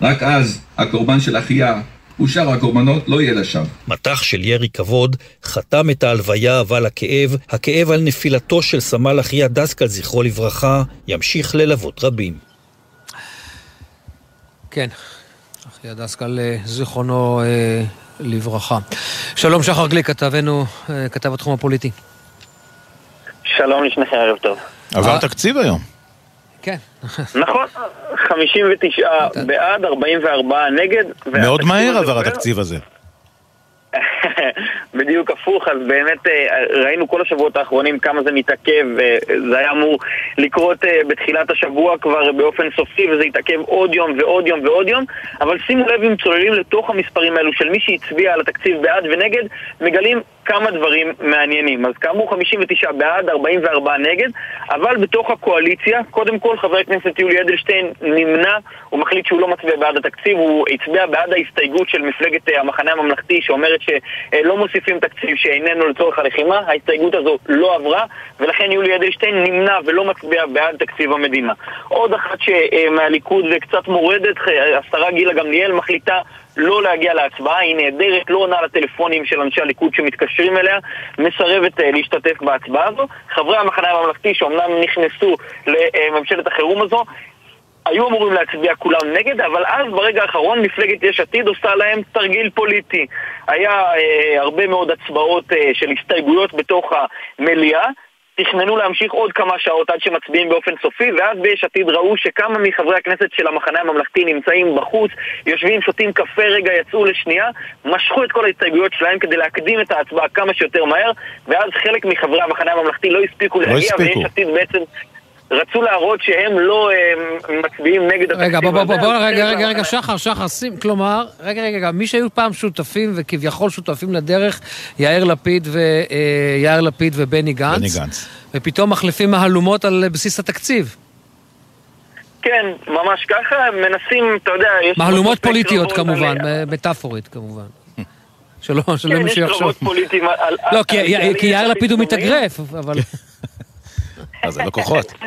רק אז הקורבן של אחיה ושאר הקורבנות לא יהיה לשווא. מטח של ירי כבוד חתם את ההלוויה, אבל הכאב, הכאב על נפילתו של סמל אחיה דסקל, זכרו לברכה, ימשיך ללוות רבים. כן, אחי הדסקל, אה, זיכרונו אה, לברכה. שלום שחר גליק, כתבנו, אה, כתב התחום הפוליטי. שלום לשניכם, ערב טוב. עבר תקציב היום. כן. נכון, 59 בעד, 44 נגד. מאוד מהר עבר. התקציב הזה. בדיוק הפוך, אז באמת אה, ראינו כל השבועות האחרונים כמה זה מתעכב, אה, זה היה אמור לקרות אה, בתחילת השבוע כבר באופן סופי וזה התעכב עוד יום ועוד יום ועוד יום, אבל שימו לב אם צוללים לתוך המספרים האלו של מי שהצביע על התקציב בעד ונגד, מגלים כמה דברים מעניינים. אז כאמור 59 בעד, 44 נגד, אבל בתוך הקואליציה, קודם כל חבר הכנסת יולי אדלשטיין נמנע, הוא מחליט שהוא לא מצביע בעד התקציב, הוא הצביע בעד ההסתייגות של מפלגת אה, המחנה הממלכתי שאומרת שלא מוסיפים תקציב שאיננו לצורך הלחימה, ההסתייגות הזו לא עברה, ולכן יולי אדלשטיין נמנע ולא מצביע בעד תקציב המדינה. עוד אחת שמהליכוד וקצת מורדת, אה, השרה גילה גמליאל מחליטה לא להגיע להצבעה, היא נהדרת, לא עונה לטלפונים של אנשי הליכוד שמתקשרים אליה, מסרבת אה, להשתתף בהצבעה הזו. חברי המחנה הממלכתי שאומנם נכנסו לממשלת החירום הזו, היו אמורים להצביע כולם נגד, אבל אז ברגע האחרון מפלגת יש עתיד עושה להם תרגיל פוליטי. היה אה, הרבה מאוד הצבעות אה, של הסתייגויות בתוך המליאה. תכננו להמשיך עוד כמה שעות עד שמצביעים באופן סופי, ואז ביש עתיד ראו שכמה מחברי הכנסת של המחנה הממלכתי נמצאים בחוץ, יושבים, שותים קפה רגע, יצאו לשנייה, משכו את כל ההסתייגויות שלהם כדי להקדים את ההצבעה כמה שיותר מהר, ואז חלק מחברי המחנה הממלכתי לא הספיקו לא להגיע, הספיקו. ויש עתיד בעצם... רצו להראות שהם לא אה, מצביעים נגד התקציב רגע, בוא, בוא, בוא, הזה, בוא, רגע, רגע, רגע, מהמחנה- שחר, שחר, שים, כלומר, רגע, רגע, רגע, מי שהיו פעם שותפים וכביכול שותפים לדרך, יאיר לפיד ויאיר לפיד ובני גנץ. בני גנץ. ופתאום מחליפים מהלומות על בסיס התקציב. כן, ממש ככה, הם מנסים, אתה יודע, יש... מהלומות בסוף פוליטיות כמובן, מטאפורית כמובן. שלא, שלא כן, יש מישהו קרבות יחשוב. פוליטיים על... לא, כי- יאיר לפיד הוא. מתאגרף, אבל... אז זה לקוחות.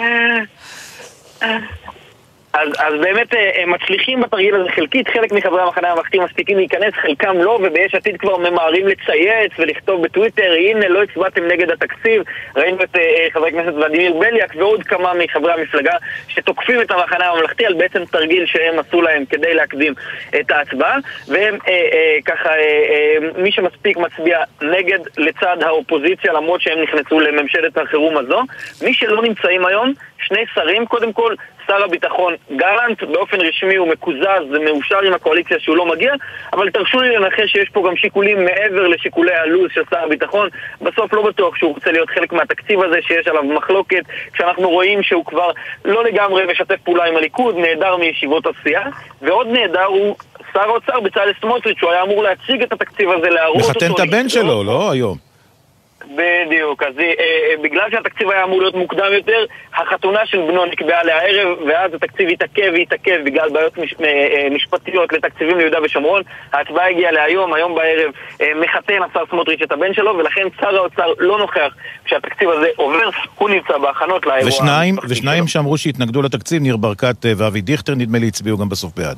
אז, אז באמת אה, הם מצליחים בתרגיל הזה חלקית, חלק מחברי המחנה הממלכתי מספיקים להיכנס, חלקם לא, וביש עתיד כבר ממהרים לצייץ ולכתוב בטוויטר, הנה לא הצבעתם נגד התקציב, ראינו את אה, חבר הכנסת ולדימיר בליאק ועוד כמה מחברי המפלגה שתוקפים את המחנה הממלכתי על בעצם תרגיל שהם עשו להם כדי להקדים את ההצבעה, והם אה, אה, ככה, אה, אה, מי שמספיק מצביע נגד לצד האופוזיציה למרות שהם נכנסו לממשלת החירום הזו, מי שלא נמצאים היום, שני שרים, קודם כל שר הביטחון גלנט, באופן רשמי הוא מקוזז ומאושר עם הקואליציה שהוא לא מגיע, אבל תרשו לי לנחש שיש פה גם שיקולים מעבר לשיקולי הלו"ז של שר הביטחון. בסוף לא בטוח שהוא רוצה להיות חלק מהתקציב הזה שיש עליו מחלוקת, כשאנחנו רואים שהוא כבר לא לגמרי משתף פעולה עם הליכוד, נעדר מישיבות הסיעה, ועוד נעדר הוא שר האוצר בצלאל סמוטריץ', שהוא היה אמור להציג את התקציב הזה, להראות אותו. מחתן את הבן שלו, לא? היום. בדיוק, אז אה, אה, בגלל שהתקציב היה אמור להיות מוקדם יותר, החתונה של בנו נקבעה לערב, ואז התקציב התעכב והתעכב בגלל בעיות מש, אה, אה, משפטיות לתקציבים ליהודה ושומרון. ההצבעה הגיעה להיום, היום בערב אה, מחתן השר סמוטריץ' את הבן שלו, ולכן שר האוצר לא נוכח כשהתקציב הזה עובר, הוא נמצא בהכנות לאירוע. ושניים, ושניים שאמרו שהתנגדו לתקציב, ניר ברקת ואבי דיכטר, נדמה לי, הצביעו גם בסוף בעד.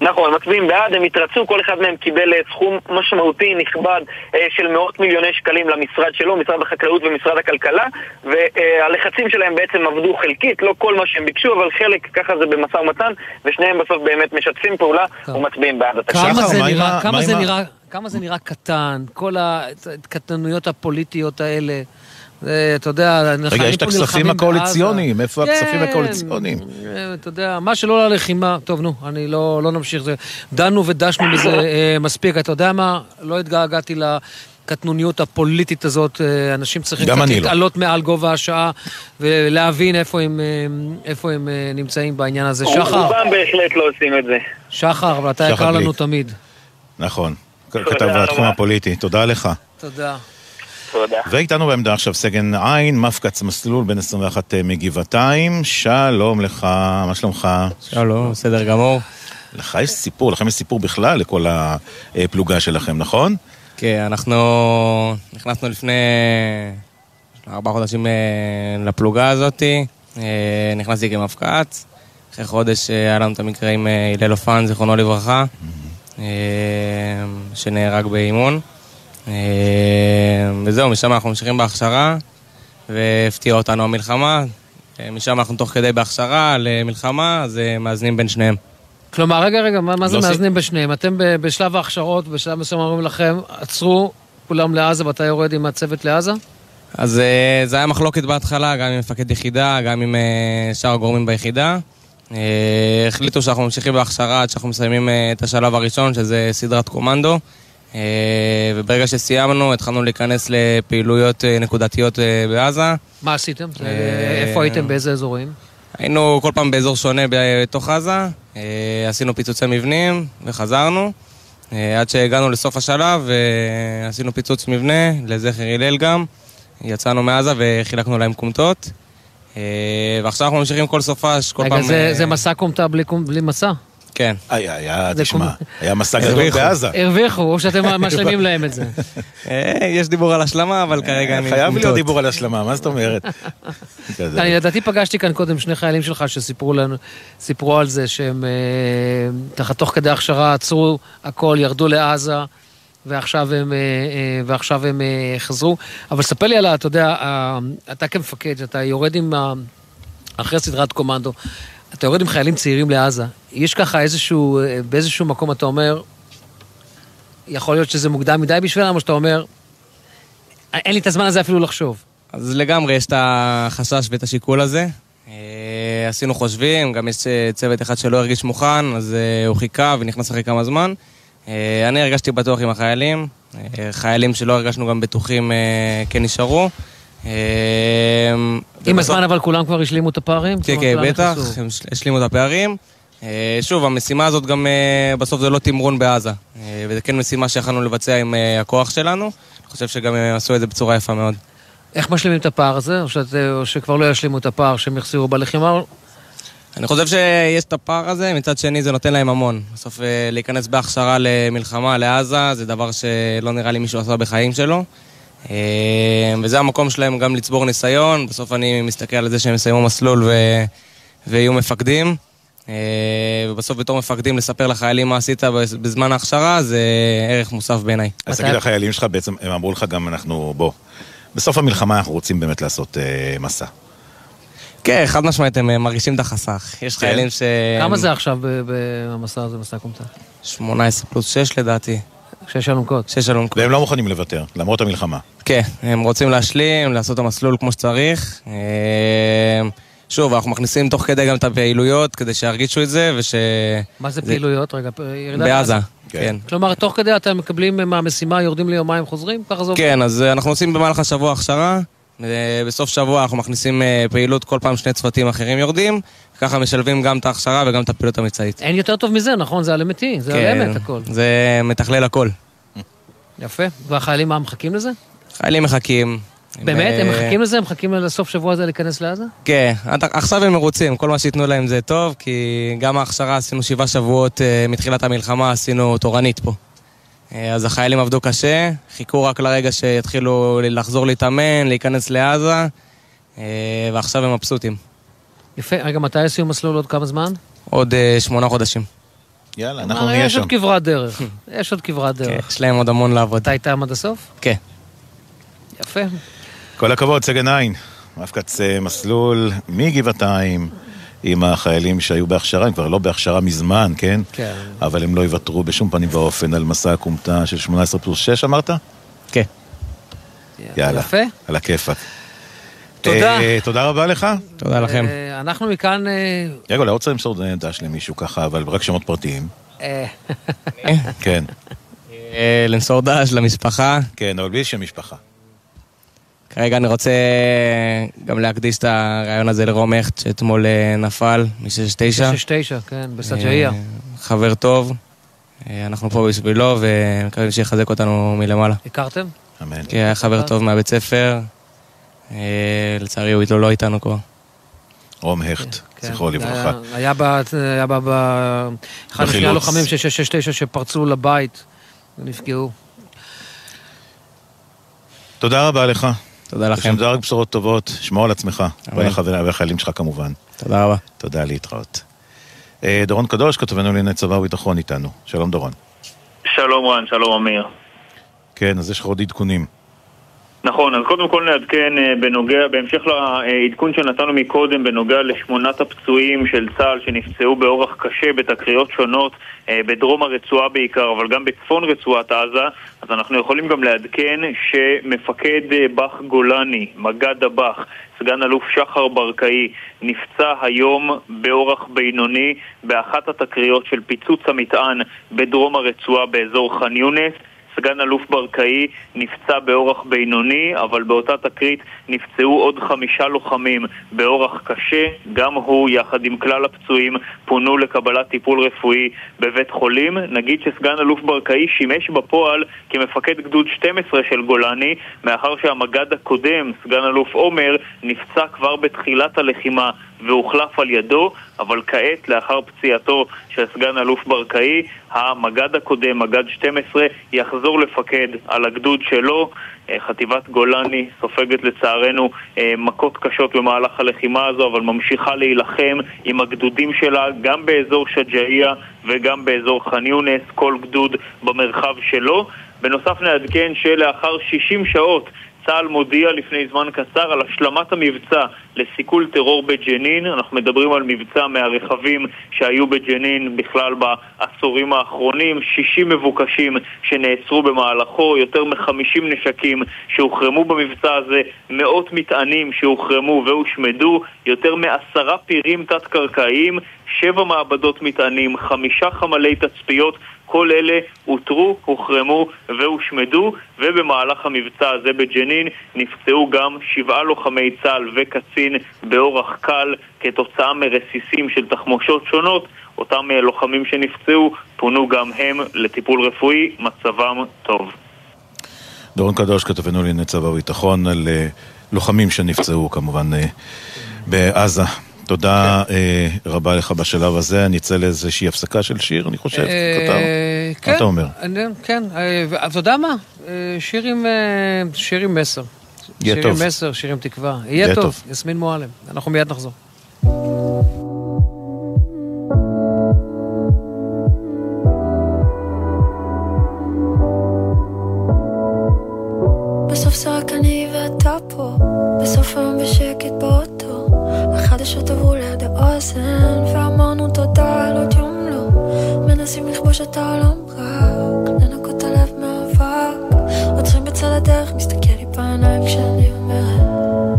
נכון, מצביעים בעד, הם התרצו, כל אחד מהם קיבל אה, סכום משמעותי, נכבד, אה, של מאות מיליוני שקלים למשרד שלו, משרד החקלאות ומשרד הכלכלה, והלחצים שלהם בעצם עבדו חלקית, לא כל מה שהם ביקשו, אבל חלק ככה זה במשא ומתן, ושניהם בסוף באמת משתפים פעולה ומצביעים בעד התקציב. כמה זה נראה, כמה זה נראה, כמה זה נראה קטן, כל הקטנויות הפוליטיות האלה. אתה יודע, רגע, יש את הכספים הקואליציוניים, איפה הכספים הקואליציוניים? אה, אתה יודע, מה שלא ללחימה, טוב, נו, אני לא, לא נמשיך. זה, דנו ודשנו בזה אה, מספיק. אתה יודע מה? לא התגעגעתי לקטנוניות הפוליטית הזאת. אה, אנשים צריכים קצת לא. להתעלות מעל גובה השעה ולהבין איפה הם, איפה הם נמצאים בעניין הזה. שחר, רובם בהחלט לא עושים את זה. שחר, אבל אתה יקר לנו. תמיד. נכון. כתב בתחום הפוליטי, תודה לך. תודה. תודה. ואיתנו בעמדה עכשיו סגן עין, מפקץ מסלול בן 21 מגבעתיים. שלום לך, מה שלומך? שלום, בסדר גמור. לך יש סיפור, לכם יש סיפור בכלל לכל הפלוגה שלכם, נכון? כן, אנחנו נכנסנו לפני ארבעה חודשים אה, לפלוגה הזאת. אה, נכנסתי כמפקץ. אחרי חודש אה, היה לנו את המקרה עם אה, הלל אופן, זיכרונו לברכה, אה, שנהרג באימון. אה, וזהו, משם אנחנו ממשיכים בהכשרה, והפתיעה אותנו המלחמה. אה, משם אנחנו תוך כדי בהכשרה למלחמה, אז אה, מאזנים בין שניהם. כלומר, רגע, רגע, מה, מה זה לא מאזנים בשניהם? אתם ב- בשלב ההכשרות, בשלב מסוים אומרים לכם, עצרו, כולם לעזה ואתה יורד עם הצוות לעזה? אז זה היה מחלוקת בהתחלה, גם עם מפקד יחידה, גם עם שאר הגורמים ביחידה. החליטו שאנחנו ממשיכים בהכשרה עד שאנחנו מסיימים את השלב הראשון, שזה סדרת קומנדו. אה, וברגע שסיימנו, התחלנו להיכנס לפעילויות אה, נקודתיות אה, בעזה. מה עשיתם? איפה הייתם? באיזה אזורים? היינו כל פעם באזור שונה בתוך עזה, עשינו פיצוצי מבנים וחזרנו. עד שהגענו לסוף השלב, אה, עשינו פיצוץ מבנה, לזכר הלל גם. יצאנו מעזה וחילקנו להם כומתות. ועכשיו אנחנו ממשיכים כל סופש, כל רגע, פעם... זה, אה, זה מסע קומטה בלי, בלי מסע? כן. היה, היה, תשמע, היה מסע גדול. בעזה. הרוויחו, או שאתם משלימים להם את זה. אה, יש דיבור על השלמה, אבל כרגע אני... חייב להיות דיבור על השלמה, מה זאת אומרת? אני לדעתי פגשתי כאן קודם שני חיילים שלך שסיפרו לנו, סיפרו על זה שהם אה, תוך כדי הכשרה עצרו הכל, ירדו לעזה, ועכשיו הם, אה, אה, ועכשיו הם אה, חזרו. אבל ספר לי על ה... אתה יודע, אתה כמפקד, אתה יורד עם... אחרי סדרת קומנדו, אתה יורד עם חיילים צעירים לעזה. יש ככה איזשהו, באיזשהו מקום אתה אומר, יכול להיות שזה מוקדם מדי בשבילם, או שאתה אומר, אין לי את הזמן הזה אפילו לחשוב. אז לגמרי יש את החשש ואת השיקול הזה. אה, עשינו חושבים, גם יש אה, צוות אחד שלא הרגיש מוכן, אז אה, הוא חיכה ונכנס אחרי כמה זמן. אני הרגשתי בטוח עם החיילים. חיילים שלא הרגשנו גם בטוחים כן נשארו. אה, עם הזמן אבל כולם כבר השלימו את הפערים? כן, כן, בטח. הם השלימו את הפערים. אה, שוב, המשימה הזאת גם אה, בסוף זה לא תמרון בעזה. אה, וזו כן משימה שיכולנו לבצע עם הכוח שלנו. אני חושב שגם הם עשו את זה בצורה יפה מאוד. איך משלימים את הפער הזה? או, שאת, או שכבר לא ישלימו את הפער שהם יחזירו בלחימה? אני חושב שיש את הפער הזה, מצד שני זה נותן להם המון. בסוף להיכנס בהכשרה למלחמה, לעזה, זה דבר שלא נראה לי מישהו עשה בחיים שלו. אה, וזה המקום שלהם גם לצבור ניסיון. בסוף אני מסתכל על זה שהם יסיימו מסלול ו... ויהיו מפקדים. אה, ובסוף בתור מפקדים לספר לחיילים מה עשית בזמן ההכשרה, זה ערך מוסף בעיניי. אז תגיד, החיילים שלך בעצם, הם אמרו לך גם, אנחנו, בוא, בסוף המלחמה אנחנו רוצים באמת לעשות אה, מסע. כן, חד משמעית, הם מרגישים את החסך. יש כן? חיילים ש... כמה זה עכשיו במסע הזה, מסע קומטה? 18 פלוס 6 לדעתי. שש אלונקות. שש אלונקות. והם לא מוכנים לוותר, למרות המלחמה. כן, הם רוצים להשלים, לעשות את המסלול כמו שצריך. אה, שוב, אנחנו מכניסים תוך כדי גם את הפעילויות, כדי שירגישו את זה, וש... מה זה פעילויות? רגע, ירידה בעזה, לעזה. כן. כלומר, תוך כדי אתם מקבלים מהמשימה, יורדים ליומיים, חוזרים? ככה זה עובד? כן, אז אנחנו עושים במהלך השבוע הכשרה. בסוף שבוע אנחנו מכניסים אה, פעילות, כל פעם שני צוותים אחרים יורדים. ככה משלבים גם את ההכשרה וגם את הפעילות המבצעית. אין יותר טוב מזה, נכון? זה על אמיתי, זה על אמת הכל. כן, זה מתכלל הכל. יפה. והחיילים מה, מחכים לזה? חיילים מחכים. באמת? הם אה, מחכים לזה? הם מחכים לסוף שבוע הזה להיכנס לעזה? כן, עכשיו הם מרוצים, כל מה שייתנו להם זה טוב, כי גם ההכשרה עשינו שבעה שבועות אה, מתחילת המלחמה, עשינו תורנית פה. אה, אז החיילים עבדו קשה, חיכו רק לרגע שיתחילו לחזור להתאמן, להיכנס לעזה, אה, ועכשיו הם מבסוטים. יפה. רגע, מתי סיום מסלול עוד כמה זמן? עוד אה, שמונה חודשים. יאללה, אנחנו נהיה יש שם. עוד כברת דרך. יש עוד כברת דרך. יש להם עוד המון לעבוד. אתה איתם עד הסוף? כן. יפה. כל הכבוד, סגן עין. מפקץ מסלול מגבעתיים עם החיילים שהיו בהכשרה, הם כבר לא בהכשרה מזמן, כן? כן. אבל הם לא יוותרו בשום פנים ואופן על מסע הכומתה של 18 פלוס 6, אמרת? כן. יאללה. יפה. על הכיפאק. תודה. אה, תודה רבה לך. תודה לכם. אה, אנחנו מכאן... אה, רגע, לא רוצה למסור דש למישהו ככה, אבל רק שמות פרטיים. כן. למסור דש למשפחה. כן, אבל בלי שם משפחה. כרגע אני רוצה גם להקדיש את הרעיון הזה לרום הכט, שאתמול אה, נפל מ-69. 669, כן, בסג'איה. חבר טוב. אה, אנחנו פה בשבילו, ומקווים שיחזק אותנו מלמעלה. הכרתם? אמן. כי היה חבר טוב מהבית ספר. אה, לצערי הוא איתו לא איתנו כבר. רום הכט, כן. זכרו זה לברכה. היה- היה ב... היה ב... ב- אחד משני. הלוחמים של 669 שפרצו לבית ונפגעו. תודה רבה לך. תודה לכם. ושנדע רק בשורות טובות, שמור על עצמך. והחיילים שלך כמובן. תודה רבה. תודה, להתראות. אה, דורון קדוש, כתבנו לענייני צבא וביטחון איתנו. שלום דורון. שלום רן, שלום אמיר. כן, אז יש לך עוד עדכונים. נכון, אז קודם כל נעדכן אה, בנוגע, בהמשך לעדכון שנתנו מקודם בנוגע לשמונת הפצועים של צה"ל שנפצעו באורח קשה בתקריות שונות אה, בדרום הרצועה בעיקר, אבל גם בצפון רצועת עזה, אז אנחנו יכולים גם לעדכן שמפקד אה, באח גולני, מג"ד הבאח, סגן אלוף שחר ברקאי, נפצע היום באורח בינוני באחת התקריות של פיצוץ המטען בדרום הרצועה באזור ח'אן יונס. סגן אלוף ברקאי נפצע באורח בינוני, אבל באותה תקרית נפצעו עוד חמישה לוחמים באורח קשה. גם הוא, יחד עם כלל הפצועים, פונו לקבלת טיפול רפואי בבית חולים. נגיד שסגן אלוף ברקאי שימש בפועל כמפקד גדוד 12 של גולני, מאחר שהמג"ד הקודם, סגן אלוף עומר, נפצע כבר בתחילת הלחימה והוחלף על ידו, אבל כעת, לאחר פציעתו של סגן אלוף ברקאי, המג"ד הקודם, מג"ד 12, יחזור לפקד על הגדוד שלו. אה, חטיבת גולני סופגת לצערנו אה, מכות קשות במהלך הלחימה הזו, אבל ממשיכה להילחם עם הגדודים שלה גם באזור שג'אעיה וגם באזור ח'אן יונס, כל גדוד במרחב שלו. בנוסף נעדכן שלאחר 60 שעות צה"ל מודיע לפני זמן קצר על השלמת המבצע לסיכול טרור בג'נין. אנחנו מדברים על מבצע מהרכבים שהיו בג'נין בכלל בעשורים האחרונים, 60 מבוקשים שנעצרו במהלכו, יותר מ-50 נשקים שהוחרמו במבצע הזה, מאות מטענים שהוחרמו והושמדו, יותר מעשרה פירים תת-קרקעיים, שבע מעבדות מטענים, חמישה חמלי תצפיות כל אלה אותרו, הוחרמו והושמדו, ובמהלך המבצע הזה בג'נין נפצעו גם שבעה לוחמי צה"ל וקצין באורח קל כתוצאה מרסיסים של תחמושות שונות. אותם אה, לוחמים שנפצעו פונו גם הם לטיפול רפואי, מצבם טוב. דורון קדוש, כתבנו לענייני צבא וביטחון, על אה, לוחמים שנפצעו כמובן אה, בעזה. תודה אה, רבה לך בשלב הזה. אני אצא לאיזושהי הפסקה של שיר, אני חושב, אה. כן, מה אתה אומר? אני- כן, ואתה יודע מה? אה, שיר עם, אה, שיר עם מסר. יהיה שיר טוב. עם מסר, שיר עם תקווה. יהיה יהיה טוב. טוב, יסמין מועלם. אנחנו מיד נחזור. בסוף זה רק אני ואתה פה, בסוף היום בשקט באוטו. החדשות עברו ליד האוזן, ואמרנו תודה על עוד יום לא. מנסים לכבוש את העולם רק, לנקות הלב מאבק. עוצרים בצד הדרך, מסתכל לי בעיניים כשאני אומרת.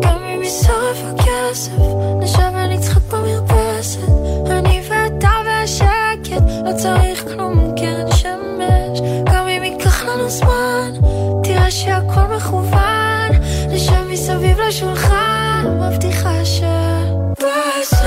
גם אם יישרף הקר כסף, נשב ונצחק במרפסת, אני ואתה והשקט, לא צריך כלום קרן שמש, גם אם ייקח לנו זמן, תראה שהכל מכוון, נשב מסביב לשולחן, מבטיחה שבסוף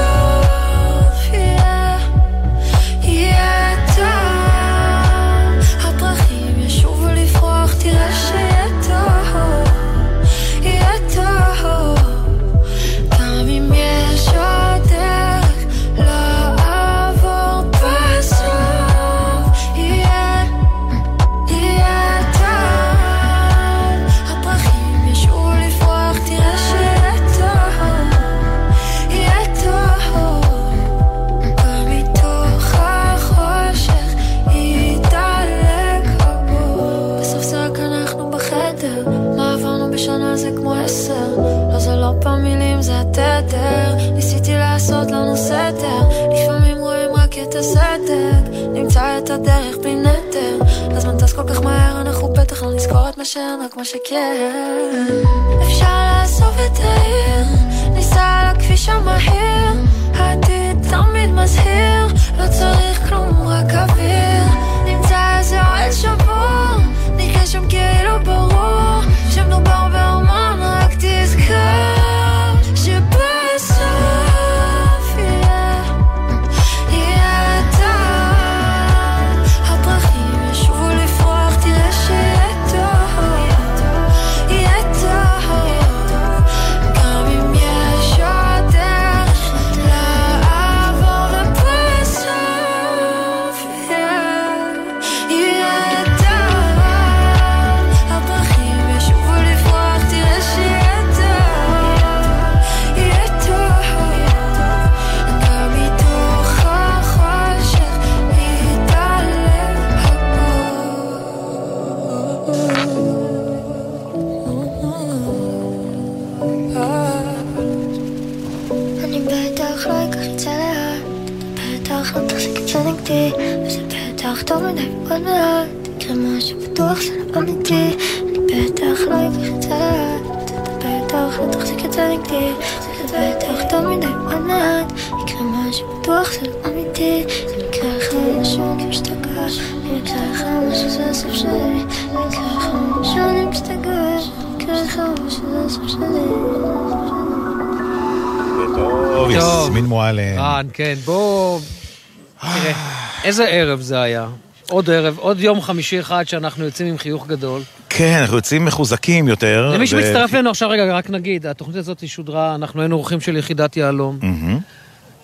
זה היה. עוד ערב, עוד יום חמישי אחד שאנחנו יוצאים עם חיוך גדול. כן, אנחנו יוצאים מחוזקים יותר. למי שמצטרף אלינו עכשיו, רגע, רק נגיד, התוכנית הזאת שודרה, אנחנו היינו אורחים של יחידת יהלום.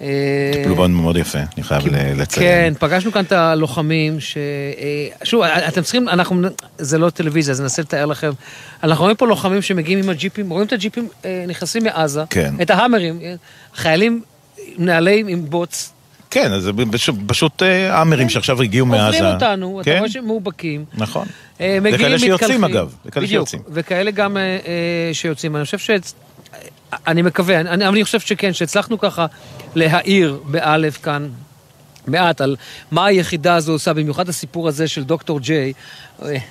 אה, טיפלו בנו מאוד יפה, אני חייב לציין. כן, פגשנו כאן את הלוחמים, ש... אה, שוב, אתם צריכים, אנחנו, זה לא טלוויזיה, אז ננסה לתאר לכם. אנחנו רואים פה לוחמים שמגיעים עם הג'יפים, רואים את הג'יפים אה, נכנסים מעזה, כן. את ההאמרים, אה, חיילים נעלים עם בוץ, כן, אז זה פשוט- אה, האמרים שעכשיו הגיעו מעזה. עוברים אותנו, אתה כן, רואה שהם מאובקים. נכון. אה, מגיעים, שיוצאים, מתקלחים. אגב. זה כאלה בדיוק, שיוצאים. וכאלה גם אה, שיוצאים. אני חושב ש... אני מקווה, אני, אני חושב שכן, שהצלחנו ככה להאיר באלף כאן מעט על מה היחידה הזו עושה, במיוחד הסיפור הזה של דוקטור ג'יי,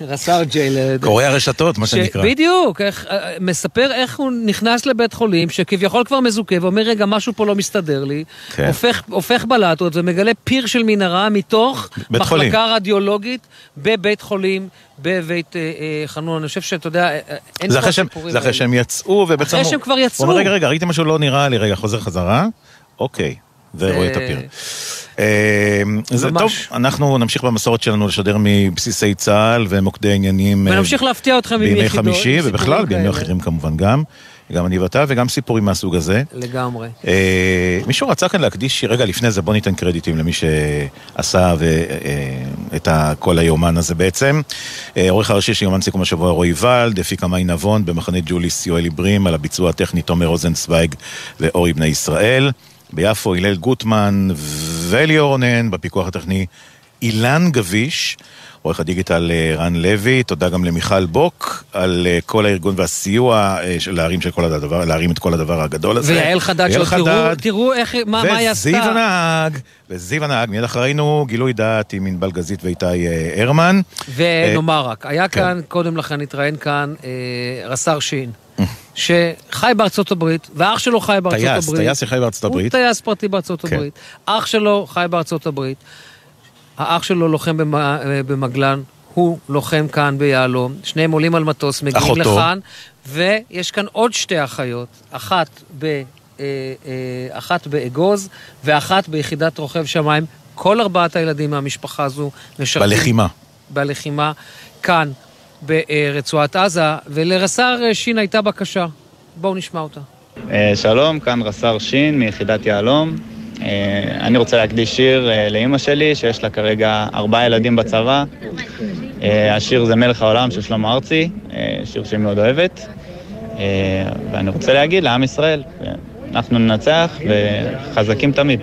רס"ר ג'יי. קוראי הרשתות, מה שנקרא. בדיוק, איך, אה, מספר איך הוא נכנס לבית חולים, שכביכול כבר מזוכה, ואומר, רגע, משהו פה לא מסתדר לי, כן. הופך, הופך בלטות ומגלה פיר של מנהרה מתוך מחלקה חולים. רדיולוגית בבית חולים, בבית אה, אה, חנון. אני חושב שאתה יודע, אה, אה, אין שהם- סיפורים זה אחרי. שהם יצאו, ובעצם... אחרי שהם כבר יצאו. הוא אומר, רגע, רגע, ראיתי משהו לא נראה לי, רגע, חוזר חזרה, אוקיי, ורואה את הפיר. אה, זה. טוב, אנחנו נמשיך במסורת שלנו לשדר מבסיסי צה"ל ומוקדי עניינים. אה, ונמשיך להפתיע אתכם בימי חמישי, ובכלל בימים כאלה. אחרים כמובן גם. גם אני ואתה, וגם סיפורים מהסוג הזה. לגמרי. אה, מישהו רצה כאן להקדיש, רגע לפני זה בוא ניתן קרדיטים למי שעשה ו- אה, את ה- כל היומן הזה בעצם. אה, עורך הראשי של יומן סיכום השבוע רועי ולד, הפיקה מאי נבון, במחנה ג'וליס יואל איברים, על הביצוע הטכני תומר רוזנצוויג ואורי בני ישראל. ביפו הלל גוטמן וליאור רונן, בפיקוח הטכני אילן גביש. עורך הדיגיטל אה, רן לוי, תודה גם למיכל בוק על אה, כל הארגון והסיוע אה, של להרים, של כל הדבר, להרים את כל הדבר הגדול הזה. ויעל חדד, שעוד תראו. תראו איך, מה, מה היא עשתה. וזיו הנהג, וזיו הנהג, מיד אחרינו גילוי דעת עם ענבל גזית ואיתי הרמן. ונאמר רק, היה כן. כאן, קודם לכן התראיין כאן רס"ר שין. שחי בארצות הברית, ואח שלו חי בארצות טייס, הברית. טייס שחי בארצות הברית. הוא טייס פרטי בארצות כן. הברית. אח שלו חי בארצות הברית. האח שלו לוחם אה, במגלן, הוא לוחם כאן ביהלום. שניהם עולים על מטוס, מגיעים אחותו. לכאן, ויש כאן עוד שתי אחיות, אחת ב... אה, אה, אחת באגוז ואחת ביחידת רוכב שמיים. כל ארבעת הילדים מהמשפחה הזו משרתים... בלחימה. בלחימה כאן ברצועת עזה, ולרס"ר שין הייתה בקשה. בואו נשמע אותה. אה, שלום, כאן רס"ר שין מיחידת יהלום. אה, אני רוצה להקדיש שיר אה, לאימא שלי, שיש לה כרגע ארבעה ילדים בצבא. השיר זה מלך העולם של שלמה ארצי, שיר שהיא מאוד אוהבת. ואני רוצה להגיד לעם ישראל, אנחנו ננצח וחזקים תמיד.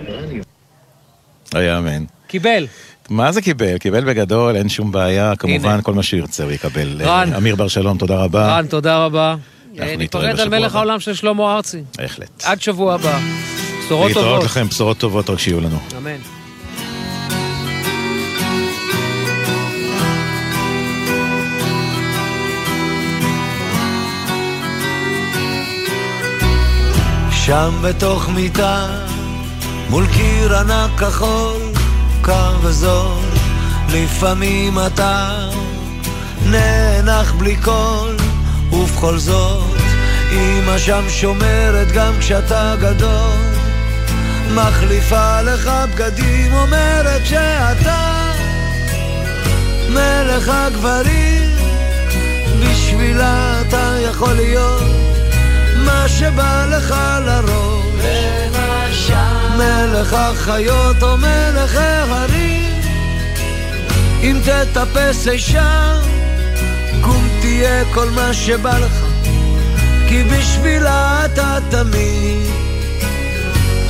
היה אמן. קיבל. מה זה קיבל? קיבל בגדול, אין שום בעיה, כמובן, כל מה שהוא ירצה הוא יקבל. רן. אה, אמיר בר שלום, תודה רבה. רן, תודה רבה. אה, ניפרד על מלך הבא. העולם של שלמה ארצי. בהחלט. עד שבוע הבא. בשורות להתראות טובות. לכם, בשורות טובות רק שיהיו לנו. אמן. שם בתוך מיטה, מול קיר ענק כחול, קר וזול, לפעמים אתה נאנח בלי קול, ובכל זאת, אמא שם שומרת גם כשאתה גדול, מחליפה לך בגדים, אומרת שאתה מלך הגברים, בשבילה אתה יכול להיות מה שבא לך לראש. מלך החיות או מלך ההרים, אם תטפס אי שם, קום תהיה כל מה שבא לך, כי בשבילה אתה תמיד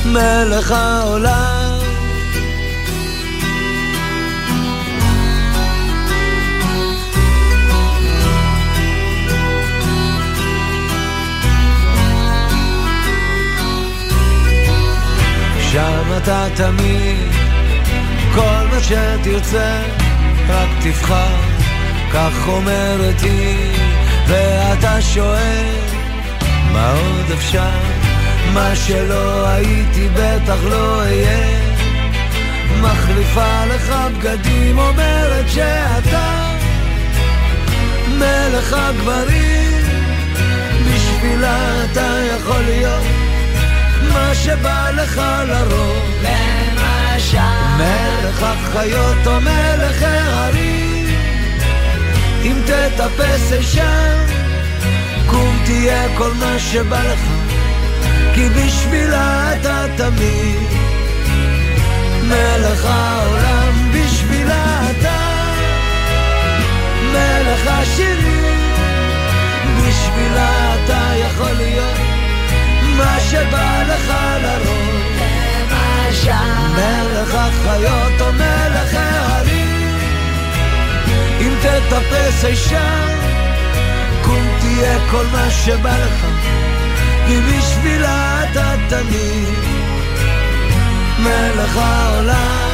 מלך העולם. שם אתה תמיד, כל מה שתרצה, רק תבחר, כך אומרת היא, ואתה שואל, מה עוד אפשר? מה שלא הייתי בטח לא אהיה. מחליפה לך בגדים, אומרת שאתה מלך הגברים, בשבילה אתה יכול להיות מה שבא לך לראש. למשל. מלך החיות או מלך ההרים. אם תטפס אי שם, קום תהיה כל מה שבא לך. כי בשבילה אתה תמיד מלך העולם, בשבילה אתה מלך השירים. בשבילה אתה יכול להיות מה שבא לך לראש. מלך החיות או מלך ההרים. אם תטפס אי שם, קום תהיה כל מה שבא לך. כי בשבילה אתה תמיד מלך העולם.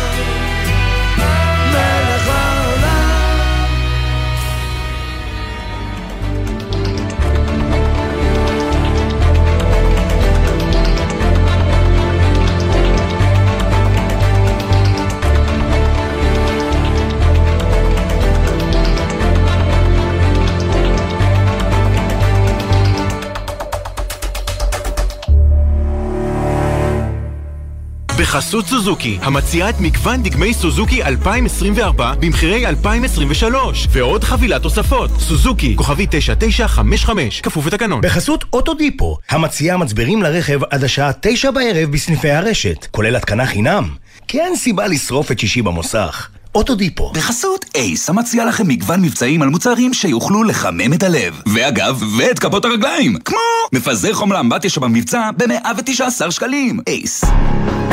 בחסות סוזוקי, המציעה את מגוון דגמי סוזוקי 2024 במחירי 2023 ועוד חבילת תוספות. סוזוקי, כוכבי 9955, כפוף לתקנון. בחסות אוטודיפו, המציעה מצברים לרכב עד השעה תשע בערב בסניפי הרשת, כולל התקנה חינם. כי אין סיבה לשרוף את שישי במוסך. אוטודיפו. בחסות אייס, המציע לכם מגוון מבצעים על מוצרים שיוכלו לחמם את הלב. ואגב, ואת כפות הרגליים. כמו מפזר חום לאמבטיה שבמבצע ב-119 שקלים. אייס.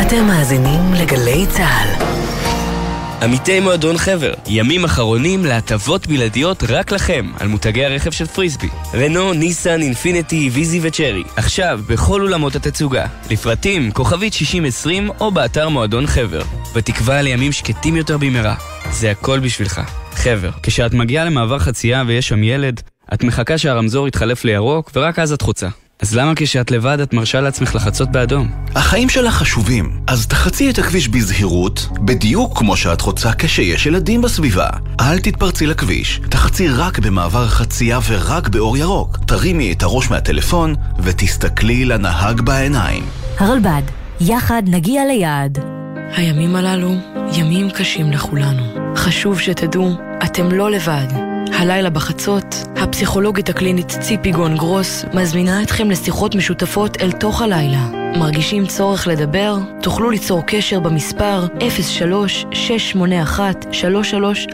אתם מאזינים לגלי צה"ל. עמיתי מועדון חבר, ימים אחרונים להטבות בלעדיות רק לכם על מותגי הרכב של פריסבי. רנו, ניסן, אינפיניטי, ויזי וצ'רי. עכשיו בכל אולמות התצוגה. לפרטים כוכבית 6020 או באתר מועדון חבר. בתקווה לימים שקטים יותר במהרה. זה הכל בשבילך. חבר, כשאת מגיעה למעבר חצייה ויש שם ילד, את מחכה שהרמזור יתחלף לירוק, ורק אז את חוצה. אז למה כשאת לבד את מרשה לעצמך לחצות באדום? החיים שלך חשובים, אז תחצי את הכביש בזהירות, בדיוק כמו שאת חוצה כשיש ילדים בסביבה. אל תתפרצי לכביש, תחצי רק במעבר חצייה ורק באור ירוק. תרימי את הראש מהטלפון ותסתכלי לנהג בעיניים. הרלב"ד, יחד נגיע ליעד. הימים הללו ימים קשים לכולנו. חשוב שתדעו, אתם לא לבד. הלילה בחצות, הפסיכולוגית הקלינית ציפי גון גרוס מזמינה אתכם לשיחות משותפות אל תוך הלילה. מרגישים צורך לדבר? תוכלו ליצור קשר במספר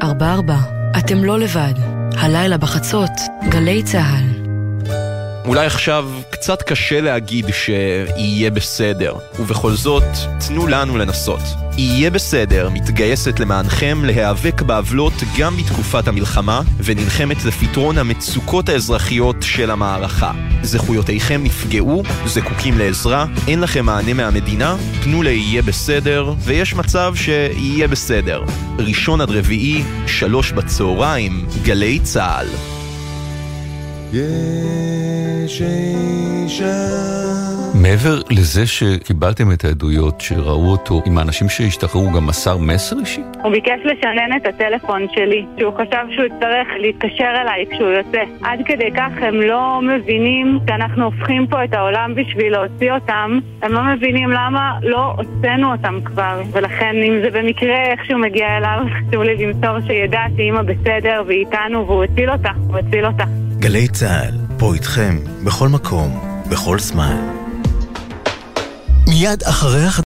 03-681-3344. אתם לא לבד. הלילה בחצות, גלי צה"ל. אולי עכשיו קצת קשה להגיד שיהיה בסדר, ובכל זאת, תנו לנו לנסות. יהיה בסדר מתגייסת למענכם להיאבק בעוולות גם בתקופת המלחמה, ונלחמת לפתרון המצוקות האזרחיות של המערכה. זכויותיכם נפגעו, זקוקים לעזרה, אין לכם מענה מהמדינה, פנו ליהיה בסדר, ויש מצב שיהיה בסדר. ראשון עד רביעי, שלוש בצהריים, גלי צה"ל. אישה מעבר לזה שקיבלתם את העדויות שראו אותו עם האנשים שהשתחררו, גם מסר מסר אישי? הוא ביקש לשנן את הטלפון שלי, שהוא חשב שהוא יצטרך להתקשר אליי כשהוא יוצא. עד כדי כך הם לא מבינים שאנחנו הופכים פה את העולם בשביל להוציא אותם, הם לא מבינים למה לא הוצאנו אותם כבר, ולכן אם זה במקרה איכשהו מגיע אליו, חשוב לי למסור שידע שאימא בסדר והיא איתנו והוא הציל אותה, הוא הציל אותה. גלי צה"ל, פה איתכם, בכל מקום, בכל זמן. מיד אחרי